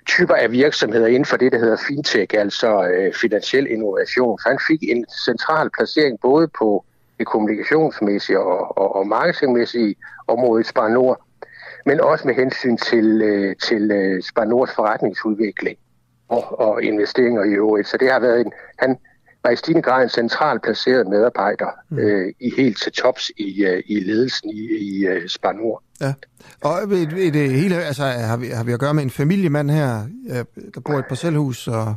typer af virksomheder inden for det, der hedder fintech, altså øh, finansiel innovation. Så han fik en central placering både på det kommunikationsmæssige og, og, og marketingmæssige område i Spanor, men også med hensyn til, øh, til øh, Spanors forretningsudvikling og, og investeringer i øvrigt. Så det har været en, han var i stigende grad en central placeret medarbejder mm. øh, i helt til tops i, øh, i ledelsen i, i uh, Spanor. Ja, og et, et, et hele, altså, har, vi, har vi at gøre med en familiemand her, der bor i et parcelhus? Og...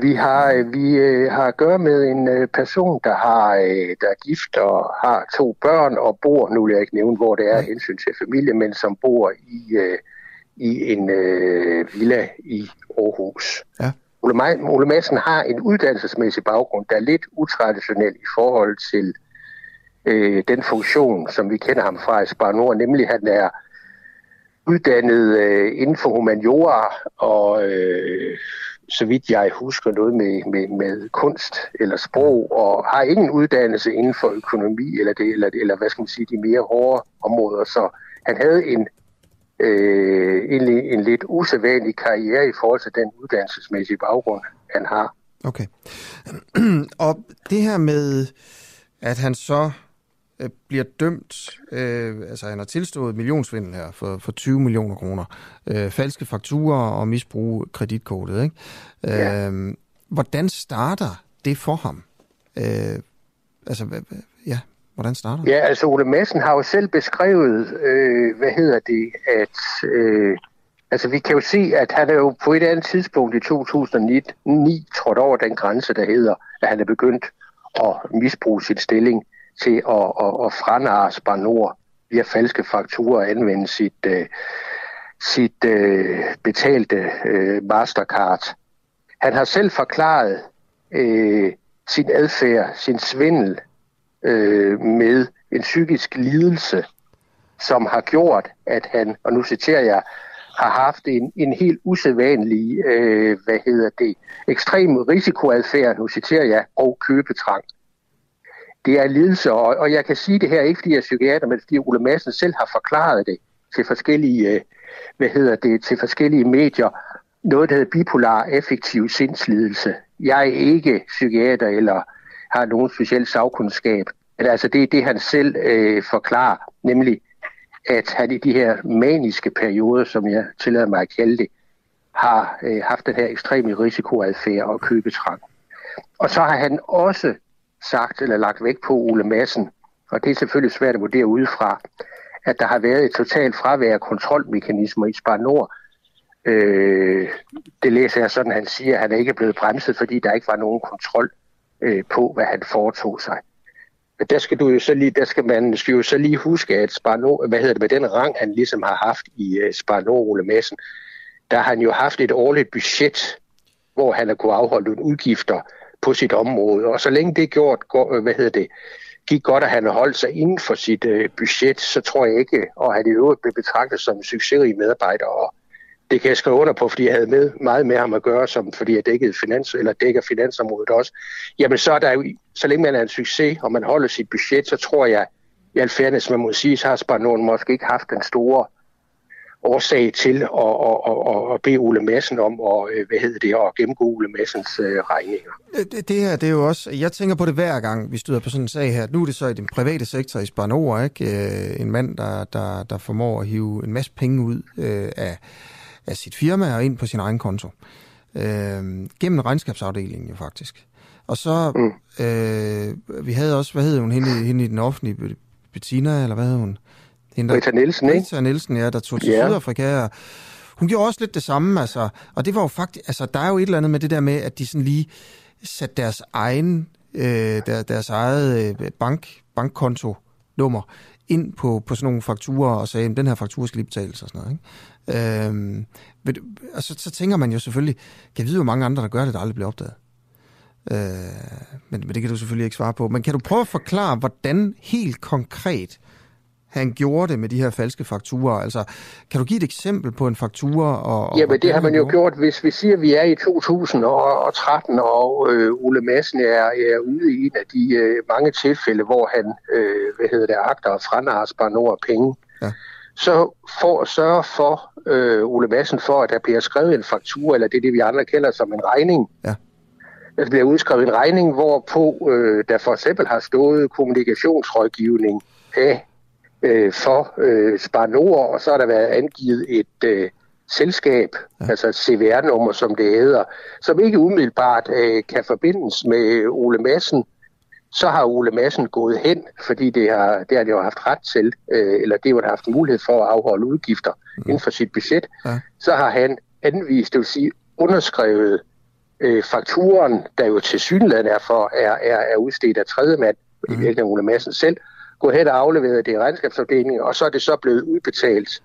Vi har vi øh, har at gøre med en øh, person, der har øh, der er gift og har to børn og bor, nu vil jeg ikke nævne, hvor det er hensyn til familie, men som bor i, øh, i en øh, villa i Aarhus. Ja. Ole Madsen har en uddannelsesmæssig baggrund, der er lidt utraditionel i forhold til øh, den funktion, som vi kender ham fra i Spar Nord, nemlig han er uddannet øh, inden for humaniora og øh, så vidt jeg husker noget med, med, med kunst eller sprog, og har ingen uddannelse inden for økonomi eller, det, eller, eller hvad skal man sige, de mere hårde områder. Så han havde en øh, egentlig en lidt usædvanlig karriere i forhold til den uddannelsesmæssige baggrund, han har. Okay. Og det her med, at han så øh, bliver dømt, øh, altså han har tilstået millionsvindel her for, for 20 millioner kroner, øh, falske fakturer og misbrug kreditkortet, ikke? Ja. Øh, hvordan starter det for ham? Øh, altså, ja, Hvordan starter det? Ja, altså Ole Madsen har jo selv beskrevet, øh, hvad hedder det, at øh, altså vi kan jo se, at han er jo på et andet tidspunkt i 2009 trådt over den grænse, der hedder, at han er begyndt at misbruge sin stilling til at, at, at franare Spanor via falske fakturer og anvende sit, øh, sit øh, betalte øh, Mastercard. Han har selv forklaret øh, sin adfærd, sin svindel, øh, med en psykisk lidelse, som har gjort, at han, og nu citerer jeg, har haft en, en helt usædvanlig, øh, hvad hedder det, ekstrem risikoadfærd, nu citerer jeg, og købetrang. Det er lidelse, og, og jeg kan sige det her ikke fordi jeg er psykiater, men fordi Ole Madsen selv har forklaret det til forskellige, øh, hvad hedder det, til forskellige medier, noget, der hedder bipolar effektiv sindslidelse. Jeg er ikke psykiater eller har nogen speciel sagkundskab. Men altså det er det, han selv øh, forklarer, nemlig at han i de her maniske perioder, som jeg tillader mig at kalde det, har øh, haft den her ekstreme risikoadfærd og købetrang. Og så har han også sagt eller lagt vægt på Ole Madsen, og det er selvfølgelig svært at vurdere udefra, at der har været et totalt fravær af kontrolmekanismer i Spar Nord. Øh, det læser jeg sådan, han siger, at han er ikke blevet bremset, fordi der ikke var nogen kontrol øh, på, hvad han foretog sig. Men der skal du jo så lige, der skal man skal jo så lige huske, at Sparno, hvad hedder det, med den rang, han ligesom har haft i øh, Sparno Ole Madsen, der har han jo haft et årligt budget, hvor han har kunnet afholde nogle udgifter på sit område. Og så længe det gjort, går, øh, hvad hedder det, gik godt, at han har holdt sig inden for sit øh, budget, så tror jeg ikke, og han i øvrigt blev betragtet som en succesrig medarbejder og, det kan jeg skrive under på, fordi jeg havde med, meget med ham at gøre, som, fordi jeg dækkede finans, eller dækker finansområdet også. Jamen så er der jo, så længe man er en succes, og man holder sit budget, så tror jeg, i al fairness, man må sige, så har Spanien måske ikke haft den store årsag til at, at, at, at bede Ole Madsen om at, øh, hvad hedder det, at gennemgå Ole Madsens øh, regninger. Øh, det, det her, det er jo også, jeg tænker på det hver gang, vi støder på sådan en sag her. Nu er det så i den private sektor i Spanor, ikke? En mand, der, der, der formår at hive en masse penge ud øh, af, af sit firma og ind på sin egen konto. Øh, gennem regnskabsafdelingen jo faktisk. Og så, mm. øh, vi havde også, hvad hed hun, hende, hende i den offentlige, Bettina, eller hvad hed hun? Hende, Rita Nielsen, ikke? Rita Nielsen, ja, der tog til yeah. Sydafrika. Og hun gjorde også lidt det samme, altså. Og det var jo faktisk, altså, der er jo et eller andet med det der med, at de sådan lige satte deres egen, øh, der, deres eget øh, bank, bankkonto-nummer ind på, på sådan nogle fakturer og sagde, at den her faktura skal lige betales og sådan noget. Ikke? Øhm, altså, så tænker man jo selvfølgelig, kan jeg vide, hvor mange andre, der gør det, der aldrig bliver opdaget? Øh, men, men det kan du selvfølgelig ikke svare på. Men kan du prøve at forklare, hvordan helt konkret han gjorde det med de her falske fakturer? Altså, kan du give et eksempel på en faktura? Og, og men det har man jo gjort, hvis vi siger, at vi er i 2013, og øh, Ole Madsen er, er ude i en af de øh, mange tilfælde, hvor han, øh, hvad hedder det, agter at franarse bare penge. Ja. Så for at sørge for, øh, Ole Madsen, for at der bliver skrevet en faktura, eller det er det, vi andre kalder som en regning, ja der bliver udskrevet en regning, hvorpå øh, der for eksempel har stået kommunikationsrådgivning af øh, for øh, Spar Nord, og så har der været angivet et øh, selskab, ja. altså et CVR-nummer, som det hedder, som ikke umiddelbart øh, kan forbindes med Ole Madsen. Så har Ole Madsen gået hen, fordi det har, det har det jo haft ret til, øh, eller det har haft mulighed for at afholde udgifter mm. inden for sit budget. Ja. Så har han anvist, det vil sige underskrevet øh, fakturen, der jo til synligheden er, for, er, er, er udstedt af tredje mand, mm. i virkeligheden Ole Madsen selv, gå hen og aflevere det i regnskabsafdelingen, og så er det så blevet udbetalt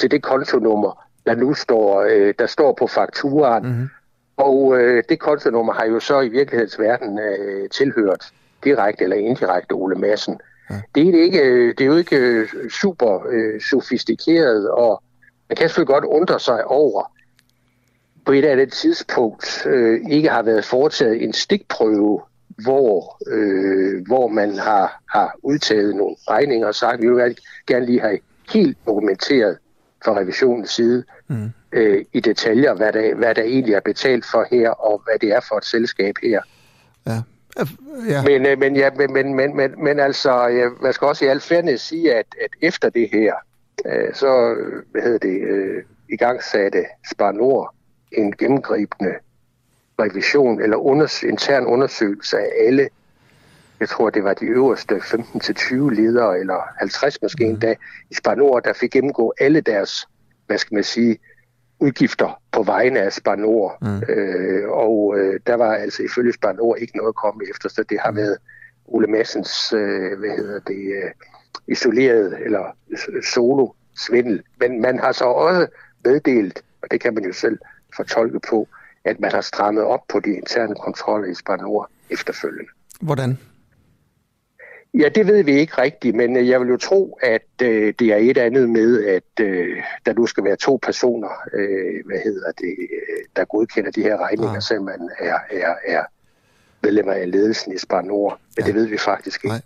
til det kontonummer, der nu står, øh, der står på fakturaen. Mm. Og øh, det kontonummer har jo så i virkelighedens øh, tilhørt direkte eller indirekte Ole Madsen. Ja. Det, er det, ikke, øh, det er jo ikke øh, super øh, sofistikeret, og man kan selvfølgelig godt undre sig over, på et af det tidspunkt øh, ikke har været foretaget en stikprøve hvor, øh, hvor man har, har udtaget nogle regninger og sagt, at vi vil gerne lige have helt dokumenteret fra revisionens side mm. øh, i detaljer, hvad der, hvad der egentlig er betalt for her, og hvad det er for et selskab her. Ja. Ja. Men, øh, men, ja, men, men, men, men, men altså, ja, man skal også i al fairness sige, at, at efter det her, øh, så hvad hedder det, øh, i gang satte Spar Nord en gennemgribende revision eller unders- intern undersøgelse af alle, jeg tror det var de øverste 15-20 ledere, eller 50 måske mm. endda, i Spanor, der fik gennemgå alle deres, hvad skal man sige, udgifter på vegne af Spanor. Mm. Øh, og øh, der var altså ifølge Spanor ikke noget at komme efter, så det har mm. været Ole Massens, øh, hvad hedder det, øh, isoleret eller solo svindel. Men man har så også meddelt, og det kan man jo selv fortolke på, at man har strammet op på de interne kontroller i Spanor efterfølgende. Hvordan? Ja, det ved vi ikke rigtigt, men øh, jeg vil jo tro, at øh, det er et andet med, at øh, der nu skal være to personer, øh, hvad hedder det, øh, der godkender de her regninger, ja. Ah. så man er, er, er medlemmer af ledelsen i Spanor. Men ja. det ved vi faktisk ikke. Nej.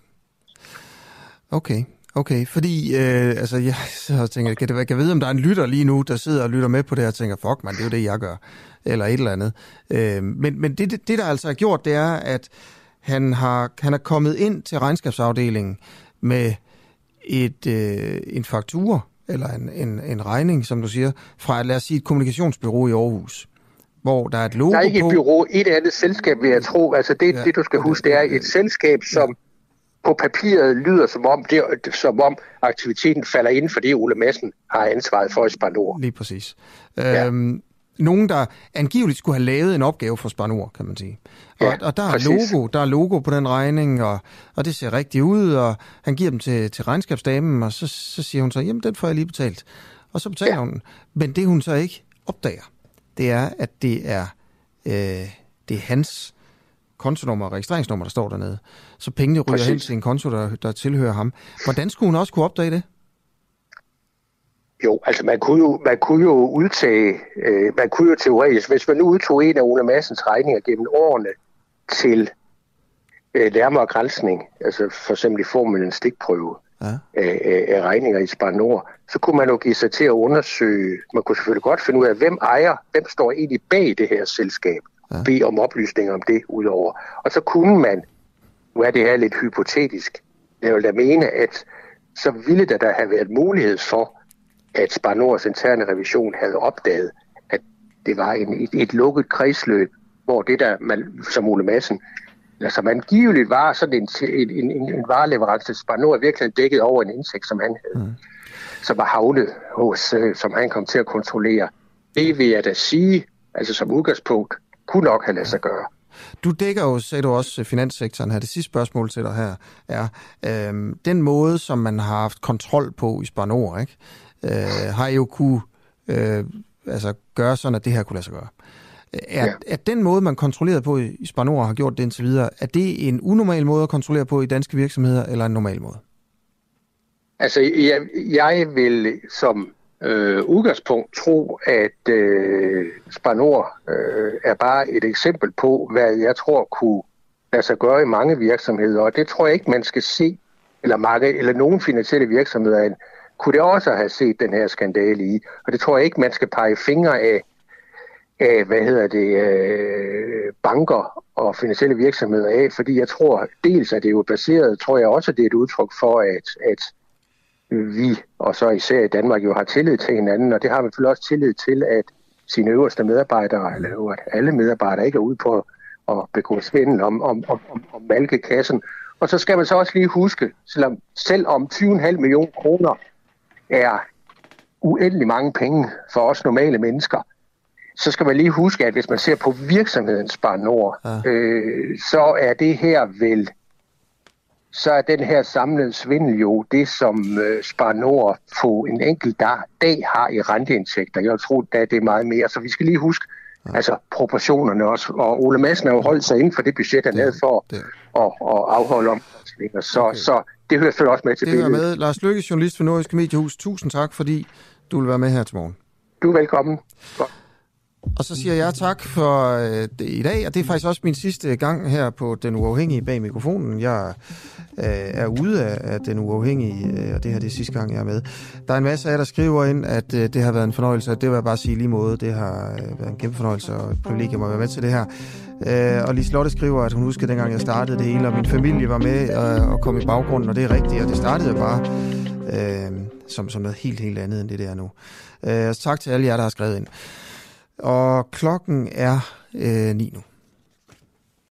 Okay. Okay, fordi øh, altså, jeg så tænker, kan, det, kan jeg vide, om der er en lytter lige nu, der sidder og lytter med på det her og tænker, fuck man, det er jo det, jeg gør, eller et eller andet. Øh, men men det, det, det, der altså er gjort, det er, at han har, han er kommet ind til regnskabsafdelingen med et, øh, en faktur, eller en, en, en regning, som du siger, fra, lad os sige, et kommunikationsbyrå i Aarhus hvor der er et logo Der er ikke et bureau, et andet selskab, vil jeg tro. Altså det, ja, det du skal huske, det er et selskab, som på papiret lyder som om, det, som om aktiviteten falder inden for det, Ole Madsen har ansvaret for i Spanor. Lige præcis. Ja. Øhm, nogen, der angiveligt skulle have lavet en opgave for Spanor, kan man sige. Og, ja, og der er præcis. logo, der er logo på den regning, og, og det ser rigtigt ud, og han giver dem til, til regnskabsdamen, og så, så siger hun så, jamen den får jeg lige betalt. Og så betaler ja. hun Men det hun så ikke opdager, det er, at det er, øh, det er hans kontonummer og registreringsnummer, der står dernede. Så pengene ryger Præcis. hen til en konto, der, der tilhører ham. Hvordan skulle hun også kunne opdage det? Jo, altså man kunne jo, man kunne jo udtage, øh, man kunne jo teoretisk, hvis man nu udtog en af Ole Massens regninger gennem årene til øh, nærmere grænsning, altså for eksempel i form af en stikprøve ja. af, af, regninger i Spar Nord, så kunne man jo give sig til at undersøge, man kunne selvfølgelig godt finde ud af, hvem ejer, hvem står egentlig bag det her selskab, ja. bede om oplysninger om det udover. Og så kunne man, nu er det her lidt hypotetisk, jeg vil da mene, at så ville der da have været mulighed for, at Spar Nords interne revision havde opdaget, at det var en, et, et lukket kredsløb, hvor det der, man, som Ole Madsen, eller som angiveligt var sådan en, en, en, en vareleverance til Spar Nord, virkelig dækket over en indsigt, som han havde, mm. som var havnet hos, øh, som han kom til at kontrollere. Det vil jeg da sige, altså som udgangspunkt, kunne nok have ladet sig gøre. Du dækker jo, sagde du også, finanssektoren her. Det sidste spørgsmål til dig her er, øh, den måde, som man har haft kontrol på i Spanor, ikke? Øh, har jo kunne øh, altså gøre sådan, at det her kunne lade sig gøre. Er, ja. er den måde, man kontrollerer på i Spanor har gjort det indtil videre, er det en unormal måde at kontrollere på i danske virksomheder, eller en normal måde? Altså, jeg, jeg vil som øh, udgangspunkt tro, at øh, Spanor øh, er bare et eksempel på, hvad jeg tror kunne lade sig gøre i mange virksomheder. Og det tror jeg ikke, man skal se, eller mange, eller nogen finansielle virksomheder, kunne det også have set den her skandale i. Og det tror jeg ikke, man skal pege fingre af, af hvad hedder det, øh, banker og finansielle virksomheder af, fordi jeg tror, dels at det er jo baseret, tror jeg også, at det er et udtryk for, at, at vi, og så især i Danmark, jo har tillid til hinanden, og det har vi selvfølgelig også tillid til, at sine øverste medarbejdere, eller at alle medarbejdere ikke er ude på at begå svindel om, om, om, om, om malkekassen. Og så skal man så også lige huske, selvom, selvom 20,5 millioner kroner er uendelig mange penge for os normale mennesker, så skal man lige huske, at hvis man ser på virksomheden Spar Nord, ja. øh, så er det her vel så er den her samlede svindel jo det, som øh, Spar Nord på en enkelt dag, dag har i renteindtægter. Jeg tror, at det er meget mere. Så vi skal lige huske ja. altså proportionerne også. Og Ole Madsen har jo holdt sig inden for det budget, han det, havde for det. At, at afholde omkostninger. Så, okay. så det hører selvfølgelig også med til det billedet. Det med. Lars Lykke, journalist for Nordisk Mediehus. Tusind tak, fordi du vil være med her til morgen. Du er velkommen. Godt. Og så siger jeg tak for øh, det i dag, og det er faktisk også min sidste gang her på Den Uafhængige bag mikrofonen. Jeg øh, er ude af, af Den Uafhængige, øh, og det her det er sidste gang, jeg er med. Der er en masse af jer, der skriver ind, at øh, det har været en fornøjelse, og det vil jeg bare sige lige måde. Det har øh, været en kæmpe fornøjelse og privilegium at være med til det her. Øh, og Lise Lotte skriver, at hun husker dengang, jeg startede det hele, og min familie var med øh, og kom i baggrunden, og det er rigtigt, og det startede bare øh, som, som noget helt, helt andet end det der nu. Øh, så tak til alle jer, der har skrevet ind. Og klokken er øh, 9 nu.